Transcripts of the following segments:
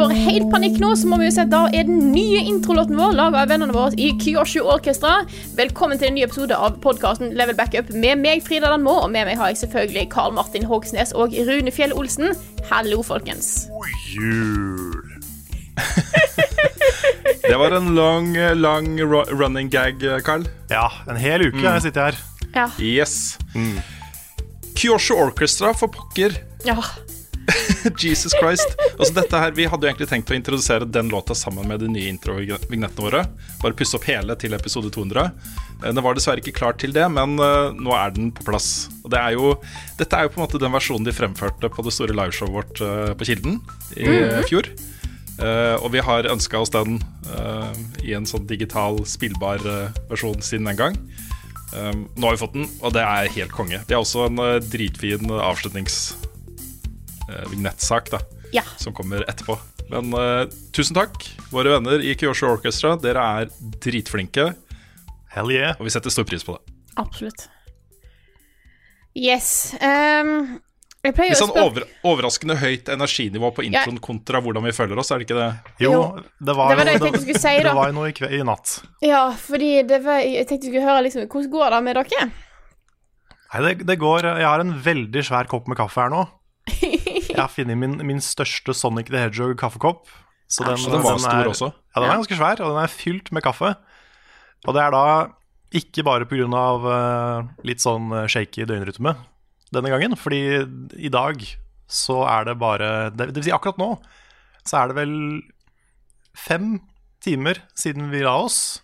Får helt panikk nå, så må vi jo si at da er den nye introlåten vår laga av vennene våre i Kyoshu Orkestra. Velkommen til en ny episode av podkasten Level Backup med meg, Frida Danmo, og med meg har jeg selvfølgelig Karl Martin Hogsnes og Rune Fjell Olsen. Hallo, folkens. Jul. det var en lang, lang running gag, Karl. Ja, en hel uke mm. jeg sitter her. Ja. Yes. Kyosho Orchestra, for pokker. ja. Jesus Christ. Altså dette her, Vi hadde jo egentlig tenkt å introdusere den låta sammen med de nye introvignettene våre. Bare pusse opp hele til episode 200. Eh, Den var dessverre ikke klar til det, men eh, nå er den på plass. Og det er jo, Dette er jo på en måte den versjonen de fremførte på det store liveshowet vårt eh, på Kilden i mm. fjor. Uh, og vi har ønska oss den uh, i en sånn digital, spillbar uh, versjon siden den gang. Um, nå har vi fått den, og det er helt konge. Det er også en dritfin avslutnings vignettsak da, ja. som kommer etterpå. Men uh, tusen takk, våre venner i Kyosho Orchestra. Dere er dritflinke, Hell yeah. og vi setter stor pris på det. Absolutt. Yes. Um, jeg pleier Litt sånn over, overraskende høyt energinivå på introen kontra hvordan vi føler oss, er det ikke det? Jo, det var, det var det jeg jo- skulle si, da. Det var jo noe i, kve i natt. Ja, fordi det var, jeg tenkte vi skulle høre liksom Hvordan går det med dere? Nei, det, det går Jeg har en veldig svær kopp med kaffe her nå. Jeg har funnet min, min største Sonic the Hedgehog kaffekopp. Så den, den var stor er, også? Ja, den er ganske svær, og den er fylt med kaffe. Og det er da ikke bare pga. Uh, litt sånn eh, shaky døgnrytme denne gangen, fordi i dag så er det bare Det, det vil si akkurat nå så er det vel fem timer siden vi la oss.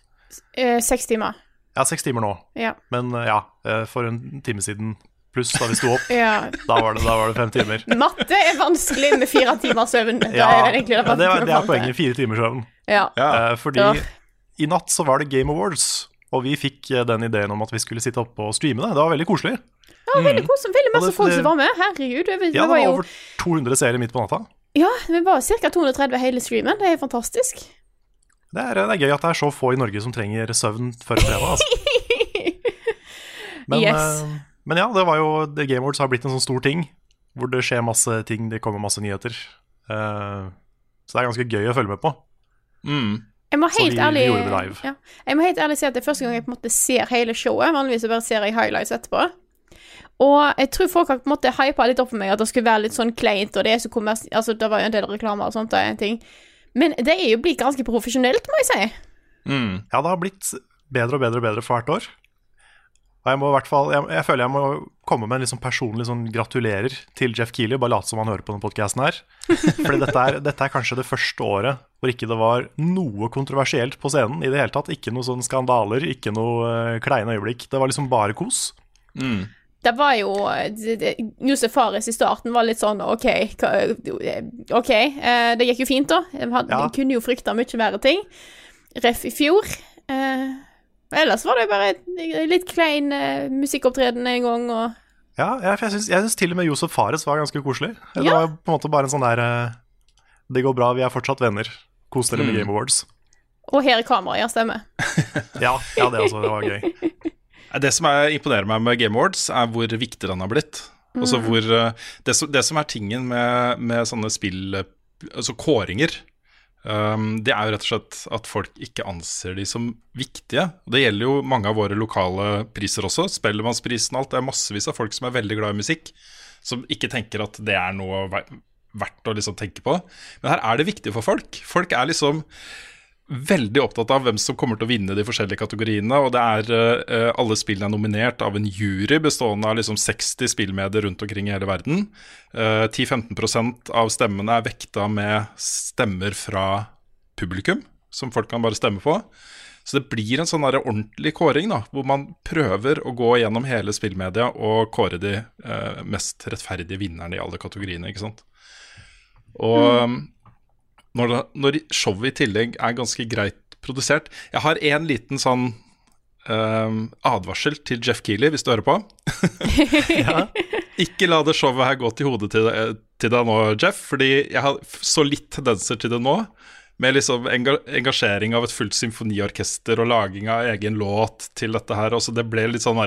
Eh, Seks timer. Ja, seks timer nå, Ja. men eh, ja, eh, for en time siden pluss da vi sto opp. ja. Da var det, da var det fem timer. Matte er vanskelig med fire timers søvn. Det Ja, er det, ja, det, var, det er poenget. Fire timers søvn. Ja. Ja. Eh, fordi Ja. i natt så var det Game Awards, og vi fikk eh, den ideen om at vi skulle sitte oppe og streame det. Det var veldig koselig. ja, veldig koselig. Veldig masse det- folk som var med. Herregud. Vi, Ja, det var jo over 200 seere midt på natta. Ja, vi var ca. 230 hele streamen. Det er fantastisk. Det er, det er gøy at det er så få i Norge som trenger søvn før fredag. Altså. Men, Yes. eh, men ja, det var jo The Game Awards har blitt en sånn stor ting, hvor det skjer masse ting, det kommer masse nyheter. Uh, så det er ganske gøy å følge med på. Mm. Jeg må helt ærlig. Ja. Jeg må helt ærlig si at det er første gang jeg på en måte ser hele showet. Vanligvis bare ser jeg highlights etterpå. Og jeg tror folk har på en måte hypa litt opp for meg at det skulle være litt sånn kleint, og det er så kommers... Altså, det var jo en del reklamer og sånt, er en ting. Men det er jo blitt ganske profesjonelt, må jeg si. Mm. Ja, det har blitt bedre og bedre og bedre for hvert år. Og jeg må i hvert fall Jeg, jeg føler jeg må komme med en sånn personlig sånn gratulerer til Jeff Keeley. Bare late som han hører på denne podkasten her. For dette er, dette er kanskje det første året hvor ikke det var noe kontroversielt på scenen i det hele tatt. Ikke noen sånn skandaler, ikke noe uh, kleine øyeblikk. Det var liksom bare kos. Mm. Det var jo Josef Fares i starten var litt sånn OK, OK, eh, det gikk jo fint, da. Han Ja. kunne jo frykta mye verre ting. Ref i fjor. Eh, ellers var det jo bare et- litt klein uh, musikkopptreden en gang, og Ja, jeg, jeg syns- jeg syns til og med Josef Fares var ganske koselig. Det Ja. var på en måte bare en sånn der uh, Det går bra, vi er fortsatt venner. Kos dere med Mm. Game Awards. Og her er kameraet, ja, stemmer. Ja, ja det også. Det var gøy. Det som er, imponerer meg med Game Awards, er hvor viktig den har blitt. Altså hvor, eh, det, som, det som er tingen med, med sånne spill, altså kåringer, Um, det er jo rett og slett at folk ikke anser de som viktige. Det gjelder jo mange av våre lokale priser også. Spellemannsprisen og alt. Det er massevis av folk som er veldig glad i musikk, som ikke tenker at det er noe verdt å liksom tenke på. Men her er det viktig for folk. Folk er liksom veldig opptatt av hvem som kommer til å vinne de forskjellige kategoriene. Og det er uh, alle spillene er nominert av en jury bestående av liksom 60 spillmedier rundt omkring i hele verden. Uh, 10-15% av stemmene er vekta med stemmer fra publikum, som folk kan bare stemme på. Så det blir en sånn ordentlig kåring, da, hvor man prøver å gå gjennom hele spillmedia og kåre de uh, mest rettferdige vinnerne i alle kategoriene, ikke sant. Og når, det, når showet i tillegg er ganske greit produsert Jeg har en liten sånn eh, advarsel til Jeff Keeley, hvis du hører på. Ikke la det showet her gå til hodet til, deg- til deg nå, Jeff, fordi jeg har så litt tendenser til det nå. Med liksom engasjering av et fullt symfoniorkester og laging av egen låt til dette her. Også det ble litt sånn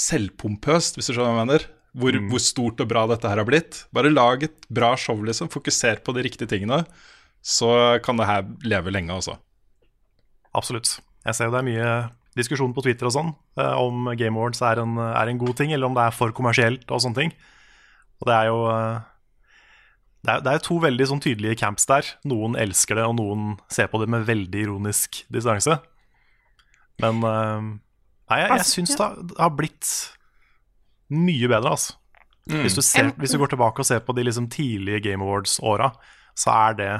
selvpompøst, hvis du skjønner hva jeg mener. Hvor, hvor stort og bra dette her har blitt. Bare lag et bra show, liksom. Fokuser på de riktige tingene. Så kan det her leve lenge, altså. Absolutt. Jeg ser jo det er mye diskusjon på Twitter og sånn eh, om Game Awards er en, er en god ting, eller om det er for kommersielt og sånne ting. Og det er jo eh, det er, det er to veldig sånn tydelige camps der. Noen elsker det, og noen ser på det med veldig ironisk distanse. Men eh, nei, jeg, jeg syns det har blitt mye bedre, altså. Hvis, du ser, hvis du går tilbake og ser på de liksom tidlige Game Awards-åra, så er det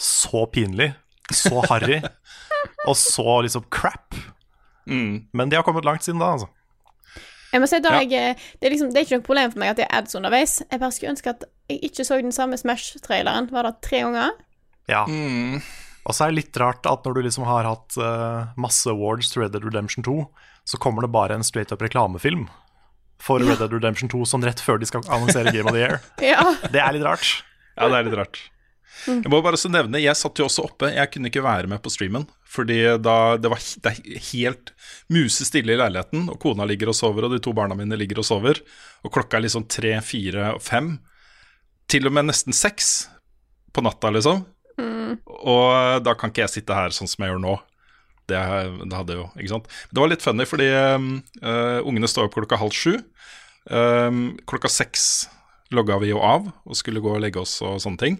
så pinlig, så harry og så liksom crap. Men de har kommet langt siden da, altså. Jeg må si da Ja. jeg, det, er liksom, det er ikke noe problem for meg at det er ads underveis. Jeg bare skulle ønske at jeg ikke så den samme Smash-traileren. Var det tre ganger? Ja. Og så er det litt rart at når du liksom har hatt uh, masse awards til Red Dead Redemption 2, så kommer det bare en straight up reklamefilm for Red Dead Redemption 2 sånn rett før de skal annonsere Game of the Year. Ja. Det er litt rart. Ja, det er litt rart. Jeg må bare så nevne, jeg satt jo også oppe. Jeg kunne ikke være med på streamen. Fordi da det var det helt musestille i leiligheten, og kona ligger og sover, og de to barna mine ligger og sover, og klokka er liksom tre, fire og fem. Til og med nesten seks på natta, liksom. Og da kan ikke jeg sitte her sånn som jeg gjør nå. Det, det hadde jo, ikke sant. Det var litt funny, fordi uh, ungene står opp klokka halv sju. Um, klokka seks logga vi jo av og skulle gå og legge oss og sånne ting.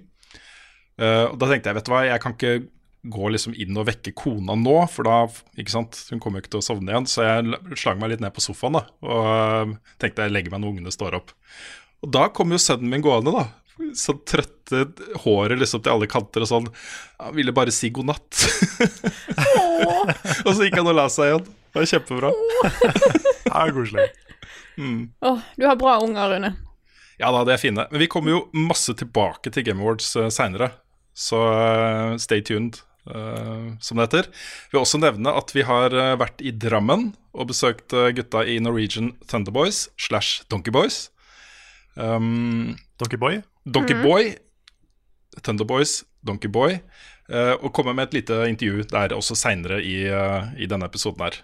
Uh, og da tenkte jeg, vet du hva, jeg kan ikke gå liksom inn og vekke kona nå, for da, ikke sant, hun kommer jo ikke til å sovne igjen. Så jeg la- slang meg litt ned på sofaen da, og uh, tenkte jeg legger meg når ungene står opp. Og da kom jo sønnen min gående, da. Sånn trøtte håret liksom til alle kanter og sånn. Han ville bare si god natt. og så gikk han og la seg igjen. Det var kjempebra. Det er koselig. Åh, du har bra unger, Rune. Ja da, det er fine. Men vi kommer jo masse tilbake til Game Awards uh, seinere, så uh, stay tuned, Uh, som det heter. Vi vil også nevne at vi har uh, vært i Drammen og besøkt eh, gutta i Norwegian Thunderboys slash Donkeyboys. Um, Donkeyboy. Donkeyboy, Donkey Boy, uh, og kommer med et lite intervju der også seinere i, uh, i denne episoden her.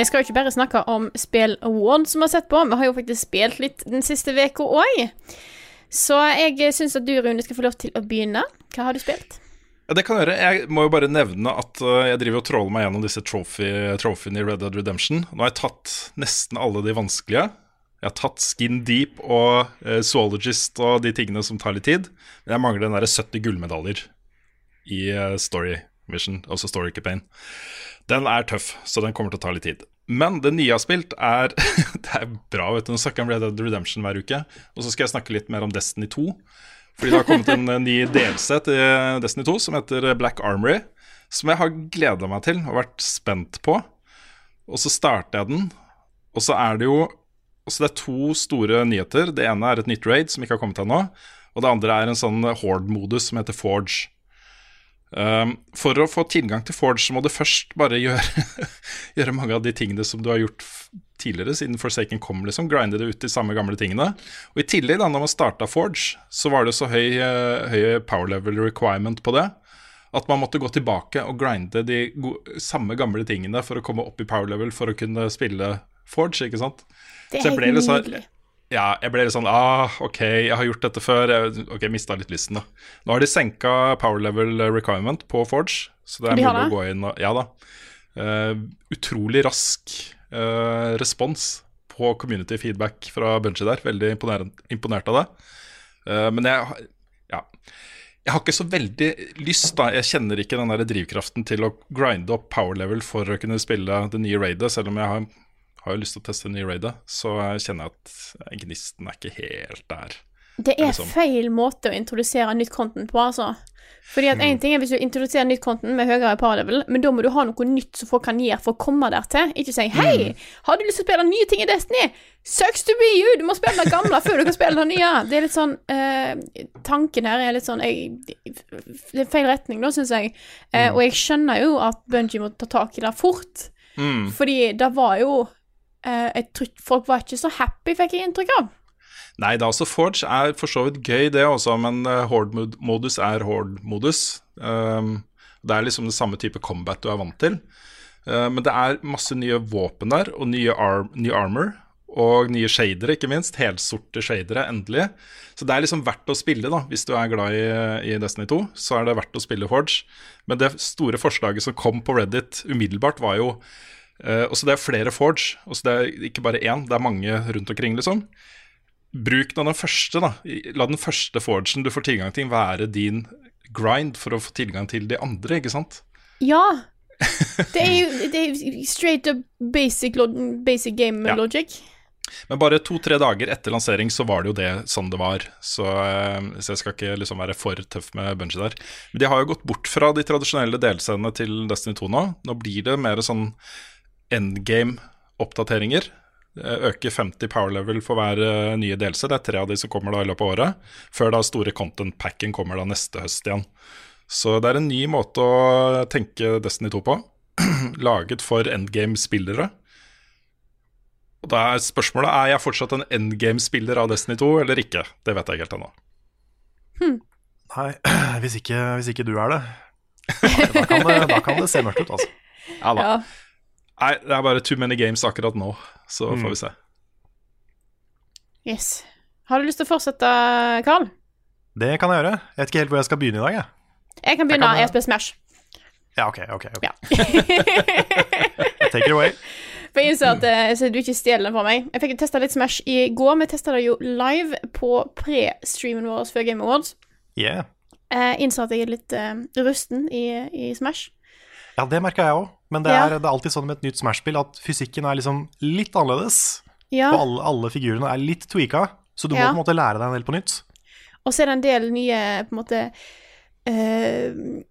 Vi skal jo ikke bare snakke om spill award som vi har sett på, vi har jo faktisk spilt litt den siste uka òg. Så jeg syns at du, Rune, skal få lov til å begynne. Hva har du spilt? Det kan jeg gjøre. Jeg må jo bare nevne at uh, jeg driver og tråler meg gjennom disse trophy, i Red Dead Redemption. Nå har jeg tatt nesten alle de vanskelige. Jeg har tatt Skin Deep og uh, Zoologist og de tingene som tar litt tid. Men jeg mangler den derre 70 gullmedaljer i uh, Story Mission, altså Story Campaign. Den er tøff, så den kommer til å ta litt tid. Men det nye jeg har spilt, er Det er bra, vet du. Nå snakker jeg om Red Dead Redemption hver uke. Og så skal jeg snakke litt mer om Destiny 2. Fordi det har kommet en eh, ny delelse til Destiny 2 som heter Black Armory. Som jeg har gleda meg til og vært spent på. Og så starter jeg den, og så er det jo så det er to store nyheter. Det ene er et nytt raid som ikke har kommet ennå. Og det andre er en sånn Horde-modus som heter Forge. Um, for å få tilgang til Forge så må du først bare gjøre, gjøre mange av de tingene som du har gjort tidligere, siden Forsaken kom, liksom. Grinde det ut de samme gamle tingene. Og i tillegg, da når man starta Forge, så var det så høy, eh, høy power level requirement på det at man måtte gå tilbake og grinde de samme gamle tingene for å komme opp i power level for å kunne spille Forge, ikke sant? Det Så er jeg ble helt litt sånn- nydelig. Ja, jeg ble litt sånn ah, OK, jeg har gjort dette før. Jeg, ok, mista litt lysten, da. Nå har de senka power level requirement på Forge, så det er De mulig å gå inn og Ja da. Uh, utrolig rask uh, respons på community feedback fra Bunchy der. Veldig imponert, imponert av det. Uh, men jeg ja. Jeg har ikke så veldig lyst, da. Jeg kjenner ikke den der drivkraften til å grinde opp power level for å kunne spille det nye raidet, selv om jeg har, har jo lyst til å teste nye raidet. Så kjenner jeg at gnisten er ikke helt der. Det er liksom. feil måte å introdusere nytt content på, altså. Fordi at Mm. en ting er hvis du introduserer nytt content med høyere paralevel, level, men da må du ha noe nytt som folk kan gjøre for å komme der til. Ikke si 'Hei, Mm. har du lyst til å spille nye ting i Destiny?' Sucks to be you! Du må spille det gamle før du kan spille det nye. Det er litt sånn eh, Tanken her er litt sånn jeg, Det er feil retning, da, syns jeg. Eh, Mm. Og jeg skjønner jo at Bungie må ta tak i det fort. Mm. Fordi det var jo Jeg tror folk var ikke så happy, fikk jeg inntrykk av. Nei da, altså Forge er for så vidt gøy, det også, men uh, Horde-modus er Horde-modus. Um, det er liksom det samme type combat du er vant til. Uh, men det er masse nye våpen der, og nye arm ny armor. Og nye shadere, ikke minst. Helsorte shadere, endelig. Så det er liksom verdt å spille, da. Hvis du er glad i, i Destiny 2, så er det verdt å spille Forge. Men det store forslaget som kom på Reddit umiddelbart, var jo uh, også det er flere Forge. og så det er ikke bare én, det er mange rundt omkring, liksom. Bruk den første, da. La den første forgen du får tilgang til, være din grind for å få tilgang til de andre, ikke sant? Ja. Det er jo det er straight up basic, basic game Ja. logic. Men bare to-tre dager etter lansering så var det jo det sånn det var. Så, eh, så jeg skal ikke liksom være for tøff med Bungie der. Men de har jo gått bort fra de tradisjonelle delscenene til Destiny 2 nå. Nå blir det mer sånn endgame-oppdateringer. Eh, Øker 50 power level for hver eh, nye delse. Det er tre av de som kommer da i løpet av året. Før da store content packen kommer da neste høst igjen. Så det er en ny måte å tenke Destiny 2 på. Laget for endgame-spillere. Og da er spørsmålet er jeg fortsatt en endgame-spiller av Destiny 2 eller ikke. Det vet jeg ikke helt ennå. Nei, hvis ikke, hvis ikke du er det, da kan det, da kan det se mørkt ut, altså. Ja da. Ja. Nei, det er bare too many games akkurat nå, så får vi se. Yes. Har du lyst til å fortsette, Carl? Det kan jeg gjøre. Jeg vet ikke helt hvor jeg skal begynne i dag, jeg. Jeg kan begynne. kan- Jeg spiller Smash. Ja, ok, ok. ok. Ja. Take it away. For jeg innså at eh, så du ikke stjeler den fra meg. Jeg fikk testa litt Smash i går. Vi testa det jo live på pre-streamen vår før Game Awards. Yeah. Jeg innså at jeg er litt uh, rusten i, i Smash. Ja, det merka jeg òg. Men det Ja. er, det er alltid sånn med et nytt Smash-spill at fysikken er liksom litt annerledes. Ja. Og alle, alle figurene er litt tweaka, så du må på en måte lære deg en del på nytt. Og så er det en del nye på en måte uh,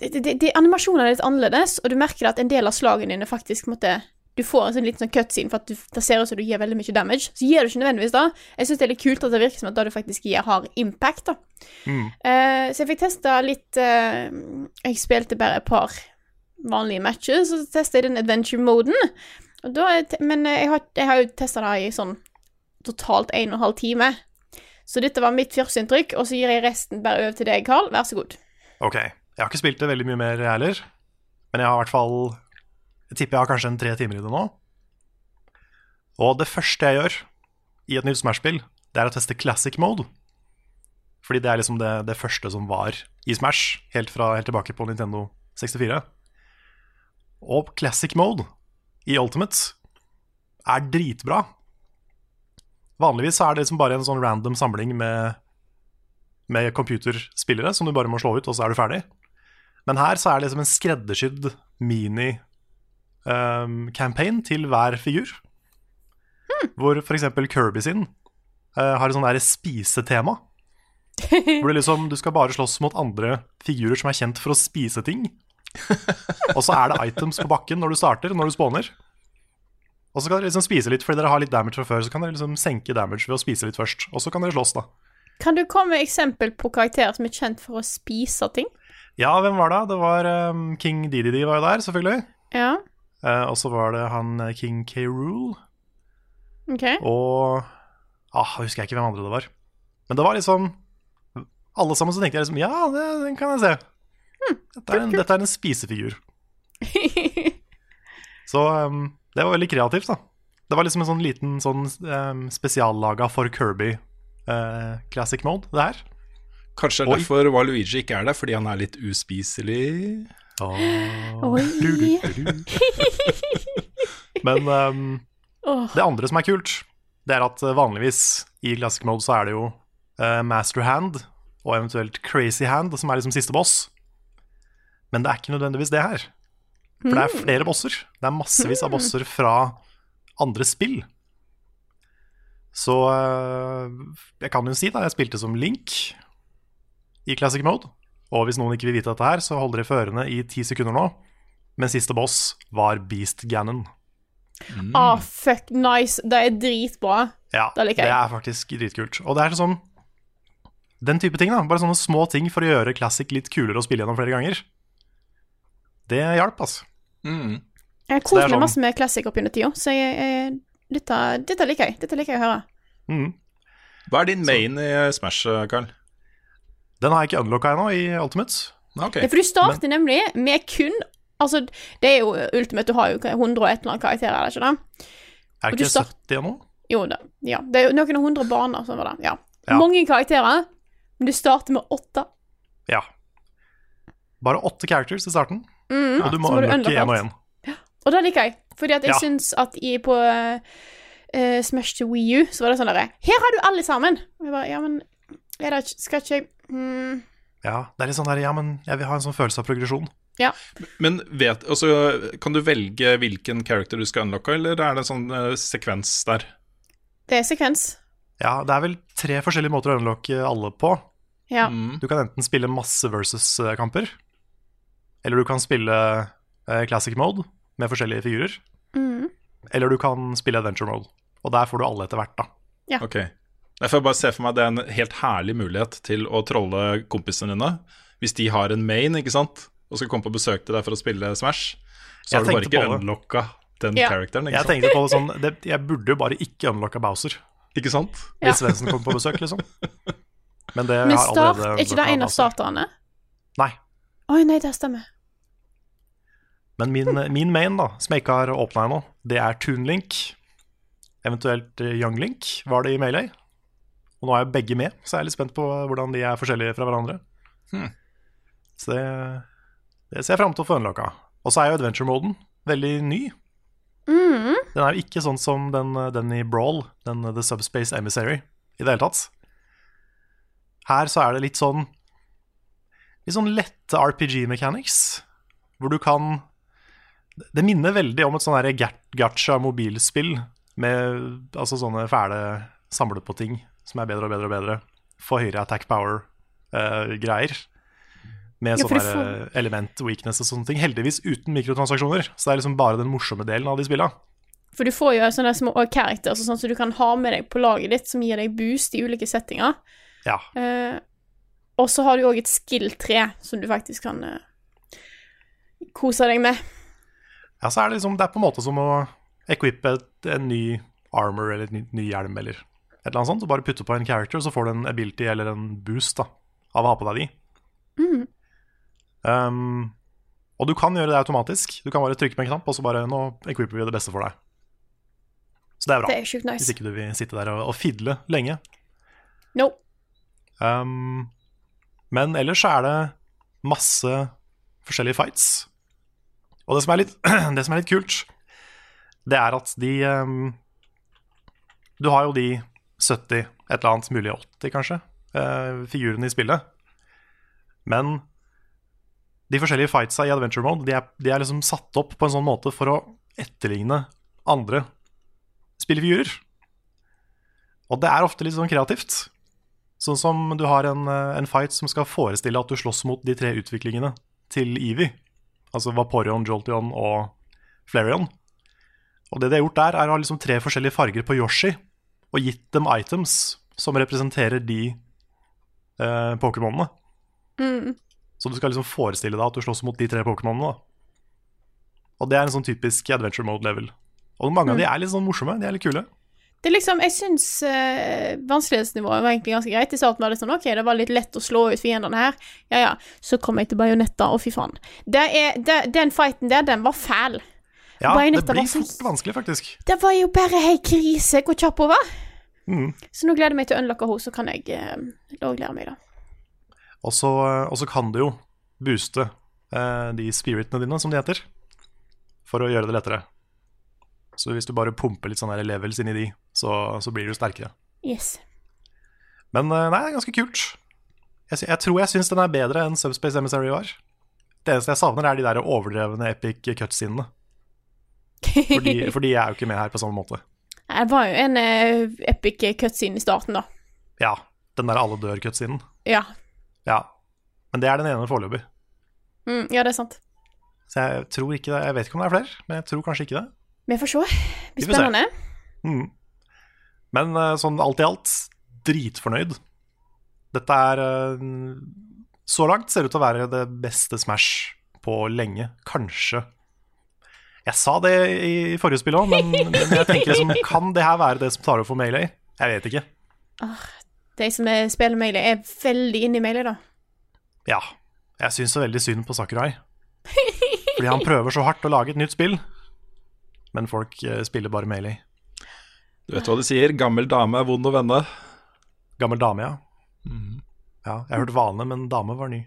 de, de, de, Animasjonene er litt annerledes, og du merker at en del av slagene dine faktisk måtte Du får en sånn liten sånn cutscene for at du, det ser ut som du gir veldig mye damage. Så gir du ikke nødvendigvis det. Jeg syns det er litt kult at det virker som at det du faktisk gir, har impact. da. Eh, så jeg fikk testa litt uh, Jeg spilte bare et par vanlige matcher, så tester jeg den adventure-moden. Men eh, jeg har, jeg har jo testa det i sånn totalt en og en halv time. Så dette var mitt førsteinntrykk, og så gir jeg resten bare over til deg, Carl. Vær så god. Ok. Jeg har ikke spilt det veldig mye mer, jeg heller. Men jeg har i hvert fall Jeg tipper jeg har kanskje en tre timer i det nå. Og det første jeg gjør i et nytt Smash-spill, det er å teste classic mode. Fordi det er liksom det, det første som var i Smash, helt, fra, helt tilbake på Nintendo 64. Og classic mode i Ultimate er dritbra. Vanligvis er det liksom bare en sånn random samling med, med computerspillere som du bare må slå ut, og så er du ferdig. Men her så er det liksom en skreddersydd mini-campaign til hver figur. Hvor f.eks. Kirby sin uh, har et sånn derre spisetema. Hvor det liksom, du skal bare slåss mot andre figurer som er kjent for å spise ting. Og så er det items på bakken når du starter, når du spawner. Og så kan dere liksom spise litt fordi dere har litt damage fra før. Så kan dere liksom senke damage ved å spise litt først. Og så kan dere slåss, da. Kan du komme med eksempel på karakterer som er kjent for å spise ting? Ja, hvem var det? Det var um, King DDD var jo der, selvfølgelig. Ja, Uh, og så var det han eh, King K. Rool. OK. Og ah, jeg husker ikke hvem andre det var. Men det var liksom Alle sammen så tenkte jeg liksom Ja, det, den kan jeg se. Dette, er en, dette er en spisefigur. Så um, det var veldig kreativt, da. Det var liksom en sånn liten sånn um, spesiallaga for Kirby uh, Classic Mode, det her. Kanskje Oi. derfor Waluigi ikke er der, fordi han er litt uspiselig. Oi. Du, du, du. Men um, oh. det andre som er kult, det er at vanligvis i Classic Mode så er det jo uh, Master Hand og eventuelt Crazy Hand som er liksom siste boss. Men det er ikke nødvendigvis det her. For det er flere bosser. Det er massevis av bosser fra andre spill. Så eh, jeg kan jo si da, jeg spilte som Link i Classic Mode. Og hvis noen ikke vil vite dette her, så holder de førende i ti sekunder nå. Men siste boss var Beast Ganon. Ah, fuck, nice. Det er dritbra. Ja, Det liker jeg. det er faktisk dritkult. Og det er sånn Den type ting, da. Bare sånne små ting for å gjøre Classic litt kulere å spille gjennom flere ganger. Det hjalp, altså. Mm. Jeg koser Så er meg sånn- masse med Classic opp gjennom tida, så jeg, jeg, dette, dette liker jeg. Dette liker jeg å høre. Mm. Hva er din main i Smash, Karl? Den har jeg ikke unlocka ennå i Ultimates. Okay. Ok. Ja, for du starter nemlig med kun Altså, det er jo Ultimate, du har jo 100 og et eller annet karakterer, er det ikke det? Er det ikke start- 70 ennå? Jo da. Ja. Det er jo noen og hundre baner, sånn var det. Ja. Ja. Mange karakterer, men du starter med åtte. Ja. Bare åtte characters i starten, Mm. og du må må unlocke én og én. Og det liker jeg, fordi at jeg Ja. syns at i, på uh, Smash to Wii U så var det sånn derre Her har du alle sammen! Og jeg bare Ja, men er det, skal ikke jeg mm. Ja, det er litt sånn der Ja, men jeg vil ha en sånn følelse av progresjon. Ja. Men vet, altså, kan du velge hvilken character du skal unlocke, eller er det en sånn uh, sekvens der? Det er sekvens. Ja, det er vel tre forskjellige måter å unlocke alle på. Ja. Mm. Du kan enten spille masse versus-kamper, eller du kan spille eh, classic mode med forskjellige figurer, Mm. eller du kan spille adventure mode. Og der får du alle etter hvert, da. Ok. Jeg får bare se for meg det er en helt herlig mulighet til å trolle kompisene dine. Hvis de har en main, ikke sant, og skal komme på besøk til deg for å spille Smash, så Jeg har du bare ikke unlocka den Ja. characteren, ikke Jeg sant? tenkte på det sånn det, Jeg burde jo bare ikke unlocka Bowser Ikke sant? Ja. hvis Svendsen kommer på besøk, liksom. Men det Men har start, allerede er ikke det en av starterne? Nei. Oi, nei, det stemmer. Men min, min main, da, som jeg ikke har åpna ennå, det er Toonlink. Eventuelt Younglink Young Link var det i Melee. Og nå er jo begge med, så jeg er litt spent på hvordan de er forskjellige fra hverandre. Hmm. Så det, det ser jeg fram til å få unlocka. Og så er jo adventure-moden veldig ny. Mm. Den er jo ikke sånn som den, den i Brawl, den The Subspace Emissary, i det hele tatt. Her så er det litt sånn Litt sånn lette RPG-mechanics, hvor du kan Det minner veldig om et sånn derre gat- gacha-mobilspill med altså sånne fæle samle på ting som er bedre og bedre og bedre. Få høyere attack power-greier. med Ja, sånne du får- element weakness og sånne ting. Heldigvis uten mikrotransaksjoner, så det er liksom bare den morsomme delen av de spilla. For du får jo sånne små characters og sånn som du kan ha med deg på laget ditt, som gir deg boost i ulike settinger. Ja. Uh, og så har du òg et skill-tre som du faktisk kan uh, kose deg med. Ja, så er det liksom Det er på en måte som å equippe en ny armor eller en ny, ny hjelm eller et eller annet sånt. Og bare putte på en character, så får du en ability eller en boost da av å ha på deg de. Mm. Um, og du kan gjøre det automatisk. Du kan bare trykke på en knapp, og så bare Nå equipper vi det beste for deg. Så det er bra. Det er sjukt nice. Hvis ikke du vil sitte der og, og fidle lenge. No. Um, men ellers så er det masse forskjellige fights. Og det som er litt, som er litt kult, det er at de um, Du har jo de 70, et eller annet, mulig 80 kanskje, uh, figurene i spillet. Men de forskjellige fightsa i adventure mode de er, de er liksom satt opp på en sånn måte for å etterligne andre spillefigurer. Og det er ofte litt sånn kreativt. Sånn som du har en, eh, en fight som skal forestille at du slåss mot de tre utviklingene til Evie. Altså Vaporeon, Jolteon og Flareon. Og det de har gjort der, er å ha liksom tre forskjellige farger på Yoshi, og gitt dem items som representerer de eh, Pokémonene. Mm. Så du skal liksom forestille deg at du slåss mot de tre Pokémonene. Og det er en sånn typisk adventure mode-level. Og mange av de er litt sånn morsomme. De er litt kule. Det er liksom, Jeg syns uh, vanskelighetsnivået var egentlig ganske greit. I starten var det sånn, ok, det var litt lett å slå ut fiendene her. Ja, ja. Så kom jeg til bajonetta, og fy faen. Det er, det, den fighten der, den var fæl. Ja, det blir så- fort vanskelig, faktisk. Det var jo bare hei krise hvor kjapp hun var. Mm. Så nå gleder jeg meg til å unlocke henne, så kan jeg uh, òg lære meg det. Og så og så kan du jo booste eh, de spiritene dine, som de heter, for å gjøre det lettere. Så hvis du bare pumper litt sånne levels inn i de, så, så blir du sterkere. Yes. Men eh, nei, det er ganske kult. Jeg, jeg tror jeg syns den er bedre enn Subspace Emissary var. Det eneste jeg savner, er de der overdrevne epic cutscenene. Fordi, for de er jo ikke med her på samme måte. Det var jo en uh, epic cutscene i starten, da. Ja, den der alle dør-cutscenen. Ja. Ja. Men det er den ene foreløpig. Mm, ja, det er sant. Så jeg tror ikke det. Jeg vet ikke om det er flere, men jeg tror kanskje ikke det. Vi får se. Det blir spennende. Mm. Men eh, sånn alt i alt, dritfornøyd. Dette er eh, Så langt ser det ut til å være det beste Smash på lenge. Kanskje. Jeg sa det i forrige spill òg, men, men jeg tenker liksom Kan det her være det som tar over for Melee? Jeg vet ikke. De som er, spiller Melee, er veldig inne i Melee, da. Ja. Jeg syns så veldig synd på Sakurai. Fordi han prøver så hardt å lage et nytt spill, men folk eh, spiller bare Melee. Du vet hva de sier? Gammel dame er vond å vende. Gammel dame, ja. Ja, jeg hørte vane, men dame var ny.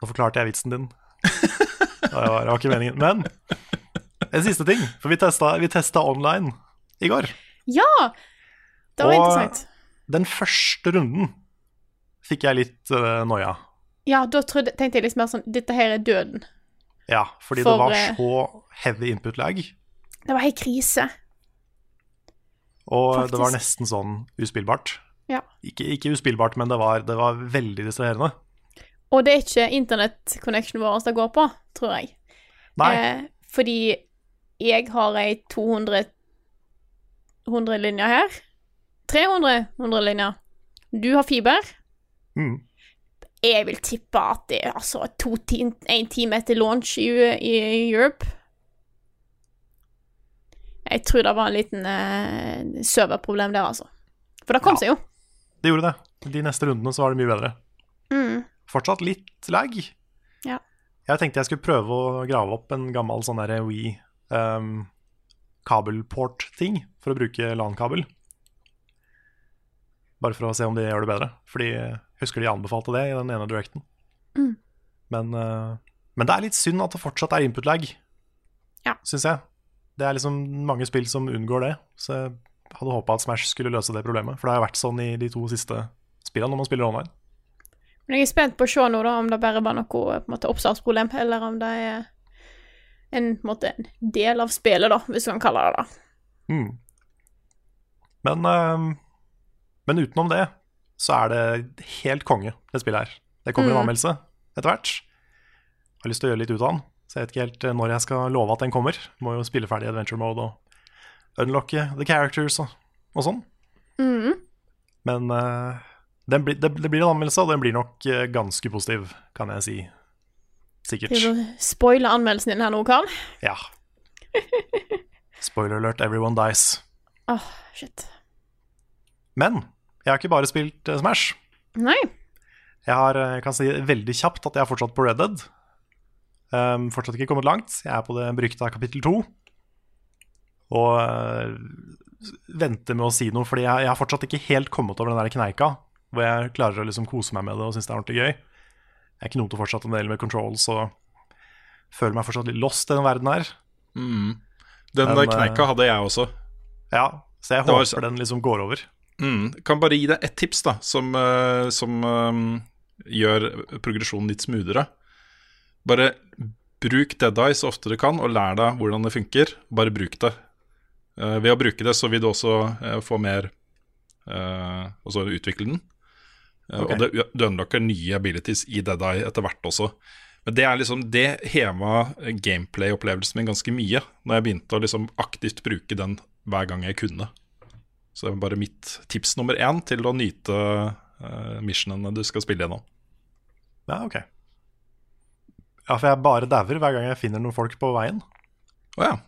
Nå forklarte jeg vitsen din. Det var, det var ikke meningen. Men en siste ting, for vi testa, vi testa online i går. Ja! Det var Og- interessant. Den første runden fikk jeg litt uh, noia. Ja, da trodde, tenkte jeg liksom mer sånn Dette her er døden. Ja, fordi For, det var eh, så heavy input lag. Det var helt krise. Og det var nesten sånn uspillbart. Ja. Ikke, ikke uspillbart, men det var, det var veldig distraherende. Og det er ikke internett-connectionen vår det går på, tror jeg. Nei, Eh, fordi jeg har ei 200 100 linjer her. 300 100 linjer. Du har fiber. mm, Jeg vil tippe at det er altså to ti en time etter launch i, i Europe. Jeg tror det var en liten uh, serverproblem der, altså. For det kom Ja. seg jo. det gjorde det. De neste rundene så var det mye bedre. Mm. Fortsatt litt lag. Ja. Jeg tenkte jeg skulle prøve å grave opp en gammel sånn derre Wii um, kabelport-ting for å bruke LAN-kabel. Bare for å se om de gjør det bedre. Fordi jeg husker de anbefalte det i den ene directen. Mm. Men, uh, men det er litt synd at det fortsatt er input-lag, Ja. syns jeg. Det er liksom mange spill som unngår det, så jeg hadde håpa at Smash skulle løse det problemet. For det har vært sånn i de to siste spillene når man spiller online. Men jeg er spent på å se nå da, om det bare var noe måte, oppstartsproblem, eller om det er en, en, måte, en del av spillet, da, hvis du kan kalle det det. Mm. Men, ehm, men utenom det, så er det helt konge, det spillet her. Det kommer en Mm. anmeldelse etter hvert. Har lyst til å gjøre litt ut av den, så jeg vet ikke helt eh, når jeg skal love at den kommer. Må jo spille ferdig adventure mode og unlocke the characters og, og sånn. Mm. Men uh, den blir- det, det blir en anmeldelse, og den blir nok eh, ganske positiv, kan jeg si. Sikkert. Skal du spoile anmeldelsen din her nå, Karl? Ja. Spoiler alert, everyone dies. Åh, shit. Men jeg har ikke bare spilt eh, Smash. Nei. Jeg har, eh, jeg kan si veldig kjapt at jeg er fortsatt på Red Dead. Um, fortsatt ikke kommet langt. Jeg er på det berykta kapittel to. Og uh, venter med å si noe, fordi jeg, jeg har fortsatt ikke helt kommet over den der kneika hvor jeg klarer å liksom kose meg med det og synes det er ordentlig gøy. Jeg knoter fortsatt en del med controls og føler meg fortsatt litt lost i den verden her. Den Men, der kneika hadde jeg også. Ja, så jeg var håper så- den liksom går over. Mm. Kan bare gi deg ett tips da som, eh, som um, gjør progresjonen litt smoothere. Bare bruk Dead Eye så ofte du kan, og lær deg hvordan det funker. Bare bruk det. Uh, ved å bruke det så vil du også uh, få mer Og Altså utvikle den. Eh, Ok. Og det, du unlocker nye abilities i Dead Eye etter hvert også. Men det er liksom Det heva gameplay-opplevelsen min ganske mye, når jeg begynte å liksom aktivt bruke den hver gang jeg kunne. Så det er bare mitt tips nummer én til å nyte uh, missionene du skal spille gjennom. Ja, ok. Ja, for jeg bare dauer hver gang jeg finner noen folk på veien. Å ja.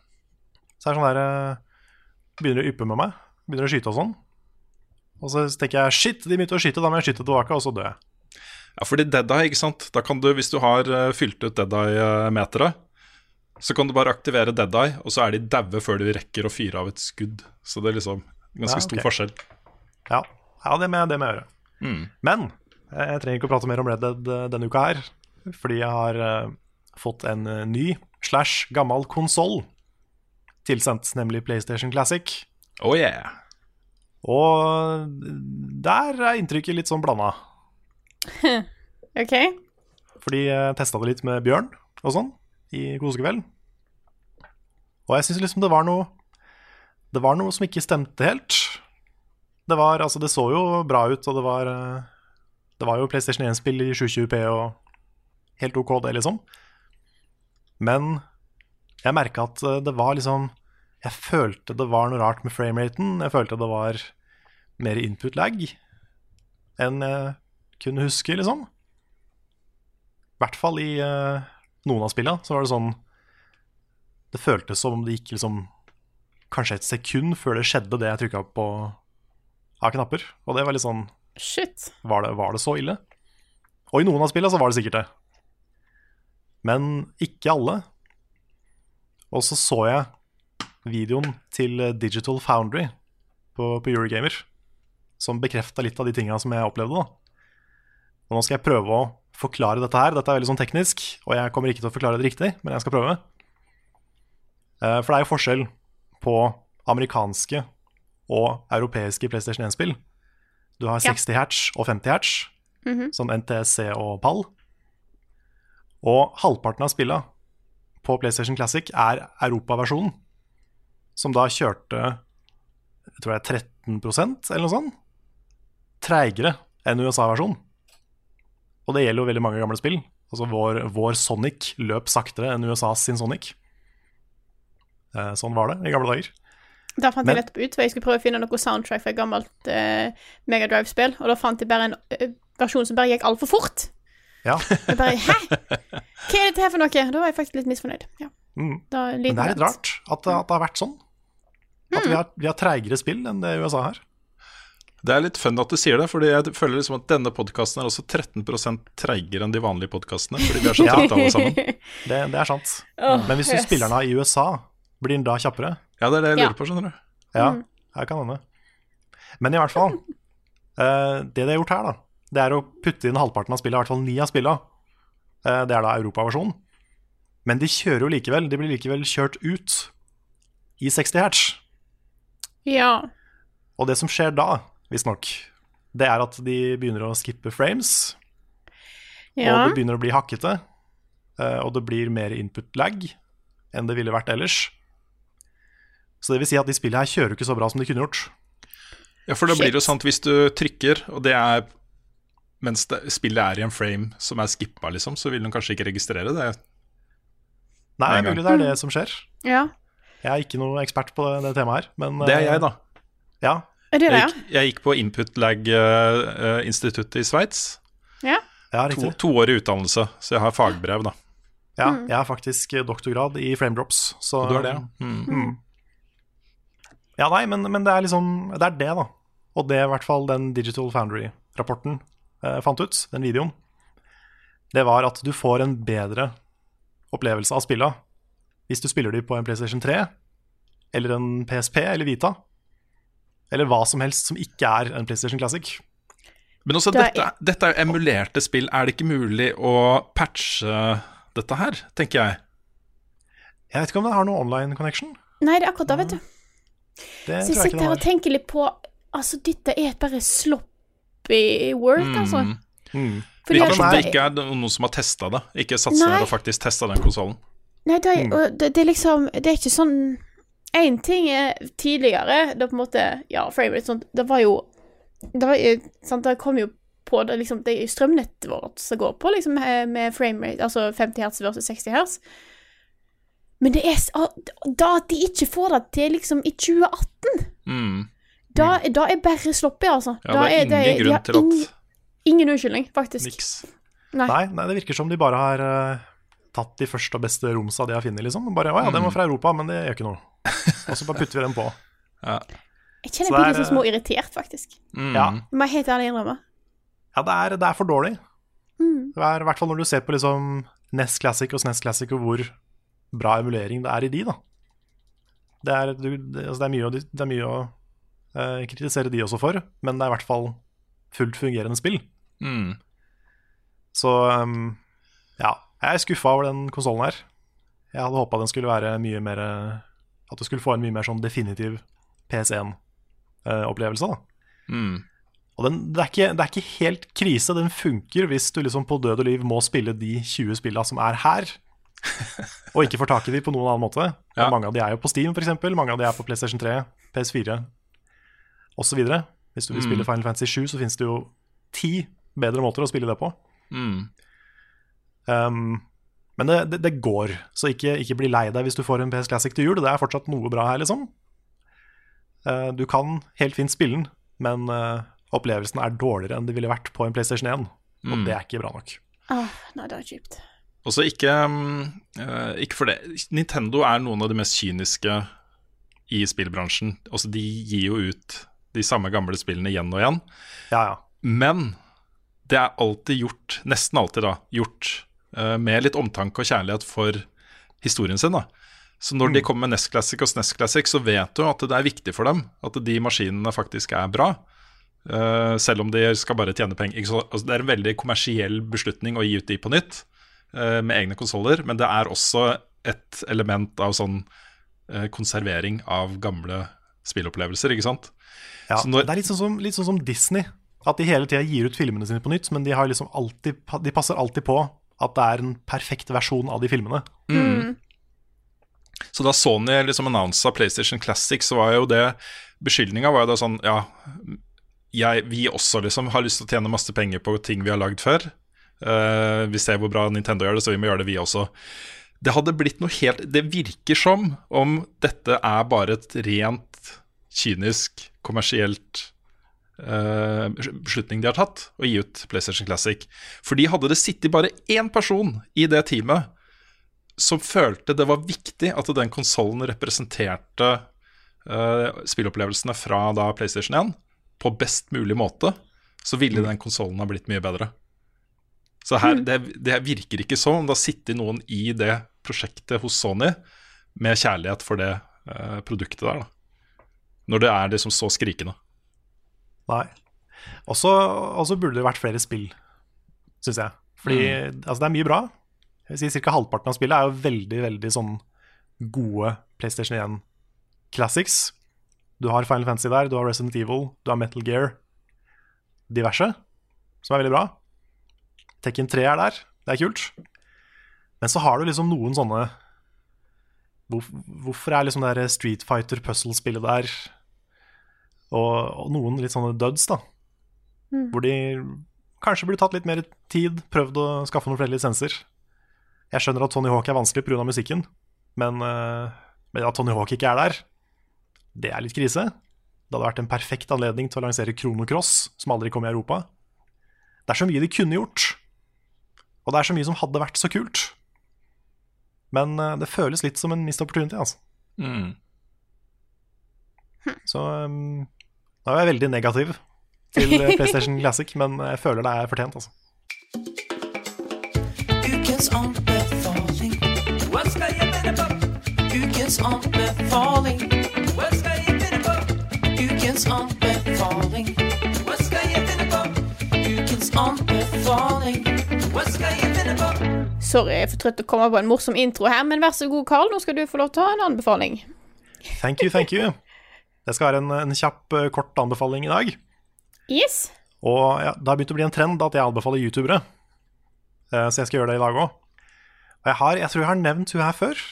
Så er det sånn der eh, Begynner å yppe med meg. Begynner å skyte og sånn. Og så tenker jeg shit, de begynte å skyte, da må jeg skyte tilbake, og så dør jeg. Ja, fordi Dead Eye, ikke sant. Da kan du, hvis du har eh, fylt ut Dead Eye-meteret, så kan du bare aktivere Dead Eye, og så er de daue før du rekker å fyre av et skudd. Så det liksom ganske Ja, stor forskjell. Ja, ja det, må jeg, gjøre. Mm. Men eh, jeg trenger ikke å prate mer om Red Dead eh, denne uka her, fordi jeg har eh, fått en ny slash gammel konsoll tilsendt, nemlig PlayStation Classic. Oh yeah. Og der er inntrykket litt sånn blanda. OK? Fordi jeg testa det litt med Bjørn og sånn i kosekvelden. Og jeg syns liksom det var noe Det var noe som ikke stemte helt. Det var Altså, det så jo bra ut, og det var eh, Det var jo PlayStation 1-spill i 720P og helt OK, det, liksom. Men jeg merka at eh, det var liksom Jeg følte det var noe rart med frameraten. Jeg følte det var mer input lag enn jeg kunne huske, liksom. I hvert fall i eh, noen av spillene så var det sånn Det føltes som om det gikk liksom kanskje et sekund før det skjedde det jeg trykka på av knapper. Og det var litt sånn Shit. var det, var det så ille? Og i noen av spillene så var det sikkert det. Men ikke alle. Og så så jeg videoen til Digital Foundry på, på Eurogamer, som bekrefta litt av de tinga som jeg opplevde. da. Og nå skal jeg prøve å forklare dette her. Dette er veldig sånn teknisk, og jeg kommer ikke til å forklare det riktig, men jeg skal prøve. Eh, For det er jo forskjell på amerikanske og europeiske PlayStation 1-spill. Du har Ja. 60 hertz og 50 hertz, som NTSC og PAL. Og halvparten av spilla på PlayStation Classic er europaversjonen, som da kjørte jeg tror det er 13% eller noe sånt, treigere enn USA-versjonen. Og det gjelder jo veldig mange gamle spill. Altså vår, vår Sonic løp saktere enn USAs sin Sonic. Eh, sånn var det i gamle dager. Da fant Men- jeg nettopp ut, for jeg skulle prøve å finne noe soundtrack fra et gammelt eh, Megadrive-spill, og da fant jeg bare en eh, versjon som bare gikk altfor fort. Ja. Jeg bare Hæ? Hva er dette her for noe? Da var jeg faktisk litt misfornøyd. Ja. Mm. Da, en Men det er litt rart at det, at det har vært sånn. At vi har, vi har treigere spill enn det USA har. Det er litt fun at du sier det, fordi jeg føler liksom at denne podkasten er også 13% treigere enn de vanlige podkastene. Fordi vi er så Ja. trøtte alle sammen. Det, det er sant. Oh, Men hvis du yes. spiller den av i USA, blir den da kjappere? Ja, det er det jeg Ja. lurer på, skjønner du. Ja, her kan hende. Men i hvert fall, eh, det de har gjort her, da, det er å putte inn halvparten av spillet, i hvert fall ni av spillene. Eh, det er da europaversjonen. Men de kjører jo likevel, de blir likevel kjørt ut i 60 hertz. Ja. Og det som skjer da, visstnok, det er at de begynner å skippe frames, ja. og det begynner å bli hakkete, eh, og det blir mer input lag enn det ville vært ellers. Så det vil si at de spillene her kjører ikke så bra som de kunne gjort. Ja, for da blir det jo sant hvis du trykker, og det er mens det, spillet er i en frame som er skippa, liksom, så vil den kanskje ikke registrere det. Nei, mulig det er det som skjer. ja. Jeg er ikke noe ekspert på det, det temaet her, men Det er jeg, da. eh, Ja, Er det det, Jeg ja? gikk, jeg gikk på Input Lag-instituttet i Sveits. Ja. ja To, år i utdannelse, så jeg har fagbrev, da. Ja, jeg har faktisk eh, doktorgrad i frame drops, så du har det, ja. Mm. Ja, nei, men, men det er liksom Det er det, da. Og det i hvert fall den Digital Foundry-rapporten eh, fant ut, den videoen, det var at du får en bedre opplevelse av spilla hvis du spiller de på en PlayStation 3 eller en PSP eller Vita. Eller hva som helst som ikke er en PlayStation Classic. Men også, Det er- dette, dette er jo emulerte spill. Er det ikke mulig å patche dette her, tenker jeg? Jeg vet ikke om det har noe online connection. Nei, det er akkurat det, vet du. Det Så jeg sitter her og tenker litt på Altså, dette er bare sloppy work, altså. Mm. Fordi Virker som det ikke er noen som har testa det. Ikke satt seg ned og faktisk testa den konsollen. Nei, det Mm. er, og det, det er liksom Det er ikke sånn Én ting er tidligere, da på en måte Ja, framerate sånt Det var jo Det var sant, det kom jo på det liksom Det er strømnettet vårt som går på, liksom, med med framerate, altså 50 hertz versus 60 hertz. Men det er Da at de ikke får det til liksom i 2018 Mm. Da, da er bare sloppy, altså. Ja, da det er ingen de grunn til at ingen, ingen unnskyldning, faktisk. Niks. Nei. Nei, nei, det virker som de bare har uh, tatt de første og beste romsa de har funnet, liksom. Bare, å ja, den var fra Europa, men det gjør ikke noe. Og så bare putter vi den på. Jeg kjenner jeg blir er, litt sånn små irritert, faktisk. Mm. Ja, må jeg helt ærlig innrømme. ja det, er, det er for dårlig. Mm. Det er i hvert fall når du ser på liksom NES Classic og SNES Classic, og hvor bra emulering det er i de, da. Det er, du, det, altså det er mye å, det er mye å uh, kritisere de også for, men det er i hvert fall fullt fungerende spill. Mm. Så um, ja, jeg er skuffa over den konsollen her. Jeg hadde håpa den skulle være mye mer eh, At du skulle få en mye mer sånn definitiv PS1-opplevelse. da Mm. Og den, det, er ikke, det er ikke helt krise. Den funker hvis du liksom på død og liv må spille de 20 spilla som er her, og ikke får tak i de på noen annen måte. Ja. Mange av de er jo på Steam, f.eks. Mange av de er på PlayStation 3, PS4 osv. Hvis du vil spille Final Fantasy 7, så finnes det jo ti bedre måter å spille det på. Mm. Um, men det, det, det går, så ikke, ikke bli lei deg hvis du får en PS Classic til jul. Det er fortsatt noe bra her, liksom. Uh, du kan helt fint spille den, men uh, opplevelsen er dårligere enn det ville vært på en PlayStation 1. Og det er ikke bra nok. Ah, nei, det er kjipt. Og ikke, mm, eh, ikke for det Nintendo er noen av de mest kyniske i spillbransjen. Altså, de gir jo ut de samme gamle spillene igjen og igjen. Ja, ja. Men det er alltid gjort, nesten alltid da, gjort uh, med litt omtanke og kjærlighet for historien sin. da. Så når de kommer med NES Classic og SNES Classic, så vet du at det er viktig for dem at de maskinene faktisk er bra. Uh, selv om de skal bare tjene penger. Altså, det er en veldig kommersiell beslutning å gi ut de på nytt med egne konsoller, men det er også et element av sånn eh, konservering av gamle spillopplevelser, ikke sant? ja. Så når- Det er litt sånn, som, litt sånn som Disney. At de hele tida gir ut filmene sine på nytt, men de, har liksom alltid, de passer alltid på at det er en perfekt versjon av de filmene. Så da Sony liksom annonsa PlayStation Classic, så var jo det Beskyldninga var jo da sånn Ja, jeg, vi også liksom har lyst til å tjene masse penger på ting vi har lagd før. Eh, vi ser hvor bra Nintendo gjør det, så vi må gjøre det, vi også. Det hadde blitt noe helt Det virker som om dette er bare et rent kynisk, kommersielt uh, beslutning de har tatt, å gi ut PlayStation Classic. Fordi hadde det sittet bare én person i det teamet som følte det var viktig at den konsollen representerte uh, spillopplevelsene fra da PlayStation 1 på best mulig måte, så ville den konsollen ha blitt mye bedre. Så her, det, det virker ikke som Da det har sittet noen i det prosjektet hos Sony med kjærlighet for det eh, produktet der, da. Når det er liksom så skrikende. Nei. Og så burde det vært flere spill, syns jeg. Fordi altså, det er mye bra. Jeg vil si Ca. halvparten av spillet er jo veldig, veldig sånn gode PlayStation 1 classics. Du har Final Fantasy der, du har Resident Evil, du har Metal Gear. Diverse, som er veldig bra. Tekken 3 er der, det er kult. Men så har du liksom noen sånne hvor, Hvorfor er liksom det der Street Fighter-puzzle-spillet der og, og noen litt sånne duds, da. Hvor de kanskje burde tatt litt mer tid, prøvd å skaffe noen flere lisenser. Jeg skjønner at Tony Hawk er vanskelig pga. musikken, men, eh, men at Tony Hawk ikke er der, det er litt krise. Det hadde vært en perfekt anledning til å lansere Krono Cross, som aldri kom i Europa. Det er så mye de kunne gjort, og det er så mye som hadde vært så kult. Men eh, det føles litt som en mist opportunity, altså. Mm. Så um, nå er jeg veldig negativ til eh, PlayStation Classic, men jeg føler det er fortjent, altså. Ukens anbefaling. Hva skal jeg finne på? Ukens anbefaling. Hva skal jeg finne på? Ukens anbefaling. Hva skal jeg finne på? Ukens anbefaling. Sorry, jeg er for trøtt til å komme på en morsom intro her, men vær så god, Carl, nå skal du få lov til å ha en anbefaling. Thank you, thank you. Det skal være en, en kjapp, eh, kort anbefaling i dag. Yes. Og ja, det har begynt å bli en trend at jeg anbefaler youtubere. Eh, så jeg skal gjøre det i dag òg. Og jeg, har, jeg tror jeg har nevnt hun her før.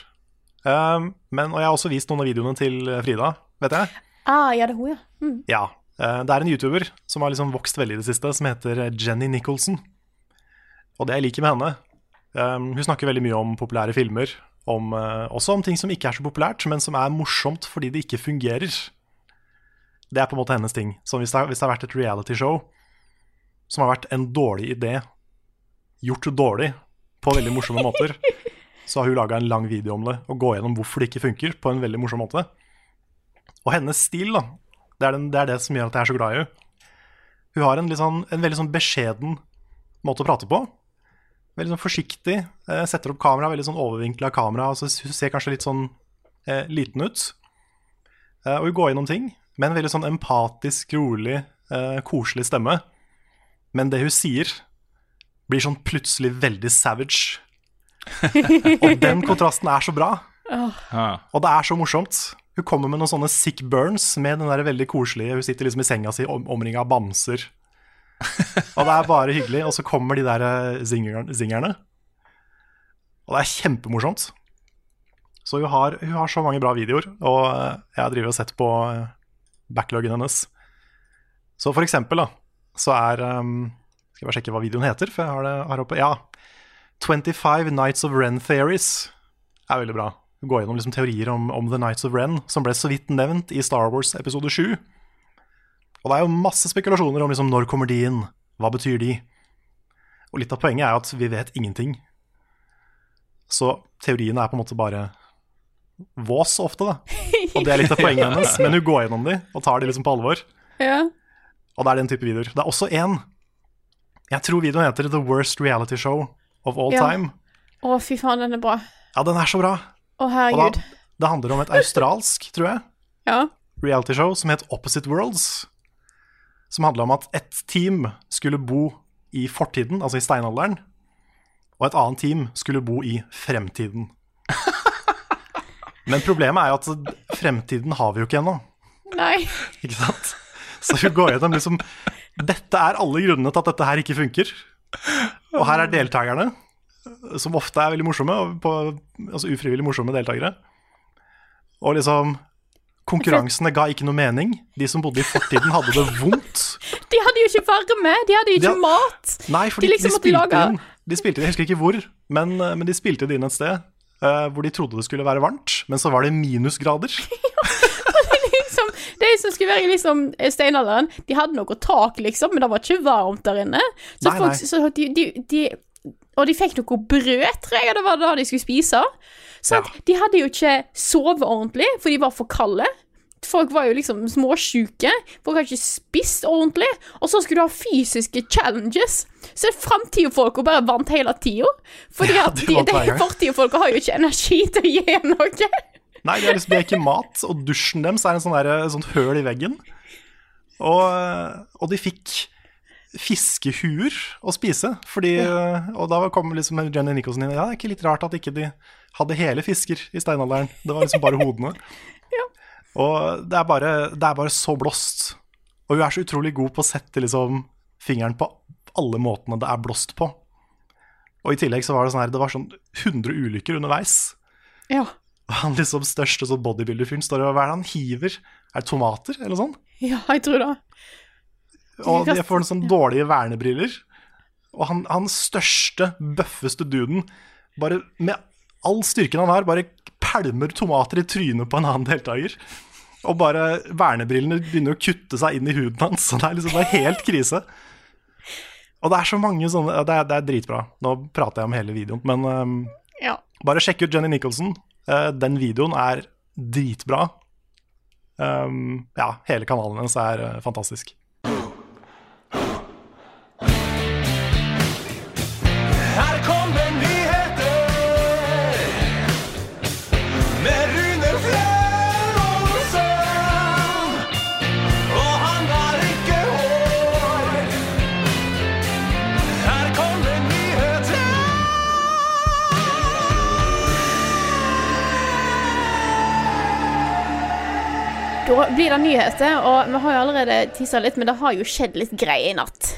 Um, men, og jeg har også vist noen av videoene til Frida, vet jeg. Ah, ja, det er hun, ja. Mm. Ja. eh, Det er en YouTuber som har liksom vokst veldig i det siste, som heter Jenny Nicholson. Og det jeg liker med henne um, Hun snakker veldig mye om populære filmer. Om, uh, også om ting som ikke er så populært, men som er morsomt fordi det ikke fungerer. Det er på en måte hennes ting. Så hvis det, har- hvis det har vært et reality-show som har vært en dårlig idé, gjort dårlig på veldig morsomme måter, så har hun laga en lang video om det og gå gjennom hvorfor det ikke funker, på en veldig morsom måte. Og hennes stil, da, det er, den, det er det som gjør at jeg er så glad i henne. Hun har en, sånn, en veldig sånn beskjeden måte å prate på. Veldig sånn forsiktig. Eh, setter opp kamera, veldig sånn overvinkla kamera. Altså, hun ser kanskje litt sånn eh, liten ut. Eh, og hun går gjennom ting med en veldig sånn empatisk, rolig, eh, koselig stemme. Men det hun sier, blir sånn plutselig veldig savage. og den kontrasten er så bra. Oh. Og det er så morsomt. Hun kommer med noen sånne sick burns med den der veldig koselige Hun sitter liksom i senga si om, omringa av bamser. Og det er bare hyggelig. Og så kommer de der eh, zingerne. Og det er kjempemorsomt. Så hun har, hun har så mange bra videoer, og eh, jeg har drevet og sett på eh, backloggen hennes. Så for eksempel, da, så er um, Skal jeg bare sjekke hva videoen heter, for jeg har det her oppe. Ja. 25 Nights of Ren Theories er veldig bra. Gå gjennom liksom teorier om, om The Nights of Ren, som ble så vidt nevnt i Star Wars episode 7. Og det er jo masse spekulasjoner om liksom, når kommer de inn, hva betyr de? Og litt av poenget er at vi vet ingenting. Så teoriene er på en måte bare vås ofte, da. Og det er litt av poenget hennes, men hun går gjennom de og tar de liksom på alvor. Ja. Og det er den type videoer. Det er også én. Jeg tror videoen heter The Worst Reality Show of All Ja. Time. Å, fy faen, den er bra. Ja, den er så bra. Å, Og herregud. da, det handler om et australsk, tror jeg, Ja. reality show som het Opposite Worlds. Som handla om at ett team skulle bo i fortiden, altså i steinalderen, og et annet team skulle bo i fremtiden. Men problemet er jo at fremtiden har vi jo ikke ennå. Nei. Ikke sant? Så vi går gjennom liksom Dette er alle grunnene til at dette her ikke funker. Og her er deltakerne, som ofte er veldig morsomme, på, altså ufrivillig morsomme deltakere. Og liksom Konkurransene ga ikke noe mening. De som bodde i fortiden, hadde det vondt. De hadde jo ikke varme, de hadde jo ikke Ja. mat. Nei, fordi De de, liksom måtte spilte lage- inn De spilte inn, Jeg husker ikke hvor, men, men de spilte det inn et sted uh, hvor de trodde det skulle være varmt, men så var det minusgrader. liksom, de som skulle være i liksom, steinalderen, de hadde noe tak, liksom, men det var ikke varmt der inne. Så Nei, folk, nei. Så de, de, de, og de fikk noe brød, tror jeg det var da de skulle spise. Så at de hadde jo ikke sovet ordentlig, for de var for kalde. Folk var jo liksom småsjuke. Folk hadde ikke spist ordentlig. Og så skulle du ha fysiske challenges. Så framtida-folka bare vant hele tida. Fordi Ja, de de, fortida-folka har jo ikke energi til å gi noe. Nei, de har liksom, ikke mat, og dusjen deres er en sånn der, sånt høl i veggen. Og, og de fikk fiskehuer å spise, fordi Og da kom liksom Jenny Nicholson inn. Ja, det er ikke litt rart at ikke de hadde hele fisker i steinalderen. Det var liksom bare hodene. Og det er, bare, det er bare så blåst. Og hun er så utrolig god på å sette liksom fingeren på alle måtene det er blåst på. Og i tillegg så var det sånn her, det var sånn 100 ulykker underveis. Ja. Og han liksom største sånn bodybuilder-fyren står og hva er det han hiver? Er det tomater, eller sånt? ja, jeg tror det. Og de får en sånn dårlige vernebriller. Og han, han største, bøffeste duden, bare med all styrken han har, bare pælmer tomater i trynet på en annen deltaker. Og bare vernebrillene begynner å kutte seg inn i huden hans. Så det er liksom bare helt krise. Og det er så mange sånne Det er, det er dritbra. Nå prater jeg om hele videoen, men um, Ja. bare sjekk ut Jenny Nicholson. Uh, den videoen er dritbra. Um, ja, hele kanalen hennes er uh, fantastisk. Blir det nyheter, og vi har jo allerede tissa litt, men det har jo skjedd litt greier i natt.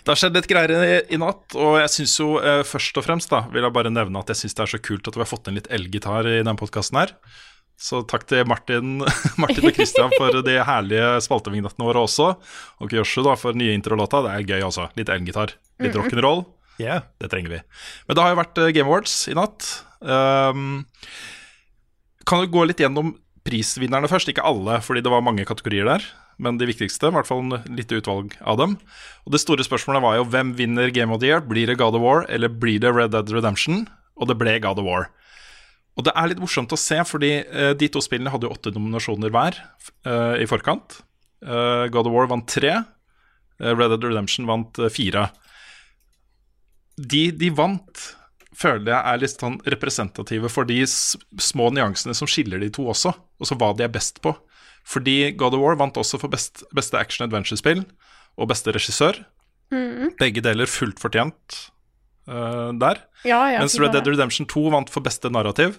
Det har skjedd litt greier i, i natt, og jeg syns jo eh, først og fremst da, vil jeg bare nevne at jeg syns det er så kult at vi har fått inn litt elgitar i denne podkasten her. Så takk til Martin, Martin og Christian for de herlige spaltevignettene våre også. Og Kyoshu da for nye introlåta. Det er gøy, altså. Litt elgitar. Litt rock'n'roll. Yeah. Det trenger vi. Men det har jo vært eh, Game Awards i natt. Um, kan du gå litt gjennom prisvinnerne først? Ikke alle, fordi det var mange kategorier der. men de viktigste. I hvert fall en lite utvalg av dem. Og Det store spørsmålet var jo hvem vinner Game of the Year? Blir det God of War eller blir det Red Dead Redemption? Og det ble God of War. Og det er litt morsomt å se, fordi eh, de to spillene hadde jo åtte nominasjoner hver eh, i forkant. Eh, God of War vant tre. eh, Red Dead Redemption vant eh, fire. De de vant, føler jeg er litt sånn representative for de små nyansene som skiller de to også, og så hva de er best på. Fordi God of War vant også for best, beste action adventure-spill og beste regissør. Begge deler fullt fortjent uh, der. Ja, ja, Mens Red Dead. Redemption 2 vant for beste narrativ,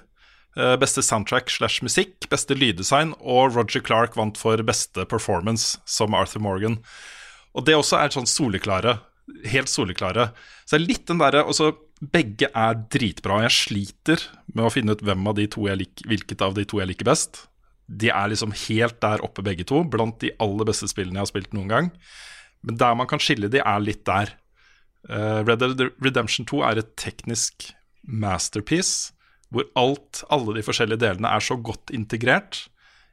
uh, beste soundtrack slash musikk, beste lyddesign, og Roger Clark vant for beste performance som Arthur Morgan. Og det også er sånn soleklare, helt soleklare. Så det er litt den derre Begge er dritbra. Jeg sliter med å finne ut av lik, hvilket av de to jeg liker best. De er liksom helt der oppe, begge to, blant de aller beste spillene jeg har spilt noen gang. Men der man kan skille de, er litt der. Uh, Red Dead Redemption 2 er et teknisk masterpiece, hvor alt, alle de forskjellige delene er så godt integrert.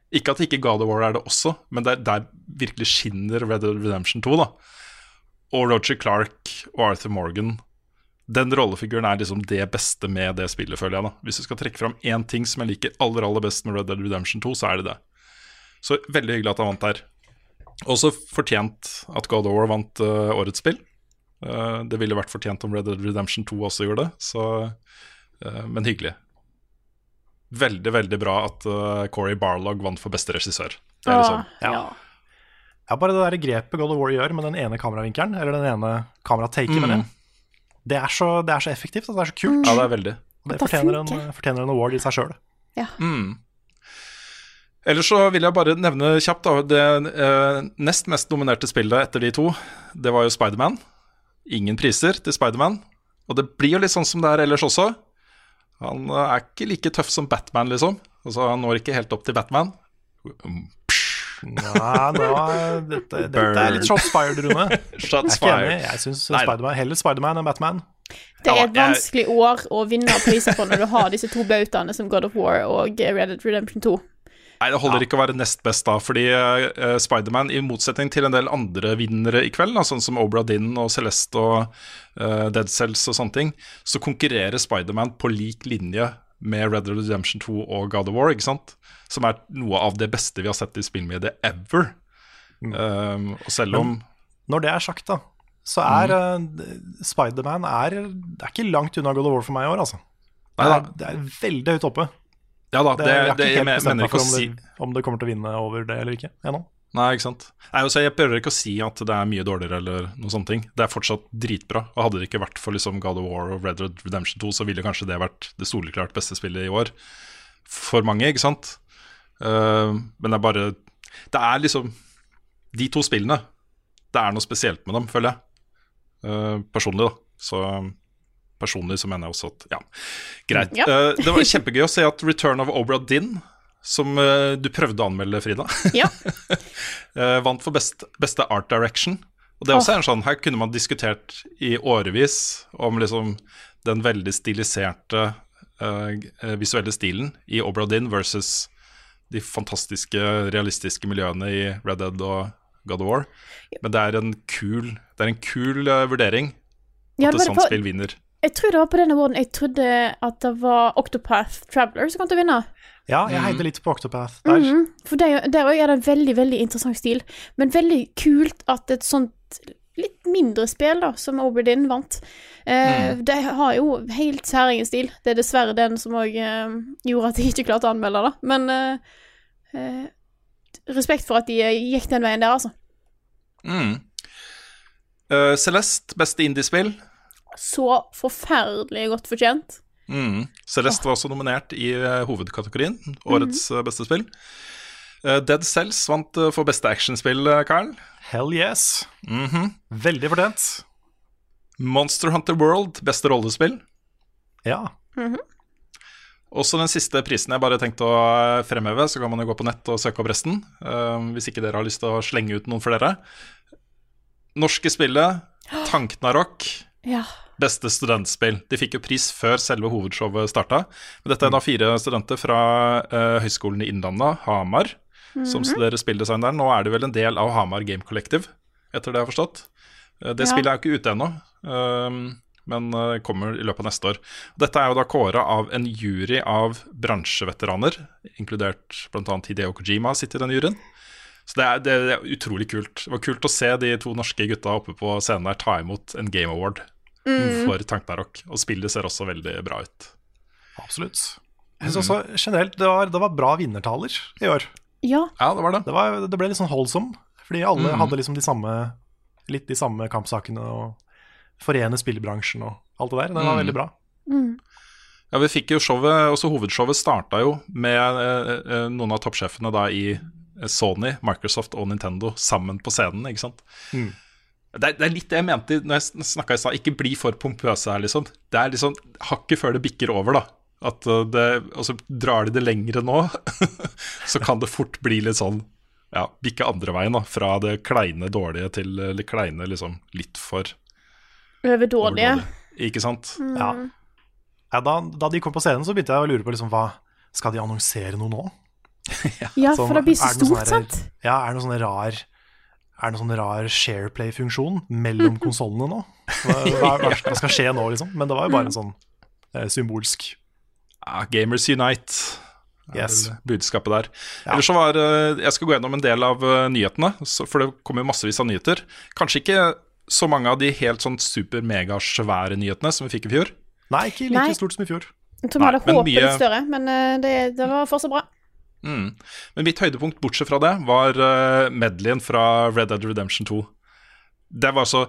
Ikke at ikke God of War er det også, men der, der virkelig skinner Red Dead Redemption 2. da. Og Roger Clark og Arthur Morgan. Den rollefiguren er liksom det beste med det spillet, føler jeg. da. Hvis du skal trekke fram én ting som jeg liker aller aller best med Red Dead Redemption 2, så er det det. Så veldig hyggelig at han vant der. Også fortjent at God of War vant uh, årets spill. Uh, det ville vært fortjent om Red Dead Redemption 2 også gjorde det, så, uh, men hyggelig. Veldig, veldig bra at uh, Corey Barlog vant for beste regissør. Det er liksom, ja. Ja. Ja, bare det der grepet God of War gjør med den ene kameravinkelen, eller den ene kamerataken, Mm. Det er, så, det er så effektivt, og det er så kult. ja, det er veldig. Og det Det fortjener en, fortjener en award i seg sjøl. Mm. Ellers så vil jeg bare nevne kjapt da, det eh, nest mest nominerte spillet etter de to, det var jo Spiderman. Ingen priser til Spiderman. Og det blir jo litt sånn som det er ellers også. Han er ikke like tøff som Batman, liksom. Altså, Han når ikke helt opp til Batman. Nei, nå er dette, dette er litt shots fired, Rune. Jeg Shots er ikke enig. Jeg syns Spiderman, heller Spiderman enn Batman. Det er et vanskelig år å vinne priser på når du har disse to bautaene som God of War og Red Dead Redemption 2. Nei, det holder ikke å være nest best da, fordi uh, Spiderman, i motsetning til en del andre vinnere i kveld, da, sånn som Obra Dinn og Celeste og uh, Dead Cells og sånne ting, så konkurrerer Spiderman på lik linje med Red Dead Redemption 2 og God of War, ikke sant? Som er noe av det beste vi har sett i spillmediet ever. Um, og selv om Når det er sagt, da, så er uh, Spiderman er, det er ikke langt unna God of War for meg i år, altså. Det er, det er veldig høyt oppe. Ja da, Det, det, jeg har ikke helt bestemt meg for om si det, om det kommer til å vinne over det eller ikke ennå. Nei, ikke sant. Nei, altså, jeg prøver ikke å si at det er mye dårligere eller noen sånne ting. Det er fortsatt dritbra. Og hadde det ikke vært for liksom God of War og Red Dead Redemption 2, så ville kanskje det vært det soleklart beste spillet i år. For mange, ikke sant. Uh, men det er bare Det er liksom De to spillene. Det er noe spesielt med dem, føler jeg. Uh, personlig, da. Så personlig så mener jeg også at Ja, greit. Ja. Uh, det var kjempegøy å se at Return of Obra Dinn, som eh, du prøvde å anmelde, Frida Ja. Eh, vant for best, beste art direction. Og det er også en sånn, Her kunne man diskutert i årevis om liksom den veldig stiliserte uh, visuelle stilen i Obra Dinn versus de fantastiske, realistiske miljøene i Red Dead og God of War. Men det er en kul, det er en kul uh, vurdering at ja, et sånt spill vinner. Jeg tror det var på den awarden jeg trodde at det var Octopath Traveler som kom til å vinne. Ja, jeg heide litt på Octopath der. Mhm, For der òg er det en veldig, veldig interessant stil. Men veldig kult at et sånt litt mindre spill da, som Oberdin vant. Eh, Mm. De har jo helt særegen stil. Det er dessverre den som òg eh, gjorde at jeg ikke klarte å anmelde det. Men eh, eh, respekt for at de eh, gikk den veien der, altså. Mm. Uh, Celeste, beste indiespill. Så forferdelig godt fortjent. Mm. Celeste var også nominert i eh, hovedkategorien, årets eh, beste spill. Eh, Dead Cells vant for beste actionspill, Karl. Hell yes. Mhm. Veldig fortjent. Monster Hunter World, beste rollespill. Ja. Også den siste prisen jeg bare tenkte å fremheve, så kan man jo gå på nett og søke opp resten. hvis ikke dere har lyst til å slenge ut noen flere. Norske spillet, Tanknarok. Ja. Beste studentspill. De fikk jo pris før selve hovedshowet starta. Men dette er da fire studenter fra uh, Høgskolen i Innlandet, Hamar. som studerer spilldesign der. Nå er det vel en del av Hamar Game Collective, etter det jeg har forstått. Uh, Det Ja. spillet er jo ikke ute ennå, uh, men eh, kommer i løpet av neste år. Dette er jo da kåra av en jury av bransjeveteraner, inkludert bl.a. Hideo Kojima sitter i den juryen. Så det er, det er utrolig kult. Det var kult å se de to norske gutta oppe på scenen der ta imot en Game Award for Tanknarok. Og spillet ser også veldig bra ut. Absolutt. Jeg synes også generelt det var, det var bra vinnertaler i år. Ja. Ja, det var det. Det, var, det ble litt sånn holdsom, fordi alle hadde liksom de samme litt de samme kampsakene og forene spillbransjen og alt det der. Det var Mm. veldig bra. Ja, vi fikk jo showet, også Hovedshowet starta jo med eh, eh, noen av toppsjefene da i Sony, Microsoft og Nintendo sammen på scenen. ikke sant? Mm. Det, er, det er litt det jeg mente når jeg snakka i stad. Ikke bli for pompøse her, liksom. Det er liksom hakket før det bikker over, da. At eh, det, Og så drar de det lengre nå, så kan det fort bli litt sånn ja, bikke andre veien, da. Fra det kleine dårlige til det kleine liksom litt for Overdådige. Ikke sant? Ja. Ja, da, da de kom på scenen, så begynte jeg å lure på liksom, hva Skal de annonsere noe nå? Ja, Sånn, for det blir så noe stort, sånne, sant? Ja, er det noe sånn rar Er det noen sånn rar shareplay-funksjon mellom konsollene nå? Hva, hva, hva skal skje nå, liksom? Men det var jo bare en sånn eh, symbolsk ah, Gamers Unite. Yes. budskapet der. Ja. Ellers så var eh, Jeg skal gå gjennom en del av eh, nyhetene, for det kommer massevis av nyheter. Kanskje ikke så mange av de helt sånn super-megasvære nyhetene som vi fikk i fjor. Nei, ikke like Nei. stort som i fjor. Vi hadde håpet litt større, men eh, det, det var fortsatt bra. Mm. Men mitt høydepunkt, bortsett fra det, var uh, medleyen fra Red Dead Redemption 2. Det var så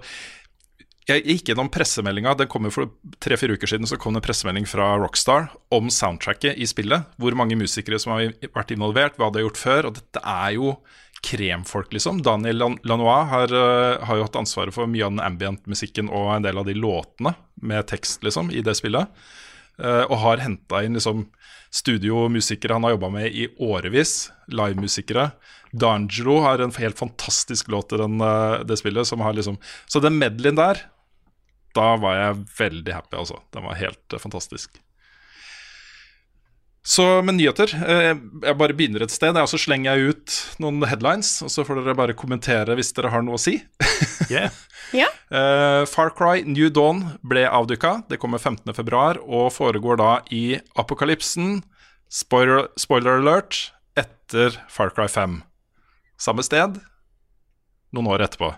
Jeg gikk gjennom pressemeldinga. Den kom jo for tre-fire uker siden. Så kom det en pressemelding fra Rockstar om soundtracket i spillet. Hvor mange musikere som har vært involvert, hva de har gjort før. Og dette er jo kremfolk, liksom. Daniel Lanois har, eh, har jo hatt ansvaret for mye av den ambient-musikken og en del av de låtene med tekst, liksom, i det spillet. Eh, og har henta inn liksom studiomusikere han har jobba med i årevis. Livemusikere. D'Angelo har en helt fantastisk låt i den, eh, det spillet. Som har liksom Så den medleyen der, da var jeg veldig happy, altså. Den var helt eh, fantastisk. Så med nyheter Jeg bare begynner et sted, og så slenger jeg ut noen headlines. Og så får dere bare kommentere hvis dere har noe å si. Yeah. Ja. uh, Far Cry New Dawn ble avdukka. Det kommer 15.2 og foregår da i apokalypsen, spoiler, spoiler alert, etter Far Cry 5. Samme sted, noen år etterpå.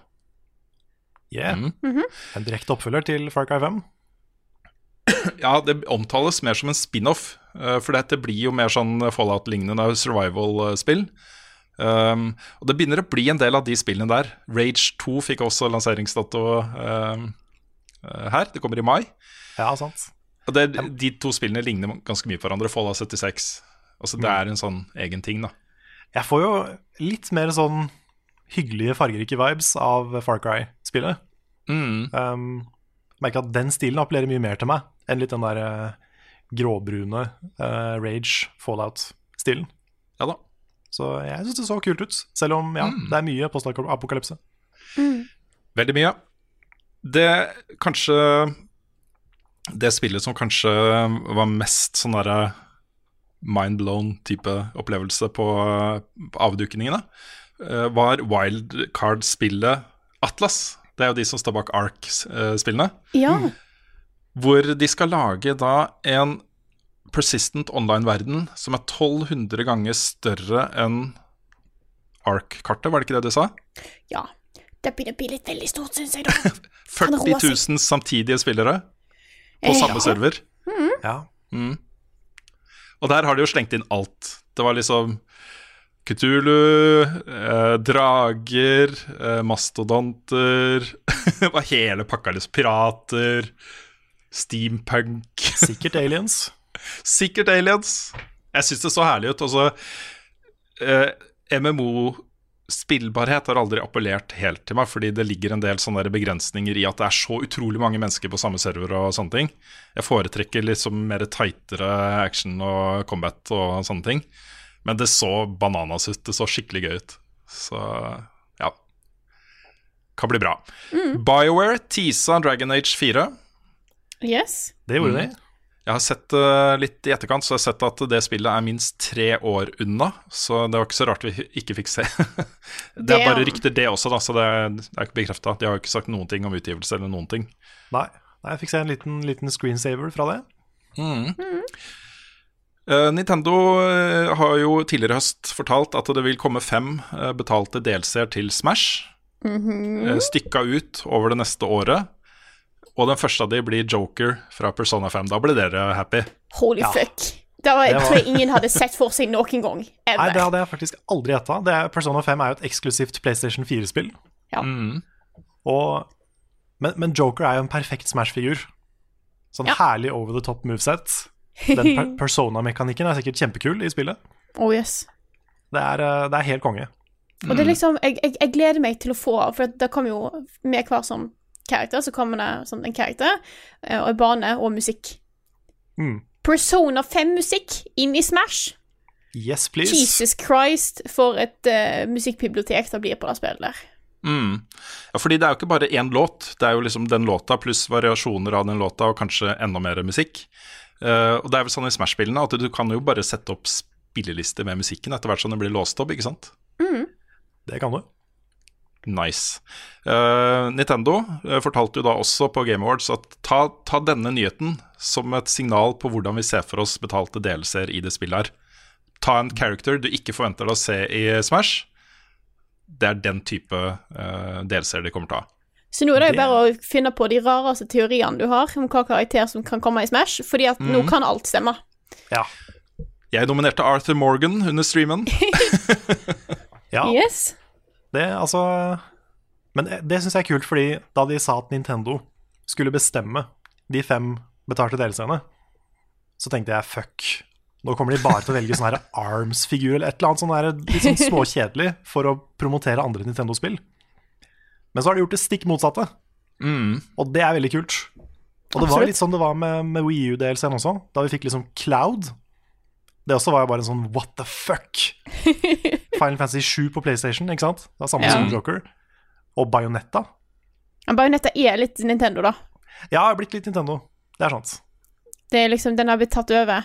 Yeah. Mm. En direkte oppfølger til Far Cry 5. Ja, det omtales mer som en spin-off, eh, for dette blir jo mer sånn Fallout-lignende survival-spill. Um, og det begynner å bli en del av de spillene der. Rage 2 fikk også lanseringsdato um, her. Det kommer i mai. Ja, sant. Og det, De to spillene ligner ganske mye på hverandre. Fallout 76. Altså, det er en sånn egen ting, da. Jeg får jo litt mer sånn hyggelige, fargerike vibes av Far Cry-spillet. Mm. Um, merker at den stilen appellerer mye mer til meg enn litt den der uh, gråbrune uh, Rage Fallout-stilen. Ja da. Så jeg syns det så kult ut, selv om ja, det er mye postapokalypse. Veldig mye. Det kanskje Det spillet som kanskje var mest sånn derre mind-blown-type opplevelse på på avdukningene, eh, var wildcard-spillet Atlas. Det er jo de som står bak Ark-spillene. Ja. Hvor de skal lage da en persistent online-verden som er 1200 ganger større enn Ark-kartet, var det ikke det du sa? ja. Det begynner å bli litt veldig stort, syns jeg. da. 40 000 samtidige spillere på Eh, samme ja. server. Ja. Og der har de jo slengt inn alt. Det var liksom Kutulu, eh, drager, eh, mastodonter hele pakka. liksom Pirater, steampunk Sikkert aliens. Sikkert aliens. Jeg syns det så herlig ut. Altså, eh, MMO-spillbarhet har aldri appellert helt til meg, fordi det ligger en del sånne begrensninger i at det er så utrolig mange mennesker på samme server og sånne ting. Jeg foretrekker liksom mer tightere action og combat og sånne ting. Men det så bananas ut. Det så skikkelig gøy ut. Så ja. Kan bli bra. BioWare teasa Dragon Age 4. Yes. Det gjorde de. Jeg har sett eh, litt i etterkant, så jeg har sett at det spillet er minst tre år unna. Så det var ikke så rart vi ikke fikk se. det er bare rykter, det også, da, så det er, det er ikke bekrefta. De har jo ikke sagt noen ting om utgivelse eller noen ting. Nei, nei, jeg fikk se en liten, liten screensaver fra det. Eh, Nintendo eh, har jo tidligere i høst fortalt at det vil komme fem betalte delseere til Smash. eh, stykka ut over det neste året. Og den første av de blir Joker fra Persona 5. Da blir dere happy. Holy fuck. Det var, jeg tror jeg ingen hadde sett for seg noen gang. Nei, det hadde jeg faktisk aldri gjetta. Det er- Persona 5 er jo et eksklusivt PlayStation 4-spill. Ja. Og, men, men Joker er jo en perfekt Smash-figur. Sånn Ja. herlig over the top moveset. Den per persona-mekanikken er sikkert kjempekul i spillet. Oh yes. Det er, eh, det er helt konge. Og det er liksom, jeg, jeg, jeg gleder meg til å få For det kommer jo med hver sånn karakter, så kommer det sånn en karakter, eh, og en bane og musikk. Mm. Persona 5-musikk inn i Smash. Yes, please. Jesus Christ, for et uh, musikkbibliotek det blir på det spillet der. Mm. Ja, fordi det er jo ikke bare én låt, det er jo liksom den låta pluss variasjoner av den låta og kanskje enda mer musikk. Uh, og det er vel sånn i Smash-spillene at du kan jo bare sette opp spillelister med musikken etter hvert som det blir låst opp, ikke sant? Det kan du. Nice. Uh, Nintendo eh, fortalte jo da også på Game Awards at ta, ta denne nyheten som et signal på hvordan vi ser for oss betalte delelser i det spillet her. Ta en character du ikke forventer deg å se i Smash. Det er den type uh, delelser de kommer til å ha. Så nå er det jo bare å finne på de rareste teoriene du har om hva karakter som kan komme i Smash, fordi at nå kan alt stemme. Ja. Jeg nominerte Arthur Morgan under streamen. ja. Yes. Det, altså Men det syns jeg er kult, fordi da de sa at Nintendo skulle bestemme de fem betalte delelsene, så tenkte jeg fuck. Nå kommer de bare til å velge sånn her Arms-figur eller et eller annet sånn her litt sånn småkjedelig for å promotere andre Nintendo-spill. Men så har de gjort det stikk motsatte, og det er veldig kult. Og det var litt sånn det var med, med Wii U-delscenen også, da vi fikk liksom Cloud. Det også var jo bare en sånn what the fuck. Final Fantasy 7 på PlayStation, ikke sant? Det var samme Ja. som Joker. Og Bayonetta. Men Bayonetta er litt Nintendo, da. Ja, har blitt litt Nintendo. Det er sant. Det er liksom, Den har blitt tatt over.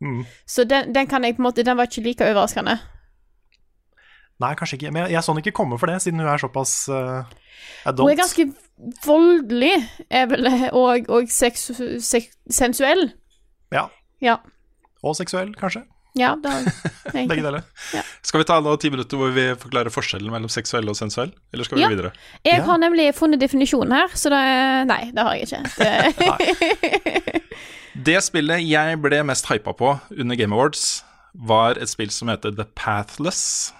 Mm. Så den, den kan jeg på en måte Den var ikke like overraskende. Nei, kanskje ikke. Men jeg, jeg så den ikke komme for det, siden hun er såpass uh, adult. Hun er ganske voldelig, er vel, og, og sex, seks, sensuell. Ja. Ja. Og seksuell, kanskje. Ja, da Begge deler. Skal vi ta nå ti minutter hvor vi forklarer forskjellen mellom seksuell og sensuell? Eller skal vi Ja. videre? Jeg Ja. har nemlig funnet definisjonen her, så det Nei, det har jeg ikke. Det, Det spillet jeg ble mest hypa på under Game Awards, var et spill som heter The Pathless.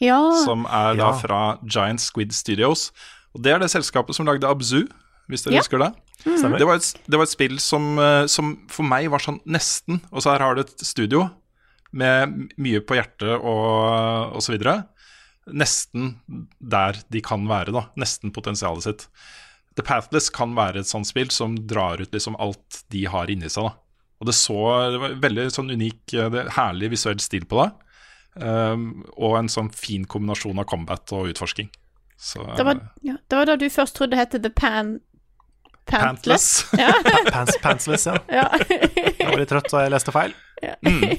ja. Som er da Ja. fra Giant Squid Studios. Og Det er det selskapet som lagde Abzu, hvis dere Ja. husker det. Stemmer. Det var et, det var et spill som, eh, som for meg var sånn nesten Og så her har du et studio med mye på hjertet og, og så videre. Nesten der de kan være, da. Nesten potensialet sitt. The Pathless kan være et sånt spill som drar ut liksom alt de har inni seg. da Og det så Det var veldig sånn unik, eh, det, herlig visuell stil på det. Um, og en sånn fin kombinasjon av combat og utforsking. Så, Det var, ja, det var da du først trodde det het The Pan... Pantless. Pantless. Ja. Pants, pantsless, ja. ja. Jeg var litt trøtt, og jeg leste feil. Mm.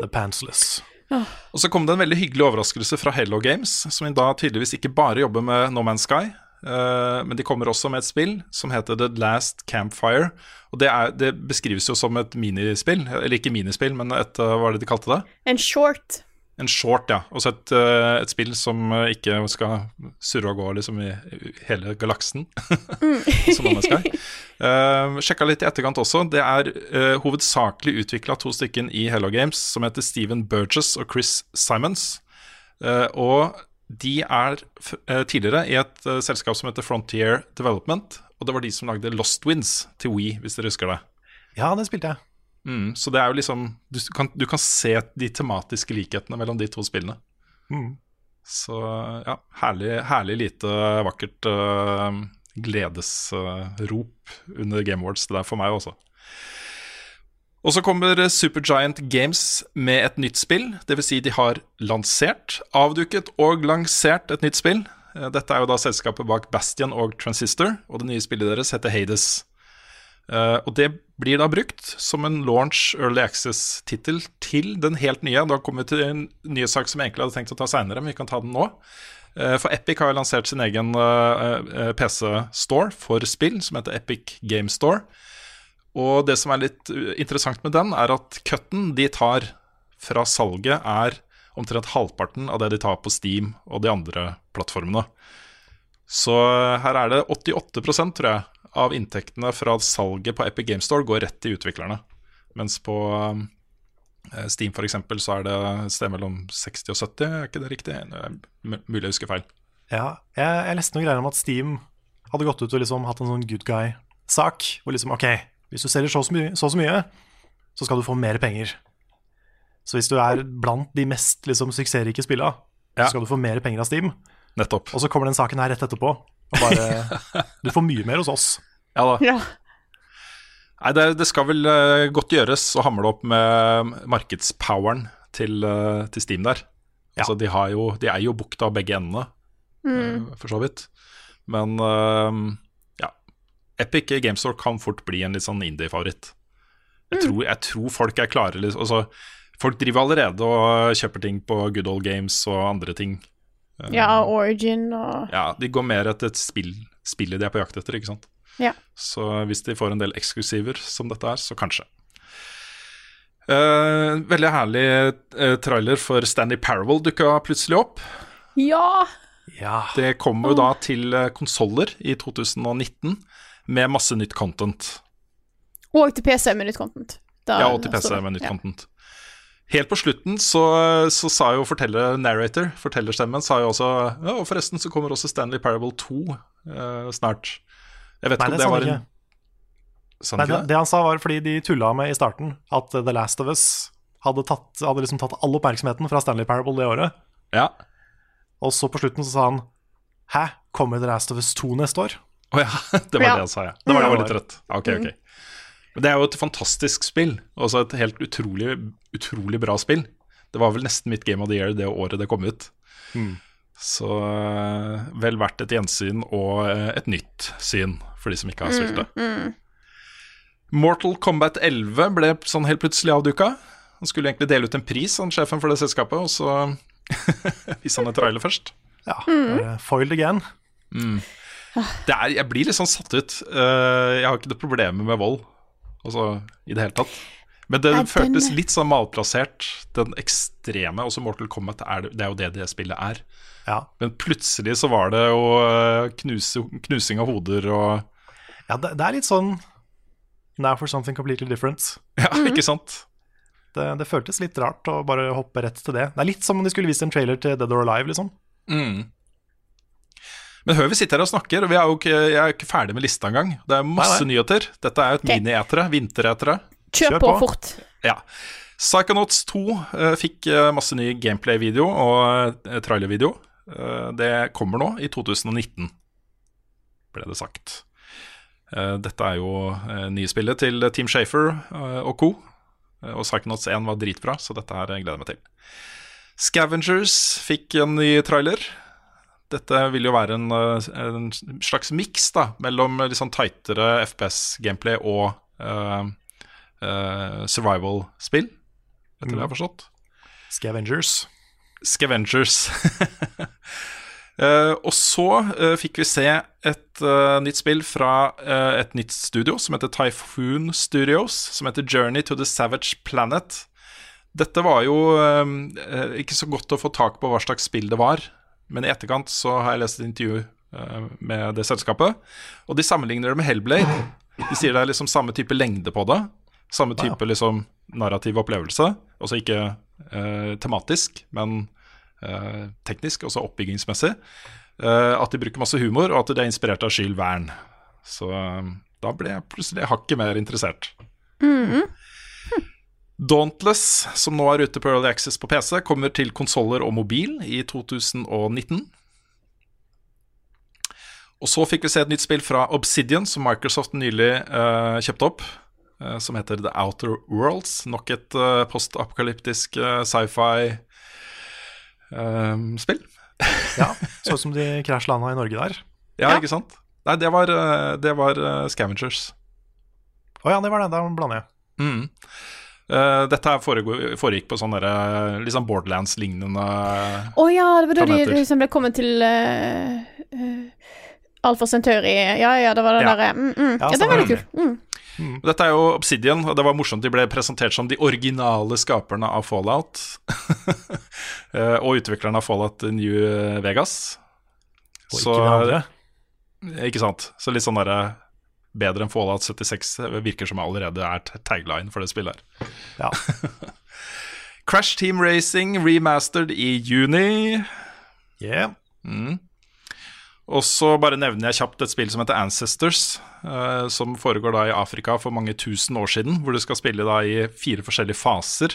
The pantsless. Og så kom det en veldig hyggelig overraskelse fra Hello Games, som da tydeligvis ikke bare jobber med No Man's Sky, uh, men de kommer også med et spill som heter The Last Campfire. Og det, er, det beskrives jo som et minispill, eller ikke minispill, men et, eh, hva er det de kalte det? En short. En short, ja. Også et, eh, et spill som eh, ikke skal surre og gå liksom i hele galaksen. som man Sky. Uh, sjekka litt i etterkant også. Det er uh, hovedsakelig utvikla to stykken i Hello Games som heter Steven Burgess og Chris Simons. Uh, og de er eh, tidligere i et eh, selskap som heter Frontier Development. Og det var de som lagde Lost Winds til We, hvis dere husker det. Ja, det spilte jeg. Mm, så det er jo liksom du kan, du kan se de tematiske likhetene mellom de to spillene. Mm. Så ja, herlig, herlig lite vakkert uh, gledesrop under Game Awards. Det der for meg også. Og så kommer Supergiant Games med et nytt spill. Dvs. Si de har lansert, avduket og lansert et nytt spill. Eh, Dette er jo da selskapet bak Bastion og Transistor, og det nye spillet deres heter Hades. Eh, og det blir da brukt som en launch early access-tittel til den helt nye. Da kommer vi til en ny sak som jeg egentlig hadde tenkt å ta seinere, men vi kan ta den nå. Eh, For Epic har jo lansert sin egen eh, PC-store for spill, som heter Epic Game Store. Og det som er litt interessant med den, er at cutten de tar fra salget, er omtrent halvparten av det de tar på Steam og de andre plattformene. Så her er det 88% tror jeg, av inntektene fra salget på Epic Game Store går rett til utviklerne. Mens på eh, Steam eksempel, så er det et sted mellom 60 og 70, er ikke det riktig? Mulig jeg husker feil. Ja, jeg, jeg leste noen greier om at Steam hadde gått ut og liksom hatt en sånn good guy-sak. Hvor liksom, ok, hvis du selger så så mye, så, så mye, så skal du få mer penger. Så hvis du er blant de mest liksom, suksessrike spillene, Ja. så skal du få mer penger av Steam. Nettopp. Og så kommer den saken her rett etterpå. Og bare, du får mye mer hos oss. Ja da. Ja. Nei, det, det skal vel uh, godt gjøres å hamle opp med markedspoweren til, uh, til Steam der. Ja. Altså, de, har jo, de er jo bukta av begge endene, eh, for så vidt. Men ja. Epic Game Store kan fort bli en litt sånn indie-favoritt. Jeg, tror, jeg tror folk er klare liksom, altså, Folk driver allerede og kjøper ting på Good Old Games og andre ting. Ja, Origin og Ja, De går mer etter et spill, spillet de er på jakt etter, ikke sant. Ja. Så hvis de får en del eksklusiver som dette er, så kanskje. Uh, veldig herlig uh, trailer for Stanley Parable dukka plutselig opp. Ja! Ja, Det kommer jo da til uh, konsoller i 2019 med masse nytt content. Og til PC med nytt content. Da- Ja, og til PC med nytt Ja. content. Helt på slutten så, så sa jo forteller narrator, fortellerstemmen, sa jo også Ja, og forresten så kommer også Stanley Parable 2 eh, snart. Jeg vet Nei, ikke om det var en ikke. Sa han Nei, det, ikke det? det han sa var fordi de tulla med i starten at The Last of Us hadde, tatt, hadde liksom tatt all oppmerksomheten fra Stanley Parable det året. Ja. Og så på slutten så sa han Hæ, kommer The Last of Us 2 neste år? Å ja, det var Ja. det han sa, ja. Det var, det var litt trøtt. Ok, ok. Men det er jo et fantastisk spill. Også et helt utrolig, utrolig bra spill. Det var vel nesten mitt Game of the Year det året det kom ut. Mm. Så eh, vel verdt et gjensyn og eh, et nytt syn for de som ikke har spilt det. Mortal Kombat 11 ble sånn helt plutselig avduka. Han skulle egentlig dele ut en pris, han sjefen for det selskapet, og så viste han et trailer først. Ja, bare Foiled again. Det er, jeg blir litt sånn satt ut. Eh, jeg har ikke det problemet med vold, altså i det hele tatt. Men det Nei, den- føltes litt sånn malplassert. Den ekstreme, også Mortal Kombat, er, det det er jo det det spillet er. Ja. Men plutselig så var det jo eh, knuse, knusing av hoder og ja, det, det er litt sånn Now for something completely different. Ja, ikke sant? Det, det føltes litt rart å bare hoppe rett til det. Det er litt som om de skulle vist en trailer til Dead or Alive, liksom. Mm. Men hør vi sitter her og snakker, og vi er jo ikke, jeg er ikke ferdig med lista engang. Det er masse Nei, nei. nyheter. Dette er jo et okay. mini-etere, vinteretere. Kjør, Kjør på, på. fort. Ja. Psychonauts 2 uh, fikk uh, masse ny gameplay-video og uh, trailer-video. Eh, det kommer nå, i 2019, ble det sagt. Eh, dette er jo uh, nye spillet til Team Shafer eh, og co. Eh, og Psychonauts 1 var dritbra, så dette her gleder jeg meg til. Scavengers fikk en ny trailer. Dette vil jo være en, eh, en slags miks mellom litt sånn tightere FPS-gameplay og uh, uh, survival-spill, etter det jeg har forstått. Scavengers. Scavengers. uh, og så fikk vi se et nytt spill fra et nytt studio som heter Typhoon Studios, som heter Journey to the Savage Planet. Dette var jo ikke så godt å få tak på hva slags spill det var, men i etterkant så har jeg lest et intervju eh, med det selskapet, og de sammenligner det med Hellblade. De sier det er liksom samme type lengde på det, samme type liksom narrativ opplevelse, også ikke eh, tematisk, men eh, teknisk, også oppbyggingsmessig. eh, at de bruker masse humor, og at det er inspirert av Jules Vern. Så eh, da ble jeg plutselig hakket mer interessert. Dauntless, som nå er ute på Early Access på PC, kommer til konsoller og mobil i 2019. Og så fikk vi se et nytt spill fra Obsidian, som Microsoft nylig uh, kjøpte opp. Uh, som heter The Outer Worlds. Nok et uh, postapokalyptisk sci-fi-spill. Ja, Så ut som de krasjlanda i Norge der. ja, ikke sant? Nei, det var, det var Scavengers. Å ja, det var det. Da blander jeg. Mm. Eh, dette her foregikk på sånn liksom Borderlands-lignende Å ja, det var da de liksom ble kommet til uh, Alfa Centauri. Ja ja, det var det Ja. derre mm, mm. Ja, Ja, det var veldig kult. Mm. Dette er jo Obsidian, og det var morsomt de ble presentert som de originale skaperne av Fallout. Eh, og utviklerne av Fallout New Vegas. Og Så- ikke andre. Ikke sant? Så litt sånn derre Bedre enn Fallout 76 virker som allerede er tagline for det spillet her. Ja. Crash Team Racing remastered i juni. Yeah. Og så bare nevner jeg kjapt et spill som heter Ancestors, eh, som foregår da i Afrika for mange tusen år siden, hvor du skal spille da i fire forskjellige faser,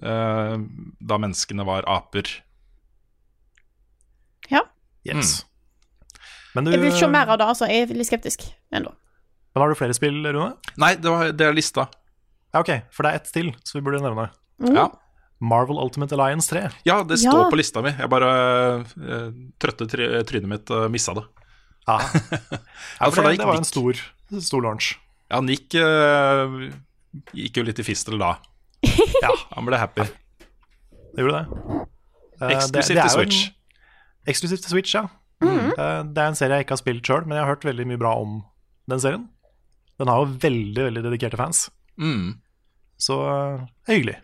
eh, da menneskene var aper. Ja. Yes. Men, du, Jeg vil se mer av det, altså. Jeg er litt skeptisk ennå. Men har du flere spill, Rune? Nei, det, var, det er lista. Ja, ok, for det er ett til, så vi burde nevne. Ja. Marvel Ultimate Alliance 3. ja, det står Ja. på lista mi. Jeg bare uh, trøtte try trynet mitt uh, missa det. Ja, Ja, for det, det var en stor, stor launch. Ja, Nick uh, gikk jo litt i fistel da. Ja, han ble happy. Det gjorde det. Eh, Eksklusivt til en- Switch. Eksklusivt til Switch, ja. Eh, Det er en serie jeg ikke har spilt sjøl, men jeg har hørt veldig mye bra om den serien. Den har jo veldig veldig dedikerte fans, Mm. så eh, det er hyggelig.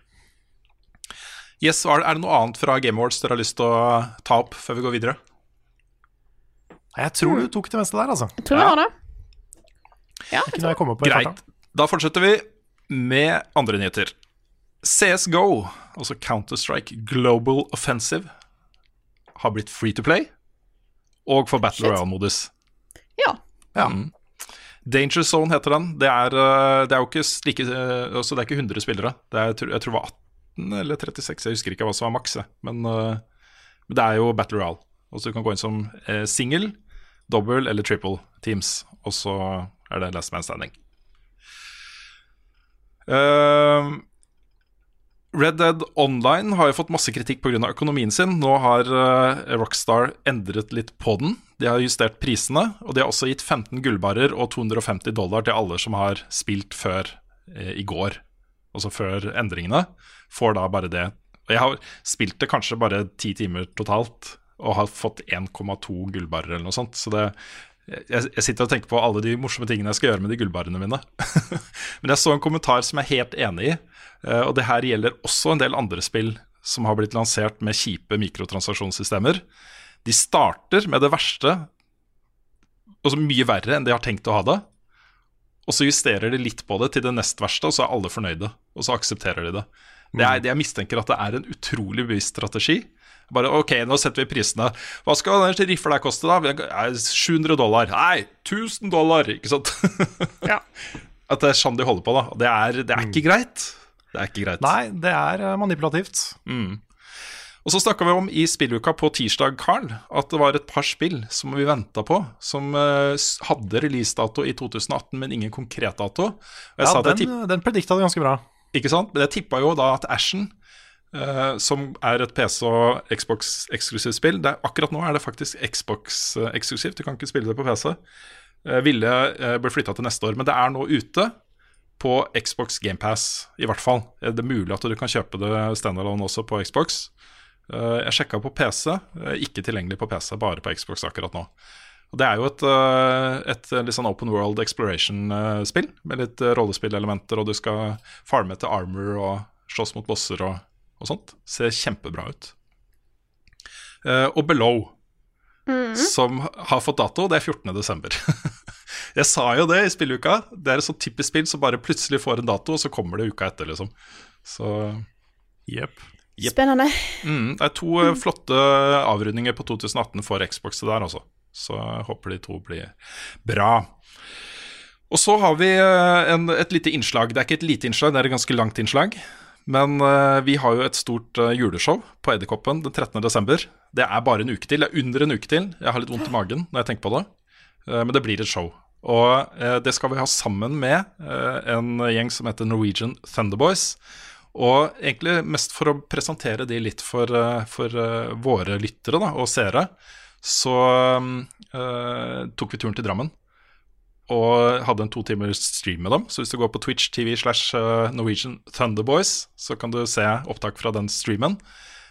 Yes, er det, noe annet fra Game Awards dere har lyst til å ta opp før vi går videre? Jeg tror du tok det meste der, altså. Jeg tror vi Ja. har det. Ja. Ikke noe jeg på Greit. Da fortsetter vi med andre nyheter. CSGO, altså Counter-Strike Global Offensive, har blitt free to play og for Battle Royale-modus. ja. Ja. Danger Zone heter den. Det er, eh, det er jo ikke slike eh, altså Det er ikke 100 spillere. Er, jeg tror- det var 18 eller 36, jeg husker ikke hva som var maks. Men, eh, men det er jo Battle Royale. Og så du kan gå inn som single, double eller triple teams. Og så er det last man standing. Red Dead Online har jo fått masse kritikk pga. økonomien sin. Nå har Rockstar endret litt på den. De har justert prisene, og de har også gitt 15 gullbarrer og 250 dollar til alle som har spilt før eh, i går, altså før endringene. Får da bare det. Og jeg har spilt det kanskje bare ti timer totalt, og har fått 1,2 gullbarrer eller noe sånt. Så det, jeg, jeg sitter og tenker på alle de morsomme tingene jeg skal gjøre med de gullbarrene mine. Men jeg så en kommentar som jeg er helt enig i, eh, og det her gjelder også en del andre spill som har blitt lansert med kjipe mikrotransaksjonssystemer. De starter med det verste, og så mye verre enn de har tenkt å ha det. Og så justerer de litt på det til det nest verste, og så er alle fornøyde. Og så aksepterer de det. det er, jeg mistenker at det er en utrolig bevisst strategi. Bare OK, nå setter vi prisene. Hva skal den rifla der koste, da? 700 dollar. Nei, 1000 dollar! Ikke sant? ja. At det er sånn de holder på, da. Det er, det er ikke greit. Det er ikke greit. Nei, det er manipulativt. manipulativt. Og så snakka vi om i spilluka på tirsdag, Carl, at det var et par spill som vi venta på, som uh, hadde releasedato i 2018, men ingen konkret dato. Ja, den, tipp, den predikta det ganske bra. ikke sant? Men jeg tippa jo da at Ashen, uh, som er et PC- og Xbox-eksklusivt spill det Akkurat nå er det faktisk Xbox-eksklusivt, du kan ikke spille det på PC. Uh, ville uh, bli flytta til neste år, men det er nå ute på Xbox GamePass, i hvert fall. Er Det er mulig at du kan kjøpe det standalone også på Xbox. Eh, Jeg sjekka på PC, eh, ikke tilgjengelig på PC, bare på Xbox akkurat nå. Og Det er jo et, eh, et litt sånn open world exploration-spill, med litt rollespillelementer, og du skal farme til armor og slåss mot bosser og, og sånt. Ser kjempebra ut. Eh, Og Below, som har fått dato, det er 14. desember. Jeg sa jo det i spilluka. Det er et sånt typisk spill som bare plutselig får en dato, og så kommer det uka etter, liksom. Så Jepp. Jepp. Spennende. Mm, det er to mm. flotte avrundinger på 2018 for Xbox det der, altså. Så jeg håper de to blir bra. Og så har vi eh, en, et lite innslag. Det er ikke et lite innslag, det er et ganske langt innslag. Men uh, vi har jo et stort uh, juleshow på Edderkoppen den 13. desember. Det er bare en uke til. Det er under en uke til. Jeg har litt vondt i magen når jeg tenker på det. Uh, men det blir et show. Og eh, det skal vi ha sammen med eh, en gjeng som heter Norwegian Thunderboys. Og egentlig mest for å presentere de litt for, eh, for eh, våre lyttere da, og seere, så uh, tok vi turen til Drammen. og hadde en to timers stream med dem. Så hvis du går på Twitch TV slash Norwegian Thunderboys, så kan du se opptak fra den streamen.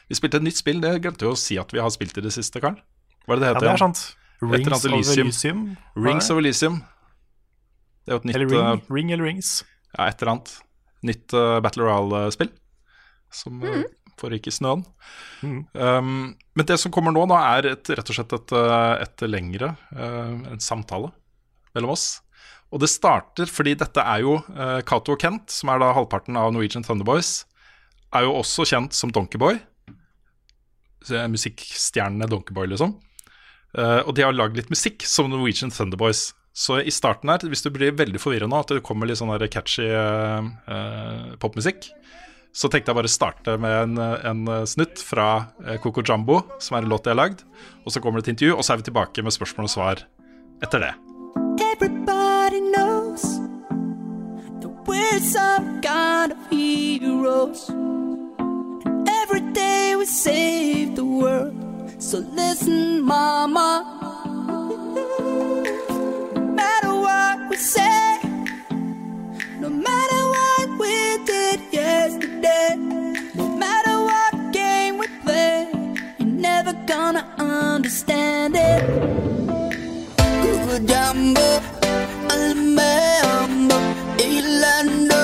Vi spilte et nytt spill, det glemte vi å si at vi har spilt i det siste, Karl. Hva er det det heter? Ja, det er sant. Rings annet of Elysium. Elysium. Rings of Elysium. Det er jo et nytt Eller ring, ring eller rings. Ja, et eller annet. Nytt uh, Battle Royale-spill som uh, foregikk i snøen. Mm. Um, men det som kommer nå, da er et, rett og slett et, eh, et lengre eh, en samtale mellom oss. Og det starter fordi dette er jo uh, Cato og Kent, som er da halvparten av Norwegian Thunderboys, er jo også kjent som Donkeyboy. Så er Musikkstjernene Donkeyboy, liksom. Uh, og de har lagd litt musikk som Norwegian Thunderboys. Så i starten her, hvis du blir veldig forvirra nå, at det kommer litt sånn der catchy eh, eh, popmusikk, så tenkte jeg bare starte med en, en snutt fra eh, Coco Jumbo, som er en låt jeg har lagd. Og så kommer det et intervju, og så er vi tilbake med spørsmål og svar etter det. Everybody knows that we're some kind of heroes. Every day we save the world. So listen, mama. No matter what we did yesterday, no matter what game we play, you're never gonna understand it. Jumbo, Almambo, Ilando,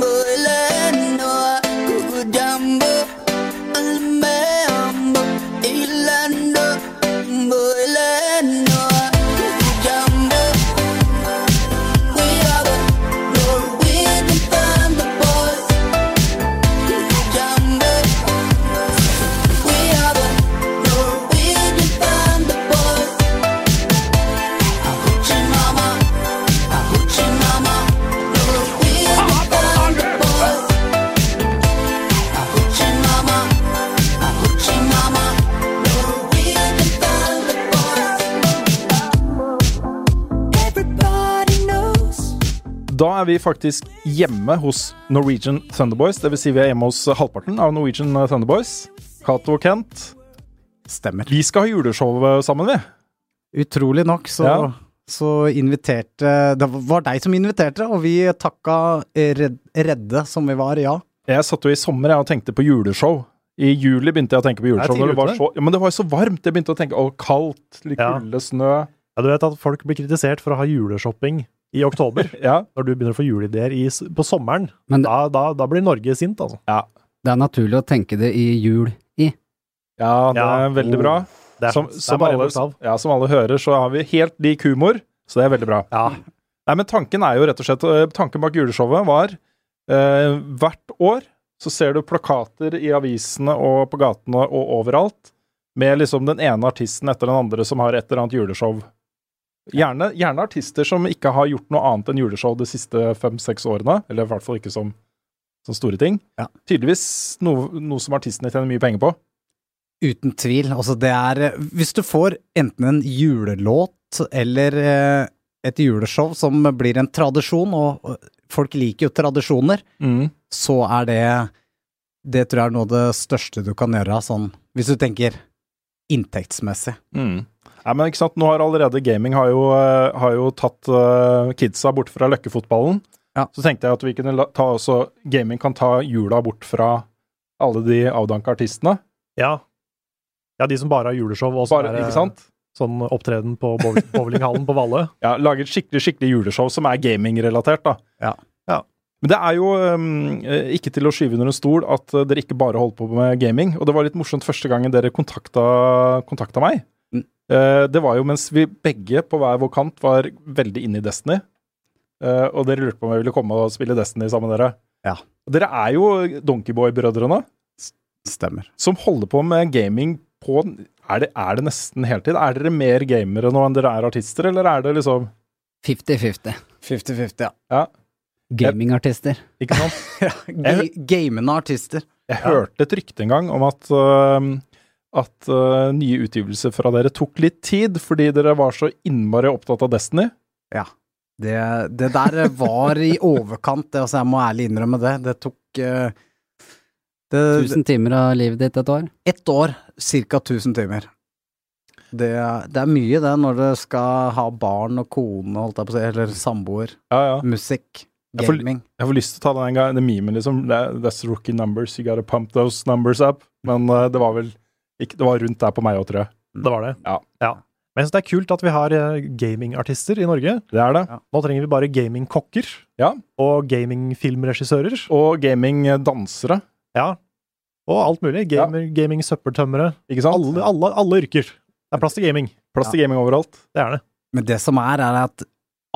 Boilando, Da er vi faktisk hjemme hos Norwegian Thunderboys. Dvs. Si vi er hjemme hos halvparten av Norwegian Thunderboys. Cato og Kent. Stemmer. Vi skal ha juleshow eh, sammen, vi. Utrolig nok så, Ja. så inviterte Det var deg som inviterte, og vi takka redd, redde som vi var, ja. Jeg satt jo i sommer jeg, og tenkte på juleshow. I juli begynte jeg å tenke på juleshow. Det var så, ja, men det var jo så varmt. Jeg begynte å tenke å, kaldt, litt Ja. kulde, snø. Ja, du vet at folk blir kritisert for å ha juleshopping i oktober, Ja, når du begynner å få juleideer på sommeren. Men det, Da, da, da blir Norge sint, altså. det er naturlig å tenke det i jul i. ja det Ja. er veldig bra. Det er, Som, det er som, alle, ja, som alle hører, så har vi helt lik humor, så det er veldig bra. Ja. Nei, men tanken er jo rett og slett eh, Tanken bak juleshowet var eh, hvert år så ser du plakater i avisene og på gatene og overalt med liksom den ene artisten etter den andre som har et eller annet juleshow. Gjerne, gjerne artister som ikke har gjort noe annet enn juleshow de siste fem-seks årene, eller i hvert fall ikke som, som store ting. Ja. Tydeligvis noe, noe som artistene tjener mye penger på. Uten tvil. Altså, det er Hvis du får enten en julelåt eller eh, et juleshow som blir en tradisjon, og folk liker jo tradisjoner, så er det Det tror jeg er noe av det største du kan gjøre, sånn hvis du tenker inntektsmessig. Mm. Nei, men ikke sant, nå har allerede gaming har jo, eh, har jo tatt uh, kidsa bort fra løkkefotballen. Ja. Så tenkte jeg at vi kunne ta også Gaming kan ta jula bort fra alle de avdanka artistene. Ja. ja, de som bare har juleshow, og Bare, er ikke sant? sånn opptreden på bowlinghallen på Valle. Ja, Lage et skikkelig skikkelig juleshow som er gamingrelatert, da. Ja. Ja. Men det er jo um, eh, ikke til å skyve under en stol at eh, dere ikke bare holder på med gaming. Og det var litt morsomt første gangen dere kontakta, kontakta meg. Eh, det var jo mens vi begge på hver vår kant var veldig inne i Destiny. Eh, og dere lurte på om jeg ville komme og spille Destiny sammen med dere. Ja. Dere er jo Donkeyboy-brødrene Stemmer. som holder på med gaming på er det, er det nesten heltid? Er dere mer gamere nå enn dere er artister, eller er det liksom 50-50. 50-50, ja. ja. Gamingartister. Ikke sant? ja, Gamende artister. Jeg hørte et rykte en gang om at, øh, at uh, nye utgivelser fra dere tok litt tid, fordi dere var så innmari opptatt av Destiny. Det, det der var i overkant, det, altså jeg må ærlig innrømme det. Det tok uh, det, 1000 timer av livet ditt et år. Ett år, ca. 1000 timer. Det, er- det er mye det når du skal ha barn og kone, holdt jeg på å si, eller samboer. Ja, ja. Musikk, Jeg får- gaming. Jeg får lyst til å ta den en gang, den memen, liksom. That's rookie numbers, you gotta pump those numbers up. Men uh, det var vel ikke, Det var rundt der på meg òg, tror jeg. Det var det. Ja. Men jeg syns det er kult at vi har eh, gamingartister i Norge. Det er det. Nå trenger vi bare gamingkokker. Ja. Og gamingfilmregissører. Og gamingdansere. Ja. Og alt mulig. Gamer, Gaming-søppeltømmere. Ikke sant? Alle, alle, alle yrker. Det er plass til gaming. Plass til gaming overalt. Det er det. Men det som er, er at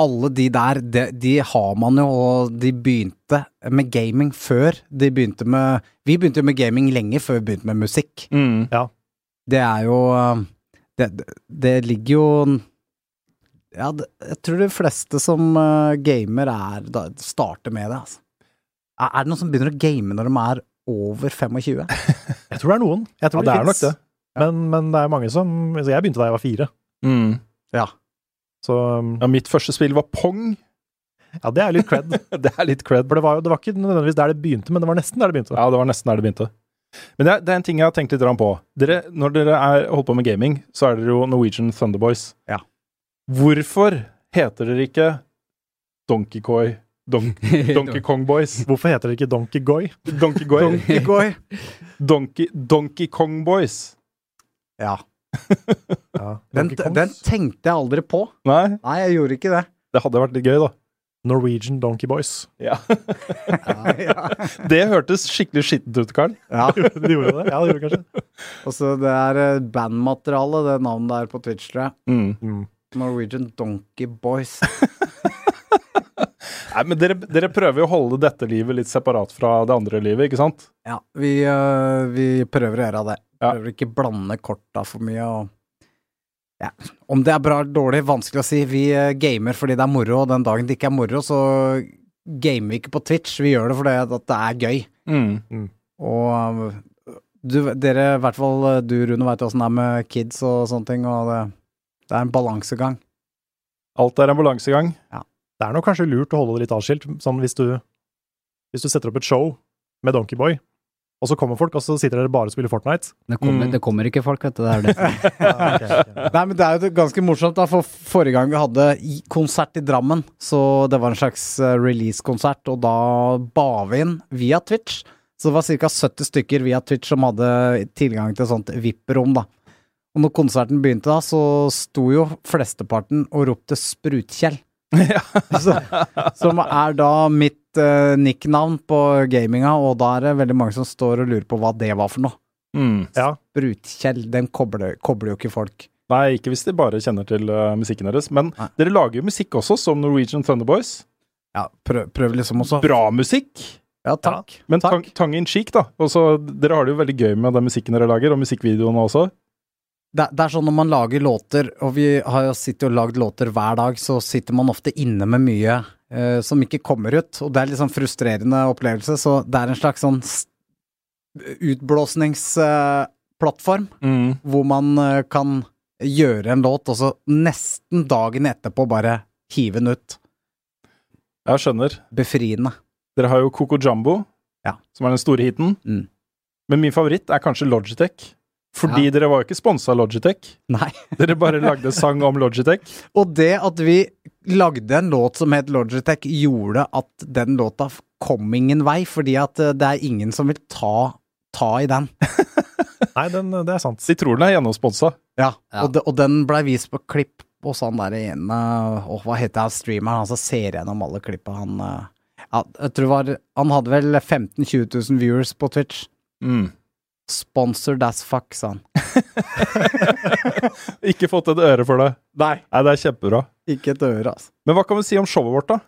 alle de der, de, de har man jo, og de begynte med gaming før. De begynte med Vi begynte jo med gaming lenge før vi begynte med musikk. Mm. Ja. Det er jo Det, det, det ligger jo Ja, det, jeg tror de fleste som eh, gamer er da, starter med det, altså. Er, er det noen som begynner å game når de er over 25? Jeg tror det er noen. Jeg tror Ja, det er finnes. nok det. Men, men det er mange som Jeg begynte da jeg var fire. Mm. Ja. Så um, Ja, mitt første spill var Pong. ja, det er litt cred. det er litt cred. For det var jo det var ikke nødvendigvis der det begynte, men det var nesten der det begynte. Ja, det var nesten der det begynte. Men det er, det er en ting jeg har tenkt litt på. Dere, når dere er holder på med gaming, så er dere jo Norwegian Thunderboys. Ja. Hvorfor heter dere ikke Donkey Koi Don Donkey Kong Boys? Hvorfor heter dere ikke Donkey Goy? Donkey Goy? Donkey Goy. Donkey, Donkey Kong Boys. Ja. Ja, Den, den tenkte jeg aldri på. Nei, Nei, jeg gjorde ikke det. det hadde vært litt gøy, da. Norwegian Donkey Boys. Ja. ja. Det hørtes skikkelig skittent ut, Karl. ja. De gjorde det? Ja, det gjorde de kanskje. Og så det er eh, bandmateriale, det navnet der på Twitch, tror jeg. Mm. Mm. Norwegian Donkey Boys. Nei, men dere, dere prøver jo å holde dette livet litt separat fra det andre livet, ikke sant? Ja, vi, øh, vi prøver å gjøre det. Ja. Prøver ikke blande korta for mye og ja. Om det er bra eller dårlig, vanskelig å si. Vi øh, gamer fordi det er moro, og den dagen det ikke er moro, så gamer vi ikke på Twitch. Vi gjør det fordi at det er gøy. Mm. Og øh, du, dere, i hvert fall du, Rune, veit åssen det er med kids og sånne ting, og det, det er en balansegang. Alt er en balansegang. Det er nok kanskje lurt å holde det litt atskilt, sånn hvis du, hvis du setter opp et show med Donkey Boy, og så kommer folk, og så sitter dere bare og spiller Fortnite. Det kommer, Mm. det kommer ikke folk, vet du. Det er det. Nei, men det er jo ganske morsomt, da, for forrige gang vi hadde konsert i Drammen, så det var en slags eh, release-konsert, og da ba vi inn via Twitch. Så det var ca. 70 stykker via Twitch som hadde tilgang til et sånt VIP-rom, da. Og når konserten begynte, da, så sto jo flesteparten og ropte Sprutkjell. Så, som er da mitt uh, nicknavn på gaminga, og da er det veldig mange som står og lurer på hva det var for noe. Mm. Ja. Sprutkjell, den kobler, kobler jo ikke folk. Nei, ikke hvis de bare kjenner til uh, musikken deres. Men Nei. dere lager jo musikk også, som Norwegian Thunderboys. Ja, prøv, prøv liksom også. Bra musikk, Ja, takk. men tang, Takk. tang in cheek, da. Også, dere har det jo veldig gøy med den musikken dere lager, og musikkvideoene også. Det, det er sånn når man lager låter, og vi har jo sittet og lagd låter hver dag, så sitter man ofte inne med mye eh, som ikke kommer ut, og det er litt sånn frustrerende opplevelse, så det er en slags sånn utblåsningsplattform utblåsningsplattform, Mm. hvor man eh, kan gjøre en låt, og så nesten dagen etterpå bare hive den ut. Jeg skjønner. Befriende. Dere har jo Coco Jumbo, Ja. som er den store hiten. Mm. Men min favoritt er kanskje Logitech. Fordi Ja. dere var jo ikke sponsa av Logitech. Nei. Dere bare lagde sang om Logitech. Og det at vi lagde en låt som het Logitech, gjorde at den låta kom ingen vei, fordi at eh, det er ingen som vil ta, ta i den. Nei, den, det er sant. De tror den er gjennomsponsa. Ja, Ja. Og, de, og den blei vist på klipp hos han der ene Åh, hva heter han streameren? Han som ser gjennom alle klippa. Han eh, ja, jeg tror var Han hadde vel 15 000-20 000 viewers på Twitch. Mm. Sponsored as fuck, sa han. Ikke fått et øre for det. Nei. Nei, det er kjempebra. Ikke et øre, altså. Men hva kan vi si om showet vårt, da?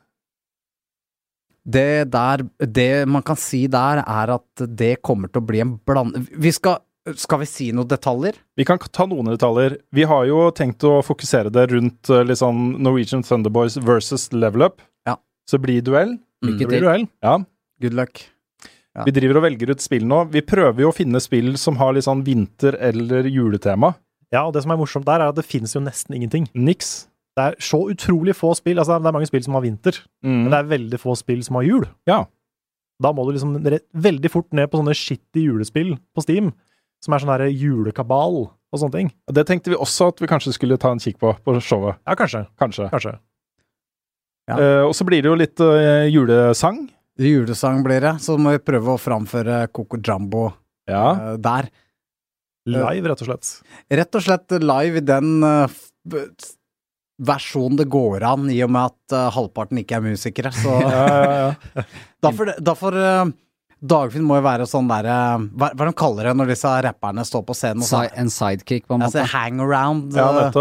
Det der Det man kan si der, er at det kommer til å bli en bland... Vi skal Skal vi si noen detaljer? Vi kan ta noen detaljer. Vi har jo tenkt å fokusere det rundt eh, litt sånn Norwegian Thunderboys versus Level Up. Ja. Så blir duell. Mm. Det blir duell. Ja. Good luck. Ja. Vi driver og velger ut spill nå. Vi prøver jo å finne spill som har litt sånn vinter- eller juletema. Ja, og det som er morsomt der, er at det finnes jo nesten ingenting. Niks. Det er så utrolig få spill. Altså, det er mange spill som har vinter, men det er veldig få spill som har jul. Ja. Da må du liksom rett, veldig fort ned på sånne skittige julespill på Steam, som er sånn herre julekabal. og sånne ting. Det tenkte vi også at vi kanskje skulle ta en kikk på på showet. Ja, kanskje. Kanskje. Kanskje. Ja. Uh, og så blir det jo litt uh, julesang. Julesang blir det, så må vi prøve å framføre Coco Jumbo Ja. eh, der. Live, rett og slett. Rett og slett live i den eh, versjonen det går an, i og med at eh, halvparten ikke er musikere. Så ja, ja, ja. derfor eh, Dagfinn må jo være sånn derre hva, hva de kaller det når disse rapperne står på scenen så en sidekick, på en måte. altså, hang around ja, eh,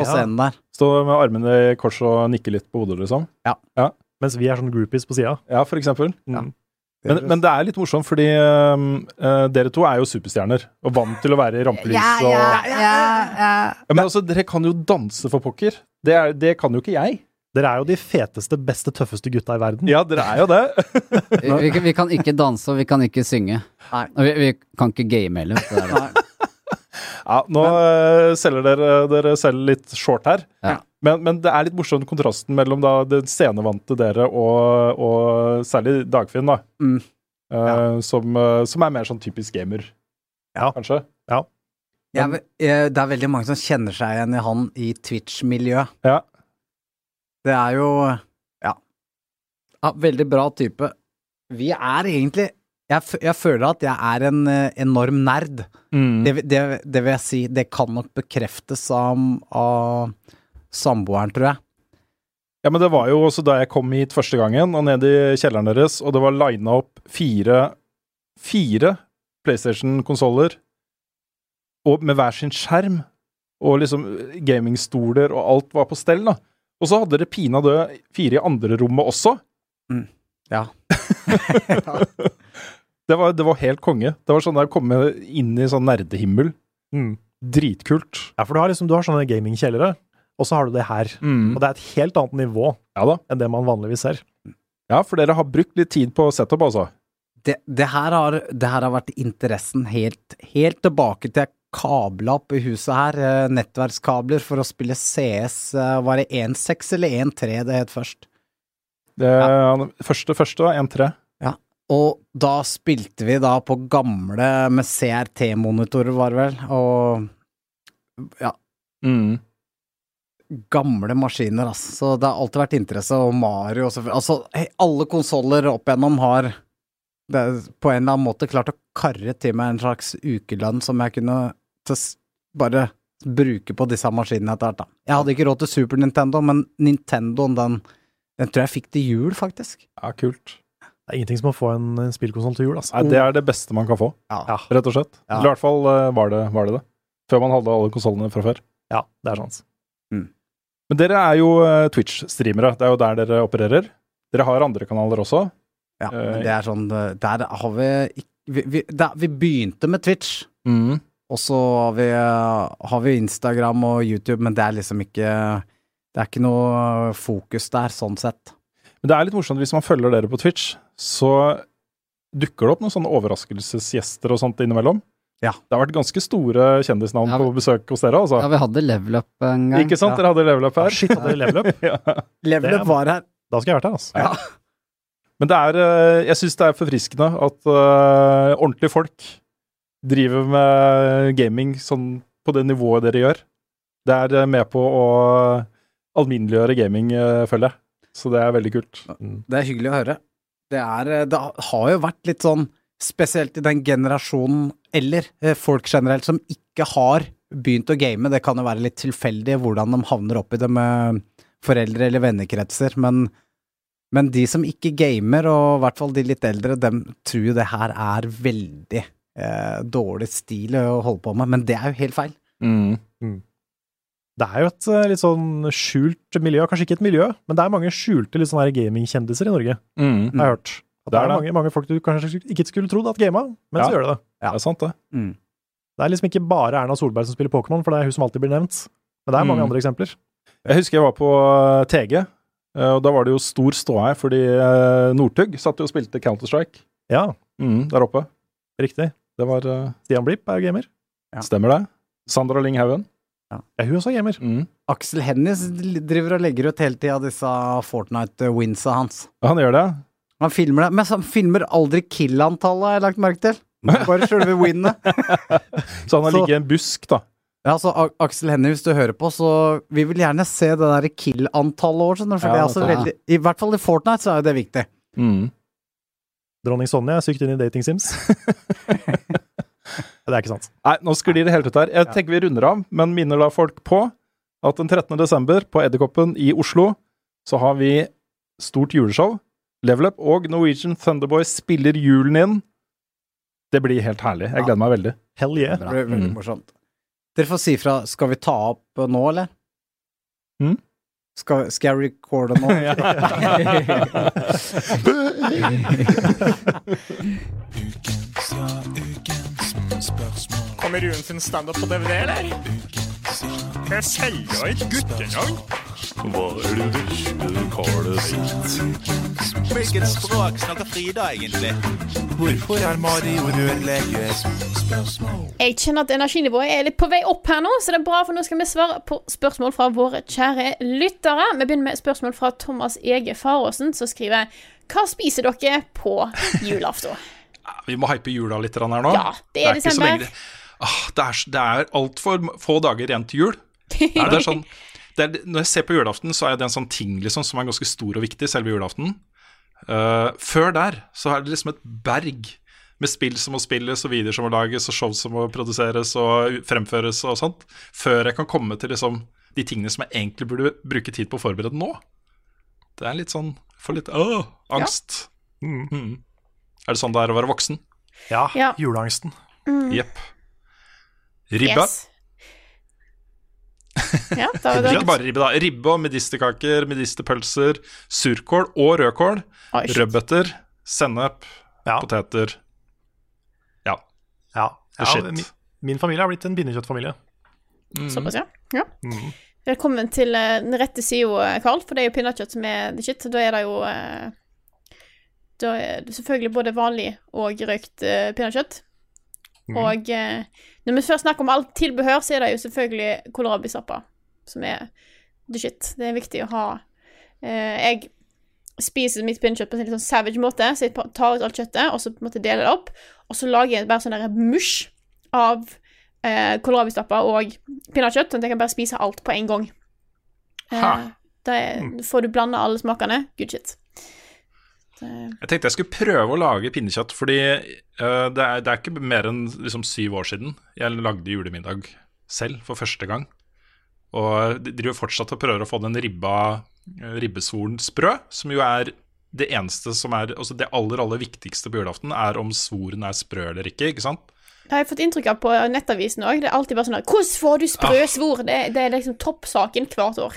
på scenen der. Stå med armene i kors og nikke litt på hodet, liksom. Mens vi er sånn groupies på sida. Ja, for eksempel. Mm. Men, men det er litt morsomt, fordi eh, dere to er jo superstjerner og vant til å være i rampelys og Ja, Men altså, dere kan jo danse for pokker. Det, er, det kan jo ikke jeg. Dere er jo de feteste, beste, tøffeste gutta i verden. Ja, dere er jo det. Vi, vi, kan- vi kan ikke danse, og vi kan ikke synge. Nei. Og vi, vi kan ikke game heller. det er det. Ja, nå eh, selger dere dere selv litt short her. Ja. Men, men det er litt morsomt kontrasten mellom da den scenevante dere og, og særlig Dagfinn, da. Mm. Eh, som, uh, som er mer sånn typisk gamer, Ja. kanskje. Ja. Men, jeg, det er veldig mange som kjenner seg igjen i han i Twitch-miljøet. Ja. Det er jo ja. ja. Veldig bra type. Vi er egentlig Jeg, jeg føler at jeg er en eh, enorm nerd. Mm. Det, det, det vil jeg si. Det kan nok bekreftes av, av samboeren, tror jeg. Ja, men det var jo også da jeg kom hit første gangen, og ned i kjelleren deres, og det var lina opp fire Fire PlayStation-konsoller, og med hver sin skjerm, og liksom gamingstoler, og alt var på stell, da. Og så hadde dere pinadø fire i andre rommet også. Ja. Det var, det var helt konge. Det var sånn der å komme inn i sånn nerdehimmel. Mm. Dritkult. Ja, for du har liksom, du har sånne gamingkjellere, og så har du det her. Mm. Og det er et helt annet nivå Ja da. enn det man vanligvis ser. Ja, for dere har brukt litt tid på setup, altså. Det, det, her har, det her har vært interessen helt, helt tilbake til jeg kabla opp i huset her, eh, nettverkskabler for å spille CS. eh, Var det 1.6 eller 1.3 det het først? Det, Første første var 1-3. Og da spilte vi da på gamle med CRT-monitorer, var det vel, og ja, Mm. Gamle maskiner, altså. Så det har alltid vært interesse, og Mario og selvfølgelig Altså, alle konsoller opp igjennom har det, på en eller annen måte klart å karre til meg en slags ukelønn som jeg kunne bare bruke på disse maskinene etter hvert, da. Jeg hadde ikke råd til Super Nintendo, men Nintendoen, den, den tror jeg fikk til jul, faktisk. Ja, kult. Det er ingenting som å få en, en spillkonsoll til jul, altså. Nei, det er det beste man kan få, Ja. rett og slett. Ja. Eller i hvert fall eh, var det, var det det. Før man hadde alle konsollene fra før. Ja, det er sant. Men dere er jo eh, Twitch-streamere. Det er jo der dere opererer. Dere har andre kanaler også. Ja, Eh, men det er sånn eh, Der har vi vi, vi, der, vi begynte med Twitch, og så har vi, eh, har vi Instagram og YouTube, men det er liksom ikke Det er ikke noe fokus der, sånn sett. Men det er litt morsomt hvis man følger dere på Twitch, så dukker det opp noen sånne overraskelsesgjester og sånt innimellom. Ja. Det har vært ganske store kjendisnavn Ja, på besøk hos dere, altså. Ja, vi hadde level up en gang. Ikke sant? Ja. Dere hadde level up her. Shit, hadde level up? ja. Level Up var her. Da skal jeg vært her, altså. Ja. Men det er eh, Jeg syns det er forfriskende at uh, ordentlige folk driver med gaming sånn på det nivået dere gjør. Det er eh, med på å alminneliggjøre gaming, uh, føler jeg. Så det er veldig kult. Det er hyggelig å høre. Det er Det har jo vært litt sånn, spesielt i den generasjonen, eller eh, folk generelt, som ikke har begynt å game. Det kan jo være litt tilfeldig hvordan de havner opp i det med foreldre eller vennekretser, men men de som ikke gamer, og i hvert fall de litt eldre, dem tror jo det her er veldig eh, dårlig stil å holde på med, men det er jo helt feil. Det er jo et eh, litt sånn skjult miljø, kanskje ikke et miljø, men det er mange skjulte litt sånne her gamingkjendiser i Norge, Mm. har jeg hørt. At det, Det er det. mange, mange folk du kanskje ikke skulle trodd at gama, men så gjør de det. Det er sant, det. Det er liksom ikke bare Erna Solberg som spiller Pokémon, for det er hun som alltid blir nevnt. Men det er mange Mm. andre eksempler. Jeg husker jeg var på eh, TG, eh, og da var det jo stor ståhei fordi eh, Northug satt jo og spilte Counter-Strike Ja, mm, der oppe. riktig. Det var Stian Blipp er jo gamer. Stemmer det. Sandra Ling Haugen. Ja, hun også er gamer. Mm. Aksel Hennies driver og legger ut hele tida disse Fortnite-winsa hans. Han gjør det. Han filmer det, men han filmer aldri kill-antallet, har jeg lagt merke til. Bare sjølve winnet. Så han har ligget i en busk, da. Ja, så Aksel Hennie, hvis du hører på, så vi vil gjerne se det der kill-antallet år, skjønner du. For Ja, det er altså veldig I hvert fall i Fortnite så er jo det viktig. Mm. Dronning Sonja er sykt inn i dating sims. det er ikke sant. Nei, nå sklir det helt ut her. Jeg tenker vi runder av, men minner da folk på at den 13. desember på Edderkoppen i Oslo så har vi stort juleshow. Level Up og Norwegian Thunderboy spiller julen inn. Det blir helt herlig. Jeg gleder meg veldig. Hell yeah. Det blir veldig Mm. morsomt. Dere får si fra Skal vi ta opp eh, nå, eller? Mm? Skal, skal jeg recorde nå? Ja Kommer Ruen sin standup på DVD, eller? Jeg selger et guttenavn. Hva er det du kaller sitt? Hvilket språk snakker Frida egentlig? Hvorfor er Mario rørlege? Jeg kjenner at energinivået er litt på vei opp her nå, så det er bra, for nå skal vi svare på spørsmål fra våre kjære lyttere. Vi begynner med spørsmål fra Thomas Ege Faråsen, som skriver Hva spiser dere på julaften? Vi må hype jula litt her nå. Ja, det er det er desember. lenge- Ah, det er, det er altfor få dager igjen til jul. Det er sånn, det er, når jeg ser på julaften, så er det en sånn ting liksom, som er ganske stor og viktig, selve julaften. Eh, før der så er det liksom et berg med spill som må spilles, og videoer som må lages, og show som må produseres og fremføres og sånt, før jeg kan komme til liksom, de tingene som jeg egentlig burde bruke tid på å forberede nå. Det er litt sånn Får litt åh, angst. Mm. Er det sånn det er å være voksen? Ja. Ja. Juleangsten. Mm. Jepp. Ribbe. Yes. Ja, da var det Ikke bare ribbe, da. Ribbe og medisterkaker, medisterpølser, surkål og rødkål. Oi. Rødbeter, sennep, poteter. Ja. Ja. Ja shit. min, min familie har blitt en pinnekjøttfamilie. Såpass, ja. ja. Mm. Velkommen til eh, den rette sida, Karl, for det er jo pinnekjøtt som er the shit. Da er det jo eh, Da er det selvfølgelig både vanlig og røykt eh, pinnekjøtt. Mhm. Og eh, når vi først snakker om alt tilbehør, så er det jo selvfølgelig kålrabisappa som er the shit. Det er viktig å ha eh, Jeg spiser mitt pinnekjøtt på en litt sånn savage måte, så jeg tar ut alt kjøttet, og så på en måte deler det opp. Og så lager jeg bare sånn der mush av eh, kålrabistappa og pinnekjøtt, sånn at jeg kan bare spise alt på en gang. Eh, da er, får du blande alle smakene. Good shit. Det, Jeg tenkte jeg skulle prøve å lage pinnekjøtt, fordi uh, det, er, det er ikke mer enn liksom, syv år siden jeg lagde julemiddag selv for første gang. Og de driver fortsatt og prøver å få den ribba, eh, ribbesvoren sprø, som jo er det eneste som er Altså det aller, aller viktigste på julaften, er om svoren er sprø eller ikke, ikke sant? det har jeg fått inntrykk av på Nettavisen òg. Det er alltid bare sånn her Hvordan får du sprø Ah. svor? Det, det er liksom toppsaken hvert år.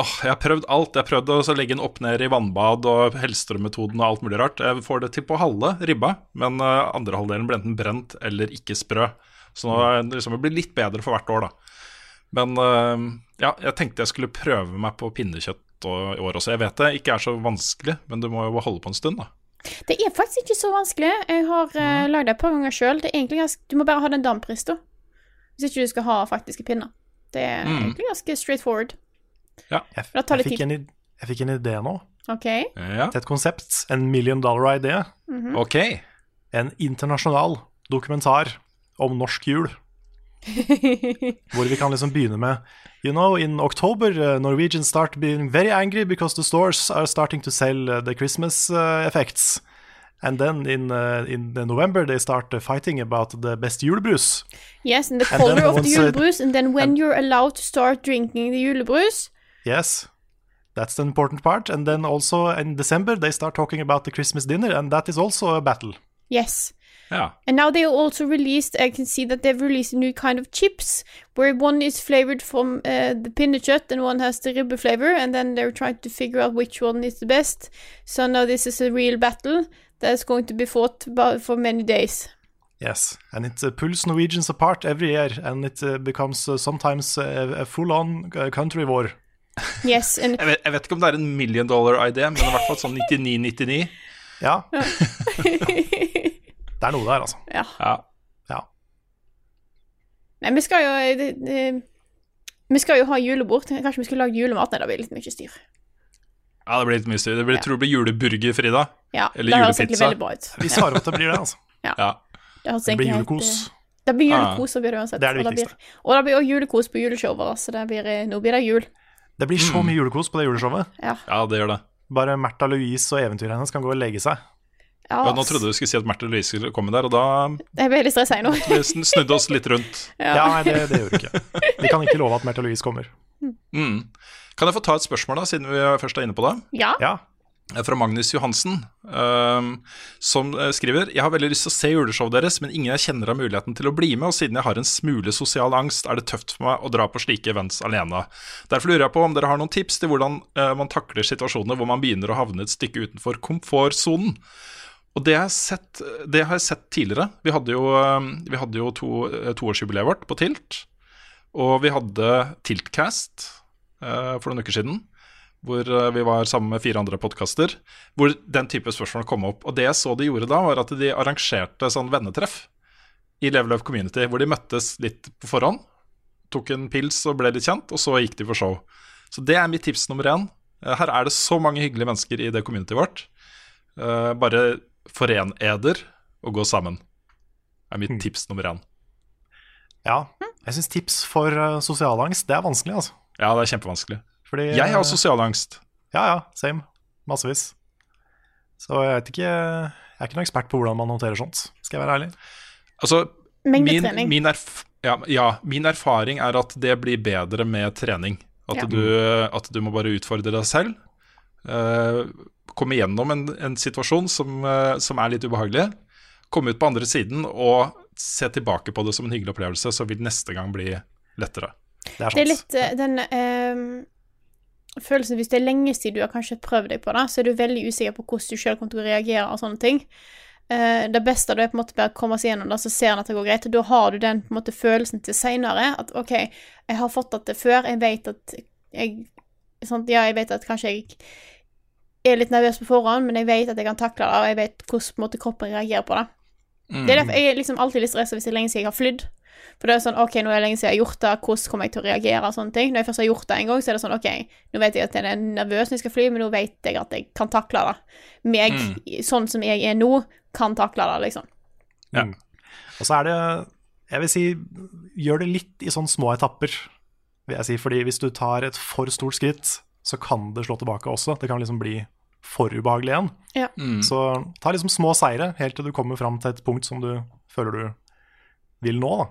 Åh, jeg har prøvd alt. Jeg har prøvd å legge den opp ned i vannbad og Hellstrøm-metoden og alt mulig rart. Jeg får det til på halve ribba, men eh, andre halvdelen blir enten brent eller ikke sprø. Så nå er det liksom, det blir litt bedre for hvert år, da. Men eh, ja, jeg tenkte jeg skulle prøve meg på pinnekjøtt og- i år også. Jeg vet det ikke er så vanskelig, men du må jo holde på en stund, da. Det er faktisk ikke så vanskelig. Jeg har uh, lagd det et par ganger sjøl. Du må bare ha den damprist. Hvis ikke du skal ha faktiske pinner. Det er Mm. egentlig ganske straightforward. Ja. Jeg, jeg, fikk en, jeg fikk en idé nå. OK? Til et konsept. En million dollar idé. Mhm. Ok. En internasjonal dokumentar om norsk jul. Hvor vi kan liksom begynne med You know, in October uh, Norwegians start being very angry because the stores are starting to sell uh, the Christmas uh, effects. And then in uh, in November they start uh, fighting about the best julebrus. Yes, and the And color of the julebrus, and then when you're allowed to start drinking the julebrus Yes, that's the important part. And then also in December they start talking about the Christmas dinner, and that is also a battle. Yes. Yeah. And now they also released, I can see that they've released a new kind of chips, where one is flavored from uh, the pinnekjøtt and one has the ribbe flavor, and then they're trying to figure out which one is the best. So now this is a real battle that's going to be fought by, for many days. Yes, and it uh, pulls Norwegians apart every year, and it uh, becomes uh, sometimes uh, a full-on uh, country war. Yes, and Jeg vet, jeg vet ikke om det er en million dollar-idé, men i hvert fall sånn 99-99. Ja. Det er noe der, altså. Ja. Ja. Nei, vi skal jo det, det, Vi skal jo ha julebord. Kanskje vi skulle lagd julemat? Nei, det blir litt mye styr. Ja, det blir litt mye styr. Det blir, tror jeg blir juleburger, Frida. Ja, Eller det julepizza. Vi svarer at det blir det, altså. Ja. Ja. Det, Det blir julekos. helt, eh, Det blir Ah. julekos, så blir det uansett. Det er det viktigste. og det blir også julekos på juleshowet, så det blir, eh, nå blir det jul. Det blir så mye julekos på det juleshowet. Ja. Ja, det gjør det. Bare Märtha Louise og eventyret hennes kan gå og legge seg. Ja, Ja, nå trodde du skulle si at Märtha Louise skulle komme der, og da Jeg ble litt stressa nå. vi sn- snudde oss litt rundt. Ja. Ja, nei, det, det gjør vi ikke. Vi kan ikke love at Märtha Louise kommer. Mm. Kan jeg få ta et spørsmål, da, siden vi først er inne på det? Ja. Fra Magnus Johansen, ehm, som eh, skriver Jeg har veldig lyst til å se juleshowet deres, men ingen jeg kjenner har muligheten til å bli med, og siden jeg har en smule sosial angst, er det tøft for meg å dra på slike events alene. Derfor lurer jeg på om dere har noen tips til hvordan uh, man takler situasjoner hvor man begynner å havne et stykke utenfor komfortsonen. Og det sett, det har jeg sett tidligere. Vi hadde jo, eh, vi hadde jo to, eh, toårsjubileet vårt på Tilt. Og vi hadde Tiltcast uh, for noen uker siden, hvor eh, vi var sammen med fire andre podkaster, hvor den type spørsmål kom opp. Og det jeg så de gjorde da, var at de arrangerte sånn vennetreff i Level Up Community, hvor de møttes litt på forhånd, tok en pils og ble litt kjent, og så gikk de for show. Så det er mitt tips nummer én. Eh, Her er det så mange hyggelige mennesker i det communityet vårt. Eh, Bare foren eder og gå sammen. er mitt tips nummer én. Ja. Jeg syns tips for sosialangst, det er vanskelig, altså. Ja, det er kjempevanskelig. Fordi, Jeg har eh, sosial angst. Ja, ja, same. Massevis. Så jeg vet ikke Jeg er ikke noen ekspert på hvordan man håndterer sånt, skal jeg være ærlig. Altså, min, Mengdetrening. min, erf ja, ja, min erfaring er at det blir bedre med trening. At, Ja. du, at du må bare utfordre deg selv. Uh, komme gjennom en, en situasjon som, uh, som er litt ubehagelig. Komme ut på andre siden og se tilbake på det som en hyggelig opplevelse, så vil neste gang bli lettere. Det Det er litt den ehm, følelsen Hvis det er lenge siden du har kanskje prøvd deg på det, så er du veldig usikker på hvordan du selv kommer til å reagere og sånne ting. Eh, det beste det er på en måte bare å komme seg gjennom det, så ser en at det går greit. Da har du den på en måte følelsen til seinere at OK, jeg har fått det før, jeg vet at jeg sånn, Ja, jeg vet at kanskje jeg er litt nervøs på forhånd, men jeg vet at jeg kan takle det, og jeg vet hvordan måte, kroppen reagerer på det. Mm. Det er derfor jeg er liksom alltid litt stressa hvis det er lenge siden jeg har flydd. For det er sånn, ok, nå er det lenge siden jeg har gjort det, hvordan kommer jeg til å reagere og sånne ting. Når jeg først har gjort det en gang, så er det sånn, ok, nå vet jeg at jeg er nervøs når jeg skal fly, men nå vet jeg at jeg kan takle det. Meg, Mm. sånn som jeg er nå, kan takle det, liksom. Ja. Og så er det, jeg vil si, gjør det litt i sånne små etapper, vil jeg si. Fordi hvis du tar et for stort skritt, så kan det slå tilbake også. Det kan liksom bli for ubehagelig igjen. Ja. Så ta liksom små seire helt til du kommer fram til et punkt som du føler du vil nå. da.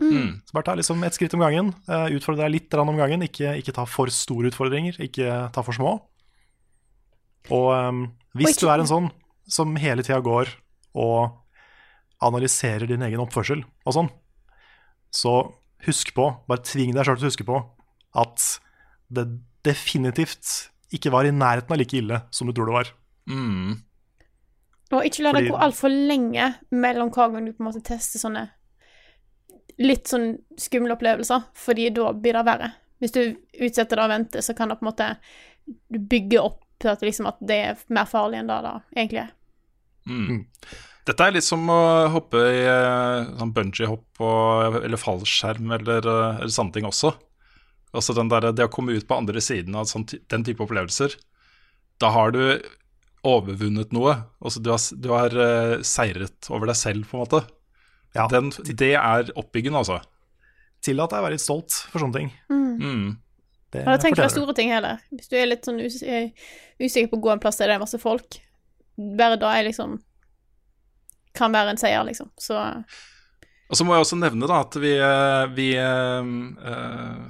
Mm. Så bare ta liksom ett skritt om gangen. eh, utfordre deg litt om gangen. Ikke, ikke ta for store utfordringer, ikke ta for små. Og um, hvis du er en sånn som hele tida går og analyserer din egen oppførsel og sånn, så husk på, bare tving deg sjøl til å huske på, at det definitivt ikke var i nærheten av like ille som du tror det var. Mm. Og ikke la det Fordi- gå altfor lenge mellom hver gang du på en måte tester sånne litt sånn skumle opplevelser, fordi da blir det verre. Hvis du utsetter det og venter, så kan det på en måte bygge opp til at, liksom, at det er mer farlig enn det det egentlig er. Mm. Dette er litt som å hoppe i eh, sånn bungee-hopp eller fallskjerm eller, eh, eller sånne ting også. Altså den der, Det å komme ut på andre siden av sånn, den type opplevelser, da har du overvunnet noe. Altså du har, du har eh, seiret over deg selv, på en måte. Den, det er oppbyggende, altså. Tillat deg å være litt stolt for sånne ting. Mm. Mm. Det Og det trenger ikke være store ting heller. Hvis du er litt sånn us eh, usikker på å gå en plass der det er masse folk, bare da er liksom Kan være en seier, liksom. Så Og så må jeg også nevne da at vi, eh, vi øh, eh,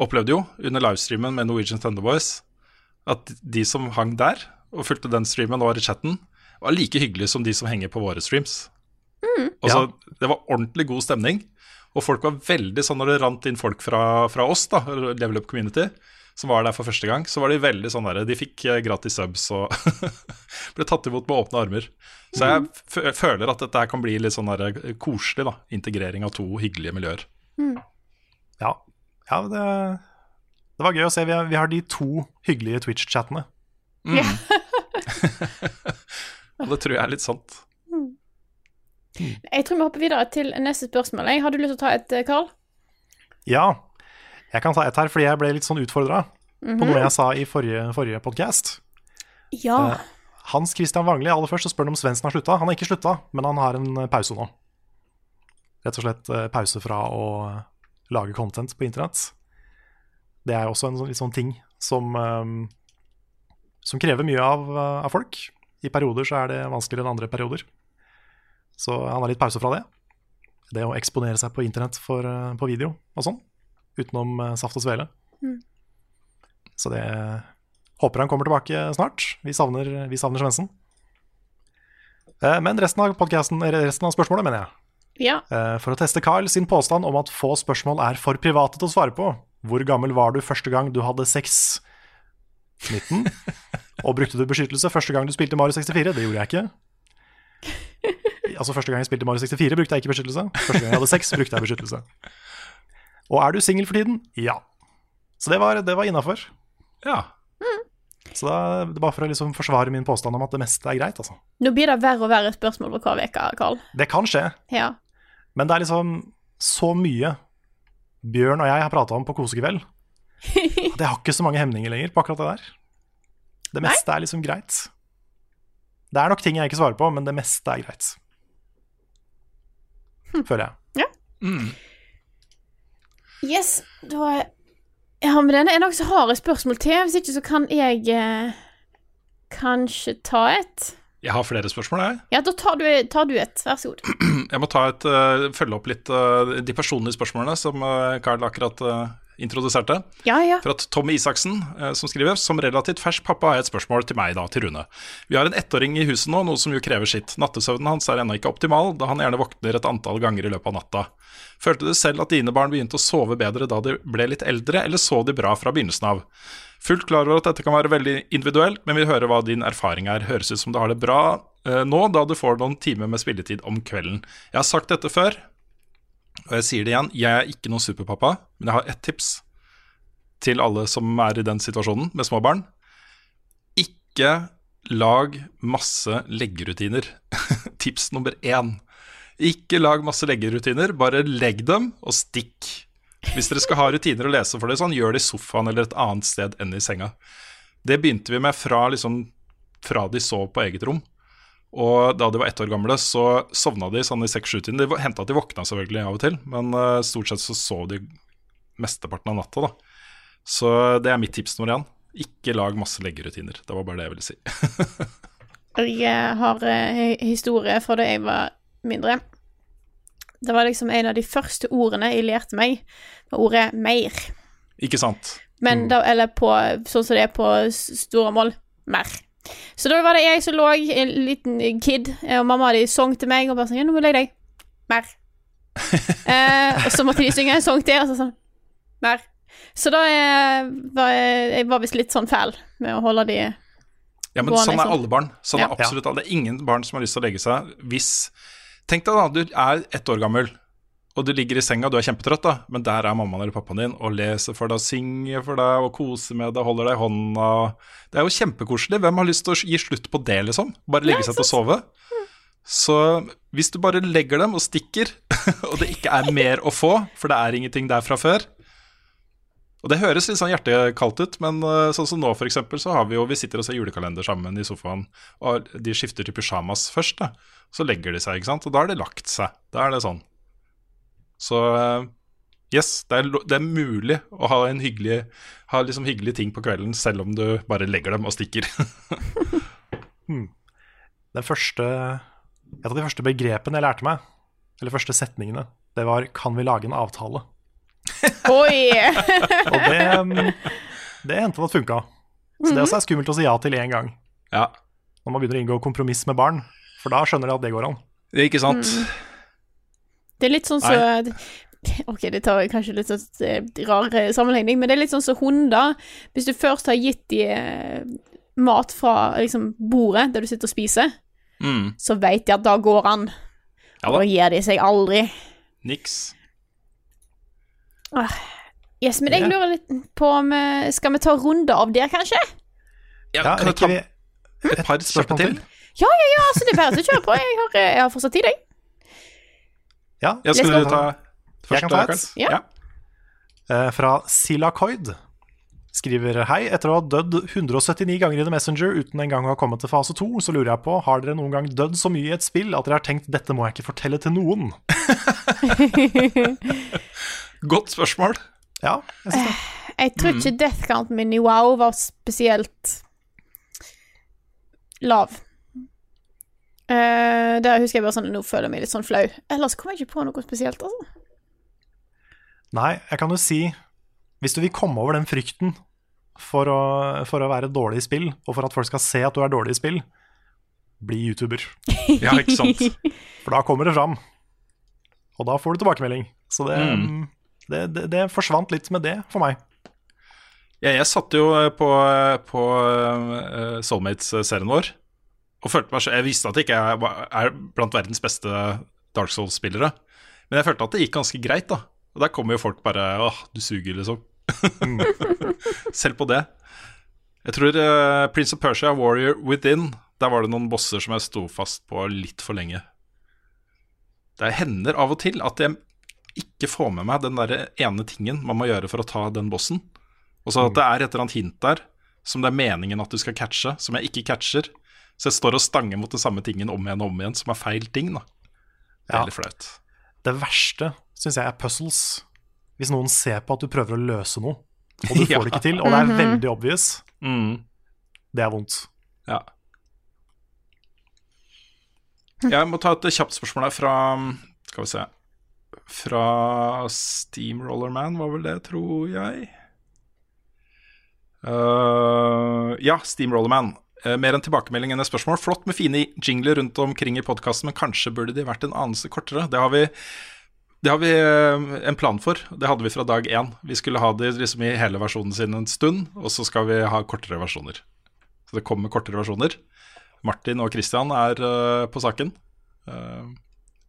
opplevde jo under livestreamen med Norwegian Thunderboys at de som hang der og fulgte den streamen og var i chatten, var like hyggelige som de som henger på våre streams. Altså, Det var ordentlig god stemning, og folk var veldig sånn når det rant inn folk fra, fra oss, da, Level Up Community, som var der for første gang, så var de veldig sånn der De fikk eh, gratis subs og ble tatt imot med åpne armer. Så jeg f føler at dette her kan bli litt sånn der eh, koselig, da. Integrering av to hyggelige miljøer. mm. Ja, ja det, det var gøy å se. Vi har, vi har de to hyggelige Twitch-chattene. Mm. Og det tror jeg er litt sant. Jeg tror vi hopper videre til neste spørsmål. Har du lyst til å ta et, Karl? Carl? Ja, jeg kan ta et her, fordi jeg ble litt sånn utfordra Mhm. på noe jeg sa i forrige, forrige podkast. Ja. Hans Christian Wangli, aller først så spør han om Svendsen har slutta. Han har ikke slutta, men han har en eh, pause nå. rett og slett eh, pause fra å lage content på internett. Det er også en sånn, litt sånn ting som, um, som krever mye av, eh, av folk. I perioder så er det vanskeligere enn andre perioder. Så han har litt pause fra det. Det å eksponere seg på internett for, eh, på video og sånn, utenom eh, saft og svele. Mm. Så det håper han kommer tilbake snart. Vi savner, vi savner Svendsen. Eh, Men resten av resten av spørsmålet, mener jeg. Ja. Eh, For å teste Carl sin påstand om at få spørsmål er for private til å svare på. Hvor gammel var du første gang du hadde sex? 19. Og brukte du beskyttelse første gang du spilte Mario 64? Det gjorde jeg ikke. Altså Første gang jeg spilte Mario 64, brukte jeg ikke beskyttelse. Første gang jeg hadde sex, brukte jeg beskyttelse. Og er du singel for tiden? Ja. Så det var, det var innafor. Ja. Så da, det er bare for å liksom forsvare min påstand om at det meste er greit, altså. Nå blir det verre og verre spørsmål for hver uke, Karl. Det kan skje, Ja. men det er liksom så mye Bjørn og jeg har prata om på kosekveld. At jeg har ikke så mange hemninger lenger på akkurat det der. Det meste er liksom greit. Det er nok ting jeg ikke svarer på, men det meste er greit. Føler jeg. Ja. Yes, da har vi denne er noen som har et spørsmål til. Hvis ikke så kan jeg eh, kanskje ta et. Jeg har flere spørsmål, jeg. Ja, da tar du, tar du et. Vær så god. Jeg må ta et, uh, følge opp litt uh, de personlige spørsmålene som uh, Carl akkurat eh, introduserte. Ja, ja. Fra Tommy Isaksen, eh, som skriver Som relativt fersk pappa har jeg et spørsmål til meg, da, til Rune. Vi har en ettåring i huset nå, noe som jo krever sitt. Nattesøvnen hans er ennå ikke optimal, da han gjerne våkner et antall ganger i løpet av natta. Følte du selv at dine barn begynte å sove bedre da de ble litt eldre, eller så de bra fra begynnelsen av? Fullt klar over at dette kan være veldig individuelt, men vil høre hva din erfaring er. Høres ut som du har det bra eh, nå, da du får noen timer med spilletid om kvelden. Jeg har sagt dette før, og jeg sier det igjen. Jeg er ikke noen superpappa, men jeg har ett tips til alle som er i den situasjonen med små barn. Ikke lag masse leggerutiner. Tips nummer én. Ikke lag masse leggerutiner, bare legg dem og stikk. Hvis dere skal ha rutiner å lese for det, sånn, gjør det i sofaen eller et annet sted enn i senga. Det begynte vi med fra, liksom, fra de sov på eget rom. Og da de var ett år gamle, så sovna de sånn i seks-sju-tiden. Det hendte at de våkna selvfølgelig av og til, men uh, stort sett så sov de mesteparten av natta, da. Så det er mitt tips én. Ikke lag masse leggerutiner. Det var bare det jeg ville si. Jeg har uh, historie fra da jeg var mindre. Det var liksom en av de første ordene jeg lærte meg, var ordet 'meir'. Ikke sant? Men da, eller på, sånn som det er på store mål, mer. Så da var det jeg som lå, en liten kid, og mamma de sang til meg og bare sånn, ja, nå må du legge deg. Mer. eh, og så måtte de synge en sang til, og så sånn, mer. Så da eh, var jeg, jeg var visst litt sånn fæl med å holde de Ja, men gående sånn er sånn. alle barn. Sånn Ja. er absolutt alle. Det er ingen barn som har lyst til å legge seg hvis Tenk deg da, du er ett år gammel, og du ligger i senga, du er kjempetrøtt, da, men der er mammaen eller pappaen din og leser for deg, synger for deg og koser med deg, holder deg i hånda. Det er jo kjempekoselig. Hvem har lyst til å gi slutt på det, liksom? Bare legge seg til å sove? Så hvis du bare legger dem og stikker, og det ikke er mer å få, for det er ingenting der fra før Og det høres litt sånn hjertekaldt ut, men eh, sånn som nå for eksempel, så har vi jo Vi sitter og ser julekalender sammen i sofaen, og de skifter til pysjamas først, da. Så legger de seg, ikke sant. Og da har det lagt seg. Da er det sånn. Så eh, yes, det er, det er mulig å ha en hyggelig Ha liksom hyggelige ting på kvelden, selv om du bare legger dem og stikker. Hmm. Den første, et av de første begrepene jeg lærte meg, eller første setningene, det var 'kan vi lage en avtale'? Oi! Og det, mm, det endte med at funka. Så det også er skummelt å si ja til én gang. Ja. Når man begynner å inngå kompromiss med barn, for da skjønner de at det går an. Ikke sant? Mm. Det er litt sånn så Ok, det tar kanskje litt sånn eh, rar eh, sammenligning, men det er litt sånn som hunder. Hvis du først har gitt de eh, mat fra liksom, bordet der du sitter og spiser, Mm. så vet de at da går han. Ja Og da. da gir de seg aldri. Niks. Ah, Yes, men jeg Ja. lurer litt på om Skal vi ta runde av der, kanskje? Ja, Ja, kan ta vi et par spørsmål til? Ja, ja, ja, altså det er bare å kjøre på. Jeg har, jeg har fortsatt tid, jeg. Ja, Ja, skal du ta Jeg kan først? ta et. Ja. Uh, fra Silakoid skriver hei. Etter å ha dødd 179 ganger i The Messenger uten engang å ha kommet til fase 2, så lurer jeg på, har dere noen gang dødd så mye i et spill at dere har tenkt dette må jeg ikke fortelle til noen? Godt spørsmål. Ja, jeg synes det. Jeg tror ikke death counten min i WoW var spesielt lav. Uh, der husker jeg bare sånn Nå føler jeg meg litt sånn flau. Ellers kommer jeg ikke på noe spesielt, altså. Nei, jeg kan jo si Hvis du vil komme over den frykten for å, for å være dårlig i spill, og for at folk skal se at du er dårlig i spill, bli YouTuber. Ja, ikke sant? For da kommer det fram. Og da får du tilbakemelding. Så det, Mm. det, det, det forsvant litt med det for meg. Ja, jeg satt jo eh, på, på eh, Soulmates-serien vår og følte meg så Jeg visste at jeg ikke er, blant verdens beste Dark Souls-spillere, men jeg følte at det gikk ganske greit, da. Og der kommer jo folk bare Åh, du suger, liksom. Selv på det. Jeg tror uh, Prince of Persia, Warrior Within, der var det noen bosser som jeg sto fast på litt for lenge. Det hender av og til at jeg ikke får med meg den der ene tingen man må gjøre for å ta den bossen. Og så at det er et eller annet hint der som det er meningen at du skal catche, som jeg ikke catcher. Så jeg står og stanger mot det samme tingen om igjen og om igjen, som er feil ting. da Det er Ja. litt flaut. Det verste syns jeg er puzzles. Hvis noen ser på at du prøver å løse noe, og du får Ja. det ikke til, og det er Mhm. veldig obvious, Mm. det er vondt. Ja. Jeg må ta et kjapt spørsmål her fra Skal vi se Fra Steamrollerman, var vel det, tror jeg. Uh, ja, Steamrollerman. Uh, mer en tilbakemelding enn et spørsmål. Flott med fine jingler rundt omkring i podkasten, men kanskje burde de vært en anelse kortere. Det har vi, det har vi uh, en plan for. Det hadde vi fra dag én. Vi skulle ha de liksom i hele versjonen sin en stund, og så skal vi ha kortere versjoner. Så det kommer kortere versjoner. Martin og Christian er uh, på saken. Uh,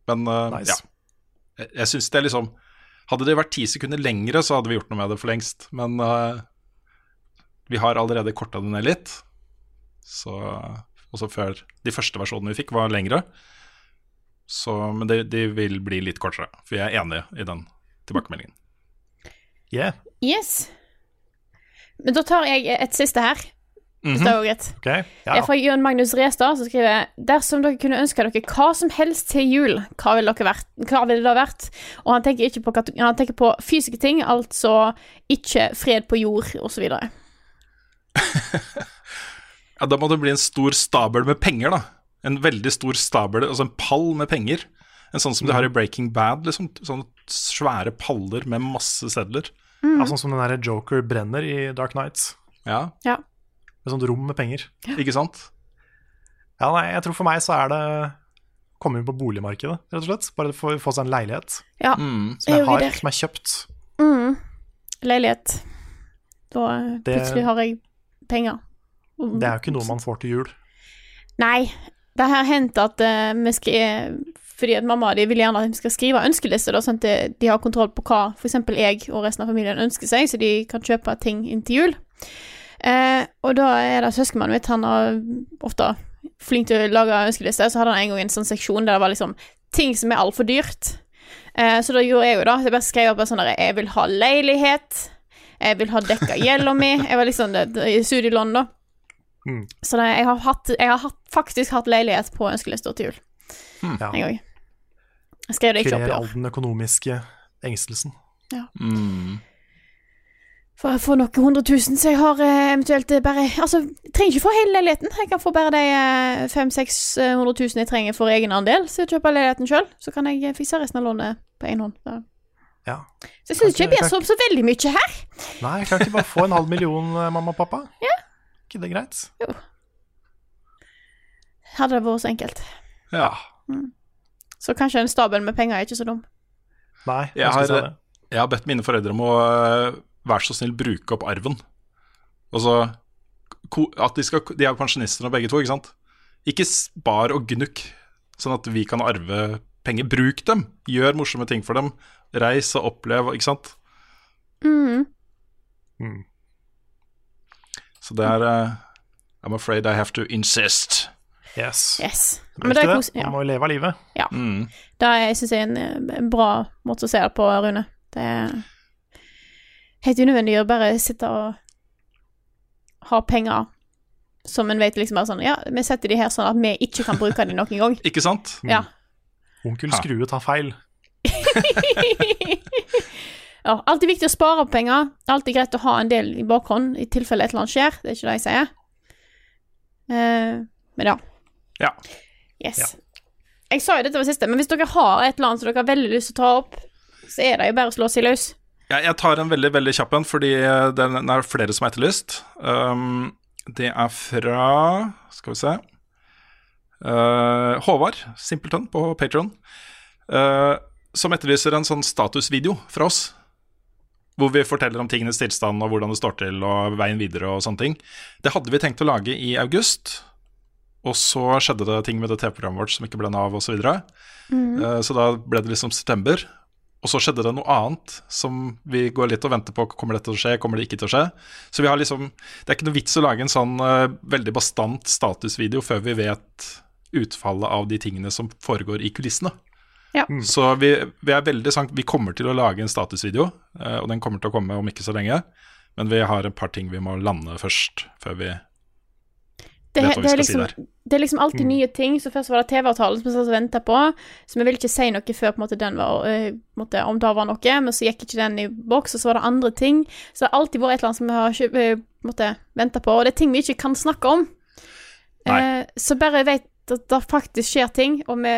men uh, Nice. ja. Jeg, jeg syns det er liksom Hadde det vært ti sekunder lengre, så hadde vi gjort noe med det for lengst. Men vi har allerede korta det ned litt. Så Også før de første versjonene vi fikk, var lengre. Så, men de, de vil bli litt kortere, for jeg er enig i den tilbakemeldingen. Yeah. Yes. Men da tar jeg et siste her. Hvis det er greit. Ja, Det er fra Jørn Magnus Restad, som skriver Dersom dere kunne ønske dere hva som helst til jul, hva ville, dere vært, hva ville det vært? Og han tenker, ikke på, han tenker på fysiske ting, altså ikke fred på jord, osv. Ja, Da må det bli en stor stabel med penger, da. En veldig stor stabel, altså en pall med penger. En sånn som de har i Breaking Bad, liksom. Sånne svære paller med masse sedler. Ja, sånn som den der Joker brenner i Dark Nights. Ja, Ja. Med sånt rom med penger. ikke sant? Ja, nei, jeg tror for meg så er det komme inn på boligmarkedet, rett og slett. Bare få, få seg en leilighet Ja. Mm. som jeg Er har, der? som er kjøpt. Mm. Leilighet. Da plutselig Det- plutselig har jeg penger. Det er jo ikke noe man får til jul. Nei. Det har hendt at uh, vi skriver Fordi at mamma de vil gjerne at vi skal skrive ønskeliste, da, sånn at de, de har kontroll på hva f.eks. jeg og resten av familien ønsker seg, så de kan kjøpe ting inn til jul. Uh, og da er det søskenmannen mitt, han er ofte flink til å lage ønskelister, så hadde han en gang en sånn seksjon der det var liksom ting som er altfor dyrt. Uh, så da gjorde jeg jo da, jeg bare skrev opp sånn der Jeg vil ha leilighet, jeg vil ha dekka gjelda mi. Jeg var liksom i studielån, da. Mm. Så det, jeg har, hatt, jeg har hatt, faktisk hatt leilighet på ønskelista til jul Ja. en gang. Jeg skrev det ikke opp i all den økonomiske engstelsen. Mm. For jeg får noen hundre tusen, så jeg har eh, eventuelt eh, bare Altså, jeg trenger ikke få hele leiligheten. Jeg kan få bare de eh, fem-seks-hundre tusen jeg trenger for egenandel, så jeg kjøper leiligheten sjøl. Så kan jeg eh, fikse resten av lånet på egen hånd. Da. Ja. så jeg syns ikke jeg ber så, så veldig mye her. Nei, jeg kan ikke bare få en halv million, mamma og pappa? Ja. Ikke det greit? Hadde det vært så enkelt. Ja. Så kanskje en stabel med penger er ikke så dum. Nei, Jeg har, jeg har bedt mine foreldre om å uh, være så snill bruke opp arven. Altså at de, skal, de er pensjonister nå begge to, ikke sant? Ikke spar og gnukk, sånn at vi kan arve penger. Bruk dem! Gjør morsomme ting for dem. Reis og opplev, ikke sant? Mm. Mm. Så det er uh, I'm afraid I have to insist. Yes. Yes. Men det er kos... Ja. Man må leve av livet. Ja. Mm. Det syns jeg er en, en bra måte å se det på, Rune. Det er helt unødvendig å bare sitte og ha penger som en vet liksom bare sånn Ja, vi setter de her sånn at vi ikke kan bruke de noen gang. Ikke sant? Ja. Onkel Skrue tar feil. ja. Alltid viktig å spare opp penger. Alltid greit å ha en del i bakhånd i tilfelle et eller annet skjer. Det er ikke det jeg sier. Eh, men ja. Ja. Yes. Jeg sa jo dette var siste, men hvis dere har et eller annet som dere har veldig lyst til å ta opp, så er det jo bare å slå seg løs. Ja, jeg tar en veldig veldig kjapp en, fordi den er flere som har etterlyst. Um, det er fra Skal vi se uh, Håvard Simpleton på Patron. Uh, som etterlyser en sånn statusvideo fra oss. Hvor vi forteller om tingenes tilstand og hvordan det står til og veien videre og sånne ting. Det hadde vi tenkt å lage i august. Og så skjedde det ting med det TV-programmet vårt som ikke ble Nav osv. Så, videre. Mhm. Eh, så da ble det liksom september. Og så skjedde det noe annet som vi går litt og venter på. Kommer dette til å skje, kommer det ikke til å skje? Så vi har liksom Det er ikke noe vits å lage en sånn uh, veldig bastant statusvideo før vi vet utfallet av de tingene som foregår i kulissene. Ja. Så vi, vi er veldig sånn Vi kommer til å lage en statusvideo, eh, og den kommer til å komme om ikke så lenge. Men vi har et par ting vi må lande først, før vi Det, vet hva vi det, skal liksom, si der. det er liksom alltid Mm. nye ting. Så først var det TV-avtalen som vi satt og venta på. Så vi ville ikke si noe før på en måte den var øh, måte, om det var noe, men så gikk ikke den i boks, og så var det andre ting. Så det har alltid vært et eller annet som vi har på venta på, og det er ting vi ikke kan snakke om. Eh, så bare vet at det faktisk skjer ting, og vi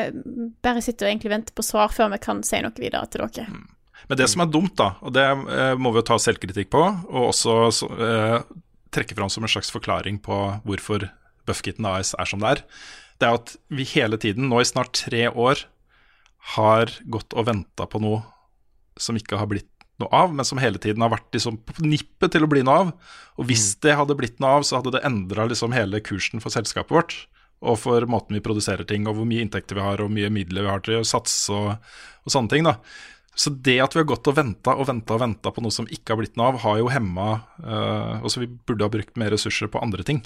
bare sitter og egentlig venter på svar før vi kan si noe videre til dere. Men det som er dumt, da, og det eh, må vi jo ta selvkritikk på, og også så, eh, trekke fram som en slags forklaring på hvorfor Buffkitten AS er som det er, det er at vi hele tiden, nå i snart tre år, har gått og venta på noe som ikke har blitt noe av, men som hele tiden har vært liksom på nippet til å bli noe av. Og hvis det hadde blitt noe av, så hadde det endra liksom hele kursen for selskapet vårt. Og for måten vi produserer ting, og hvor mye inntekter vi har, og hvor mye midler vi har til å satse og, og sånne ting. da. Så det at vi har gått og venta og venta og på noe som ikke har blitt noe av, har jo hemma uh, Altså, vi burde ha brukt mer ressurser på andre ting.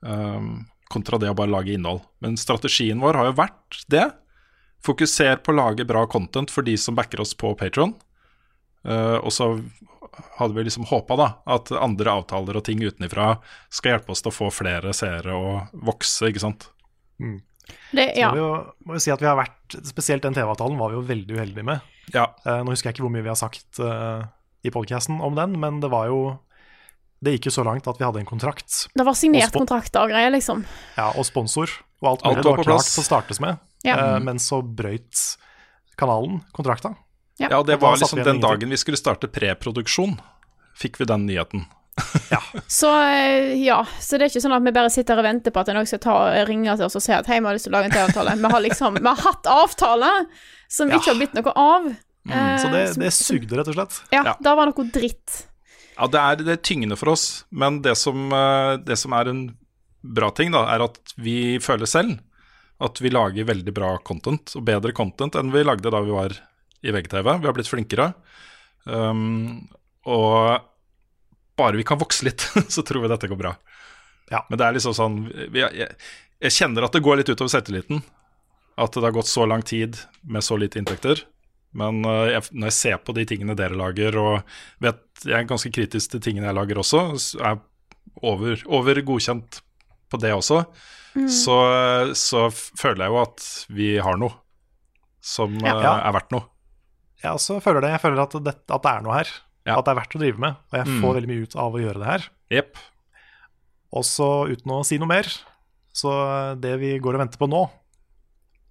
Um, kontra det å bare lage innhold. Men strategien vår har jo vært det. Fokuser på å lage bra content for de som backer oss på Patron. Uh, og så hadde vi liksom håpa at andre avtaler og ting utenifra skal hjelpe oss til å få flere seere og vokse, ikke sant. Mm. Det, ja. Så vi jo, må jo si at vi har vært, Spesielt den TV-avtalen var vi jo veldig uheldige med. Ja. Eh, nå husker jeg ikke hvor mye vi har sagt eh, i podcasten om den, men det var jo Det gikk jo så langt at vi hadde en kontrakt. Det var signert kontrakter og greier, liksom. Ja, og sponsor og alt Alt mulig. var Det var klart plass. å startes med, Ja. eh, men så brøyt kanalen kontrakta. Ja. Ja, det var liksom den dagen vi skulle starte preproduksjon, fikk vi den nyheten. Så eh, ja, så det er ikke sånn at vi bare sitter og venter på at noen skal ta, ringe til oss og si at hei, vi har lyst til å lage en TV-avtale. Vi har liksom, vi har hatt avtale som Ja. ikke har blitt noe av. Eh, Så det, som- det sugde, rett og slett. Ja, Ja. det var noe dritt. Ja, det er, det er tyngende for oss, men det som, eh, det som er en bra ting, da, er at vi føler selv at vi lager veldig bra content, og bedre content enn vi lagde da vi var i VGTV. Vi har blitt flinkere. Um, og bare vi kan vokse litt, så tror vi dette går bra. Men det er liksom sånn vi, jeg, jeg kjenner at det går litt utover selvtilliten. At det har gått så lang tid med så lite inntekter. Men uh, jeg, når jeg ser på de tingene dere lager, og vet jeg er ganske kritisk til tingene jeg lager også, er over, over godkjent på det også, Mm. så, så føler jeg jo at vi har noe som Ja. uh, er verdt noe. Jeg også føler det. Jeg føler at, det, at det er noe her. At det er verdt å drive med. Og jeg Mm. får veldig mye ut av å gjøre det her. Og Også uten å si noe mer, så det vi går og venter på nå,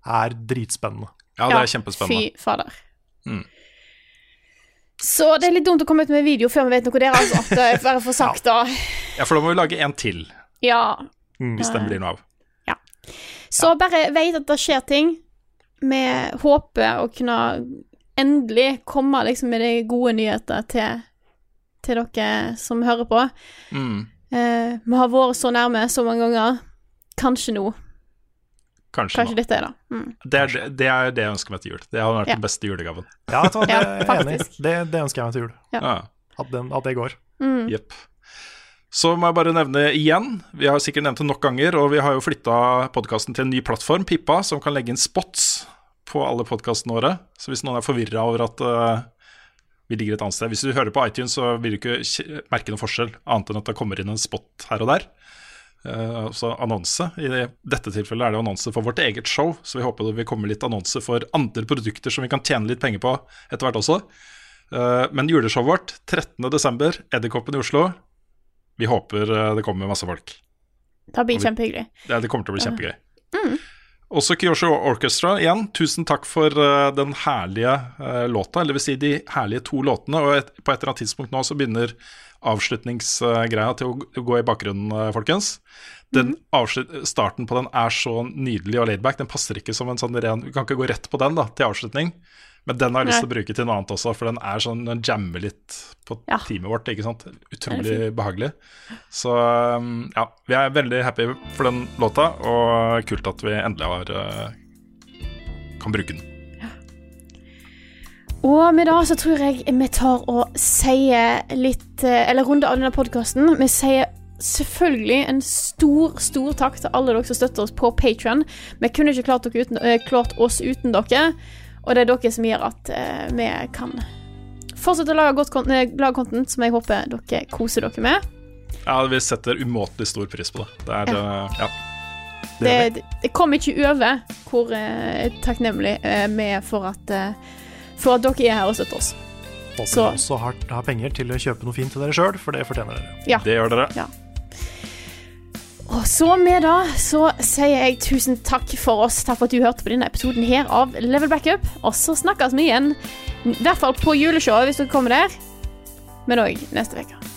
er dritspennende. Ja, det er kjempespennende. Fy fader. Mm. Så det er litt dumt å komme ut med video før vi vet noe der, altså. Det er bare for sagt, da. Ja, for da må vi lage en til, Ja. hvis den blir noe av. Ja. Så bare veit at det skjer ting. Vi håper å kunne endelig komme liksom med de gode nyheter til, til dere som hører på. Mm. Eh, vi har vært så nærme så mange ganger. Kanskje nå. Kanskje, Kanskje nå. dette er det. Mm. Det er det, er det jeg ønsker meg til jul. Det har vært Ja. den beste julegaven. Ja, det Ja. Det, det ønsker jeg meg til jul. Ja. At, den, at det går. Mm. Jepp. Så må jeg bare nevne igjen, vi har sikkert nevnt det nok ganger, og vi har jo flytta podkasten til en ny plattform, Pippa, som kan legge inn spots på alle podkastene våre. Så hvis noen er forvirra over at uh, vi ligger et annet sted. Hvis du hører på iTunes, så vil du ikke merke noen forskjell, annet enn at det kommer inn en spot her og der. Uh, så annonse. I dette tilfellet er det annonse for vårt eget show, så vi håper det vil komme litt annonse for andre produkter som vi kan tjene litt penger på etter hvert også. Uh, men juleshowet vårt, 13.12., Edderkoppen i Oslo. Vi håper eh, det kommer masse folk. Det blir kjempehyggelig. Ja, det kommer til å bli kjempegøy. Mm. Også Kyosho Orchestra igjen, tusen takk for uh, den herlige uh, låta, eller vil si de herlige to låtene. Og et, på et eller annet tidspunkt nå så begynner avslutningsgreia til å gå i bakgrunnen, eh, folkens. Den starten på den er så nydelig og laidback. Den passer ikke som en sånn ren Vi kan ikke gå rett på den da, til avslutning. Men den har jeg lyst til å bruke til noe annet også, for den er sånn, den jammer litt på teamet vårt. ikke sant? Utrolig behagelig. Så um, ja, vi er veldig happy for den låta, og kult at vi endelig har uh, kan bruke den. Og med det så tror jeg vi tar og sier litt eh, Eller runder av denne podkasten. Vi sier selvfølgelig en stor, stor takk til alle dere som støtter oss på Patron. Vi kunne ikke klart, uten, eh, klart oss uten dere, og det er dere som gjør at eh, vi kan fortsette å lage godt eh, content som jeg håper dere koser dere med. Ja, Vi setter umåtelig stor pris på det. Det er ja. ja. Det, det, det kommer ikke over hvor eh, takknemlig eh, vi er for at, eh, for at dere er her og støtter oss. Håper Så- dere også har, har penger til å kjøpe noe fint til dere sjøl, for det fortjener dere. Ja. Det gjør dere. Ja. Og så med da, så sier jeg tusen takk for oss. Takk for at du hørte på denne episoden her av Level Backup. Og så snakkes vi igjen, i hvert fall på juleshowet hvis dere kommer der, men òg neste uke.